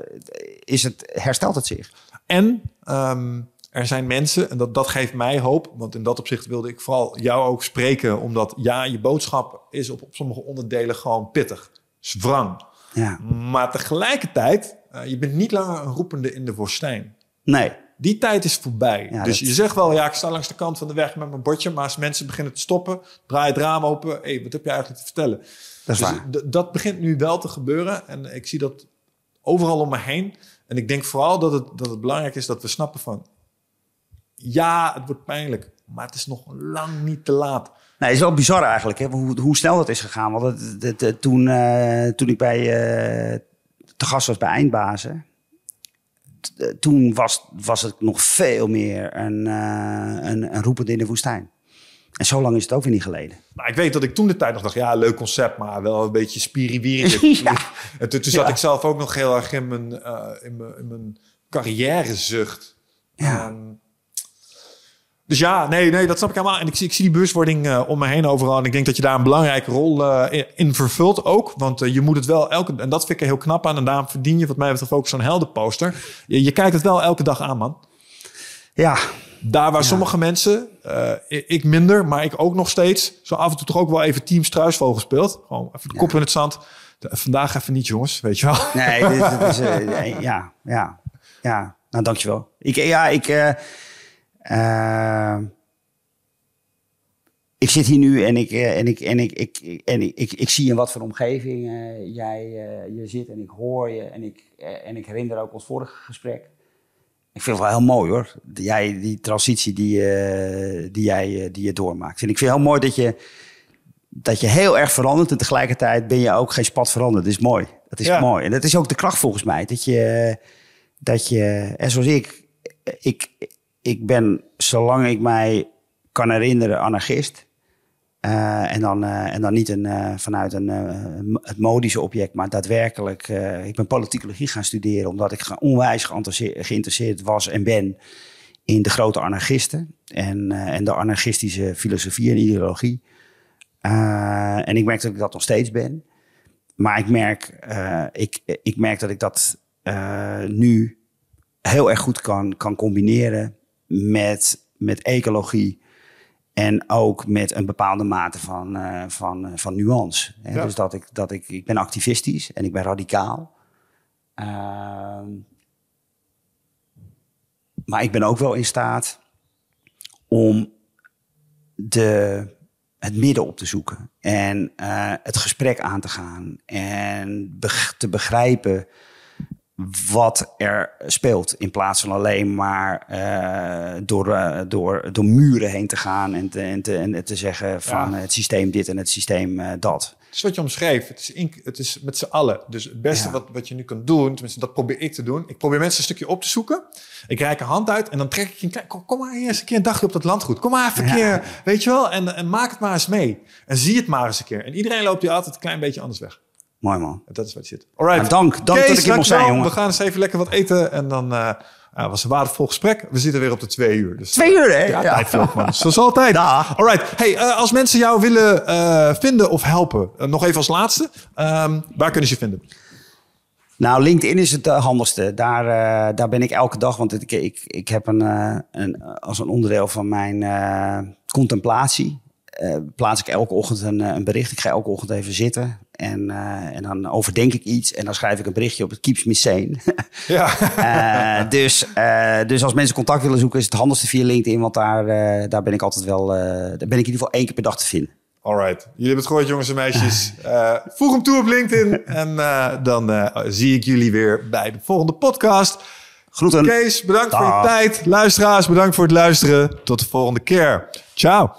is het, herstelt het zich. En ehm, er zijn mensen, en dat, dat geeft mij hoop, want in dat opzicht wilde ik vooral jou ook spreken, omdat ja, je boodschap is op, op sommige onderdelen gewoon pittig, is wrang. Ja. Maar tegelijkertijd, eh, je bent niet langer een roepende in de woestijn. Nee, Die tijd is voorbij. Ja, dus dat- je zegt wel, ja, ik sta langs de kant van de weg met mijn bordje, maar als mensen beginnen te stoppen, draai het raam open, hé, hey, wat heb je eigenlijk te vertellen? dat is Dus waar. dat begint nu wel te gebeuren. En ik zie dat overal om me heen. En ik denk vooral dat het, dat het belangrijk is dat we snappen van... Ja, het wordt pijnlijk. Maar het is nog lang niet te laat. Nee, het is wel bizar eigenlijk, hè, hoe, hoe snel dat is gegaan. Want het, het- het- toen, eh, toen ik bij, eh, te gast was bij Eindbazen... eh, toen was, was het nog veel meer een, eh een, een roepende in de woestijn. En zo lang is het ook weer niet geleden. Maar ik weet dat ik toen de tijd nog dacht... Ja, leuk concept, maar wel een beetje spiriwiri. Ja. En toen, toen zat Ja. ik zelf ook nog heel erg in mijn, eh, in mijn, in mijn carrièrezucht. Ja. Dus ja, nee, nee, dat snap ik helemaal. En ik zie, ik zie die bewustwording eh, om me heen overal. En ik denk dat je daar een belangrijke rol eh, in, vervult ook. Want eh, je moet het wel elke... En dat vind ik er heel knap aan. En daarom verdien je wat mij betreft ook zo'n heldenposter. Je, je kijkt het wel elke dag aan, man. Ja, Daar waar sommige mensen, ik minder, maar ik ook nog steeds, zo af en toe toch ook wel even team struisvogel speelt. Gewoon even de kop in het zand. De- vandaag even niet, jongens, weet je wel. Nee, dit, dit is, ja, ja, ja. Nou, dankjewel. Ik, ja, ik, eh, eh, ik zit hier nu en ik, eh, en ik, en ik, ik, en ik, ik, ik zie in wat voor omgeving eh, jij eh, je zit en ik hoor je en ik, en ik herinner ook ons vorige gesprek. Ik vind het wel heel mooi hoor. Die- Jij, die transitie die, die, jij, die je doormaakt. En ik vind het heel mooi dat je, dat je heel erg verandert en tegelijkertijd ben je ook geen spat veranderd. Dat is mooi. Dat is Ja. mooi. En dat is ook de kracht volgens mij. Dat je, dat je en zoals ik, ik, ik ben, zolang ik mij kan herinneren, anarchist. Eh, en, dan, eh, en dan niet een, eh, vanuit een, het modische object, maar daadwerkelijk. ik ben politicologie gaan studeren omdat ik onwijs geïnteresseerd, was en ben in de grote anarchisten en, en de anarchistische filosofie en ideologie. En ik merk dat ik dat nog steeds ben. Maar ik merk, ik, ik merk dat ik dat nu heel erg goed kan, kan combineren met, met ecologie. En ook met een bepaalde mate van, eh, van, eh, van nuance. Hè? Ja. Dus dat ik, dat ik, ik ben activistisch en ik ben radicaal. Ehm, maar ik ben ook wel in staat om de, het midden op te zoeken. En eh, het gesprek aan te gaan. En beg- te begrijpen wat er speelt. In plaats van alleen maar eh, door, eh, door, door muren heen te gaan en te, en te, en te zeggen van Ja. het systeem dit en het systeem eh, dat. Het is wat je omschreef. Het is, in, het is met z'n allen. Dus het beste Ja. wat, wat je nu kan doen, tenminste dat probeer ik te doen. Ik probeer mensen een stukje op te zoeken. Ik reik een hand uit en dan trek ik je een klein... Kom, kom maar eens een keer een dagje op dat landgoed. Kom maar even een Ja. keer, weet je wel. En, en maak het maar eens mee. En zie het maar eens een keer. En iedereen loopt hier altijd een klein beetje anders weg. Mooi man. Dat is wat je zit. Alright. Nou, dank. Dank Kees, dat ik hier mocht zijn, jongen. We gaan eens even lekker wat eten. En dan eh ja, was een waardevol gesprek. We zitten weer op de twee uur. Dus, Twee uur, hè? Ja, Ja. tijd vloog, man. Zoals altijd. Dag. Alright. Hey, eh, als mensen jou willen eh, vinden of helpen, eh, nog even als laatste. Ehm, waar kunnen ze je vinden? Nou, LinkedIn is het eh, handigste. Daar, eh, daar ben ik elke dag, want ik, ik, ik heb een, eh, een, als een onderdeel van mijn eh, contemplatie, eh, plaats ik elke ochtend een, eh, een bericht. Ik ga elke ochtend even zitten en, eh, en dan overdenk ik iets en dan schrijf ik een berichtje op. Het keeps me sane. Ja. Dus, dus als mensen contact willen zoeken, is het handigste via LinkedIn, want daar, daar ben ik altijd wel, daar ben ik in ieder geval één keer per dag te vinden. Alright. Jullie hebben het gehoord, jongens en meisjes. Voeg hem toe op LinkedIn. En dan zie ik jullie weer bij de volgende podcast. Groeten. Kees, bedankt voor je tijd. Luisteraars, bedankt voor het luisteren. Tot de volgende keer. Ciao.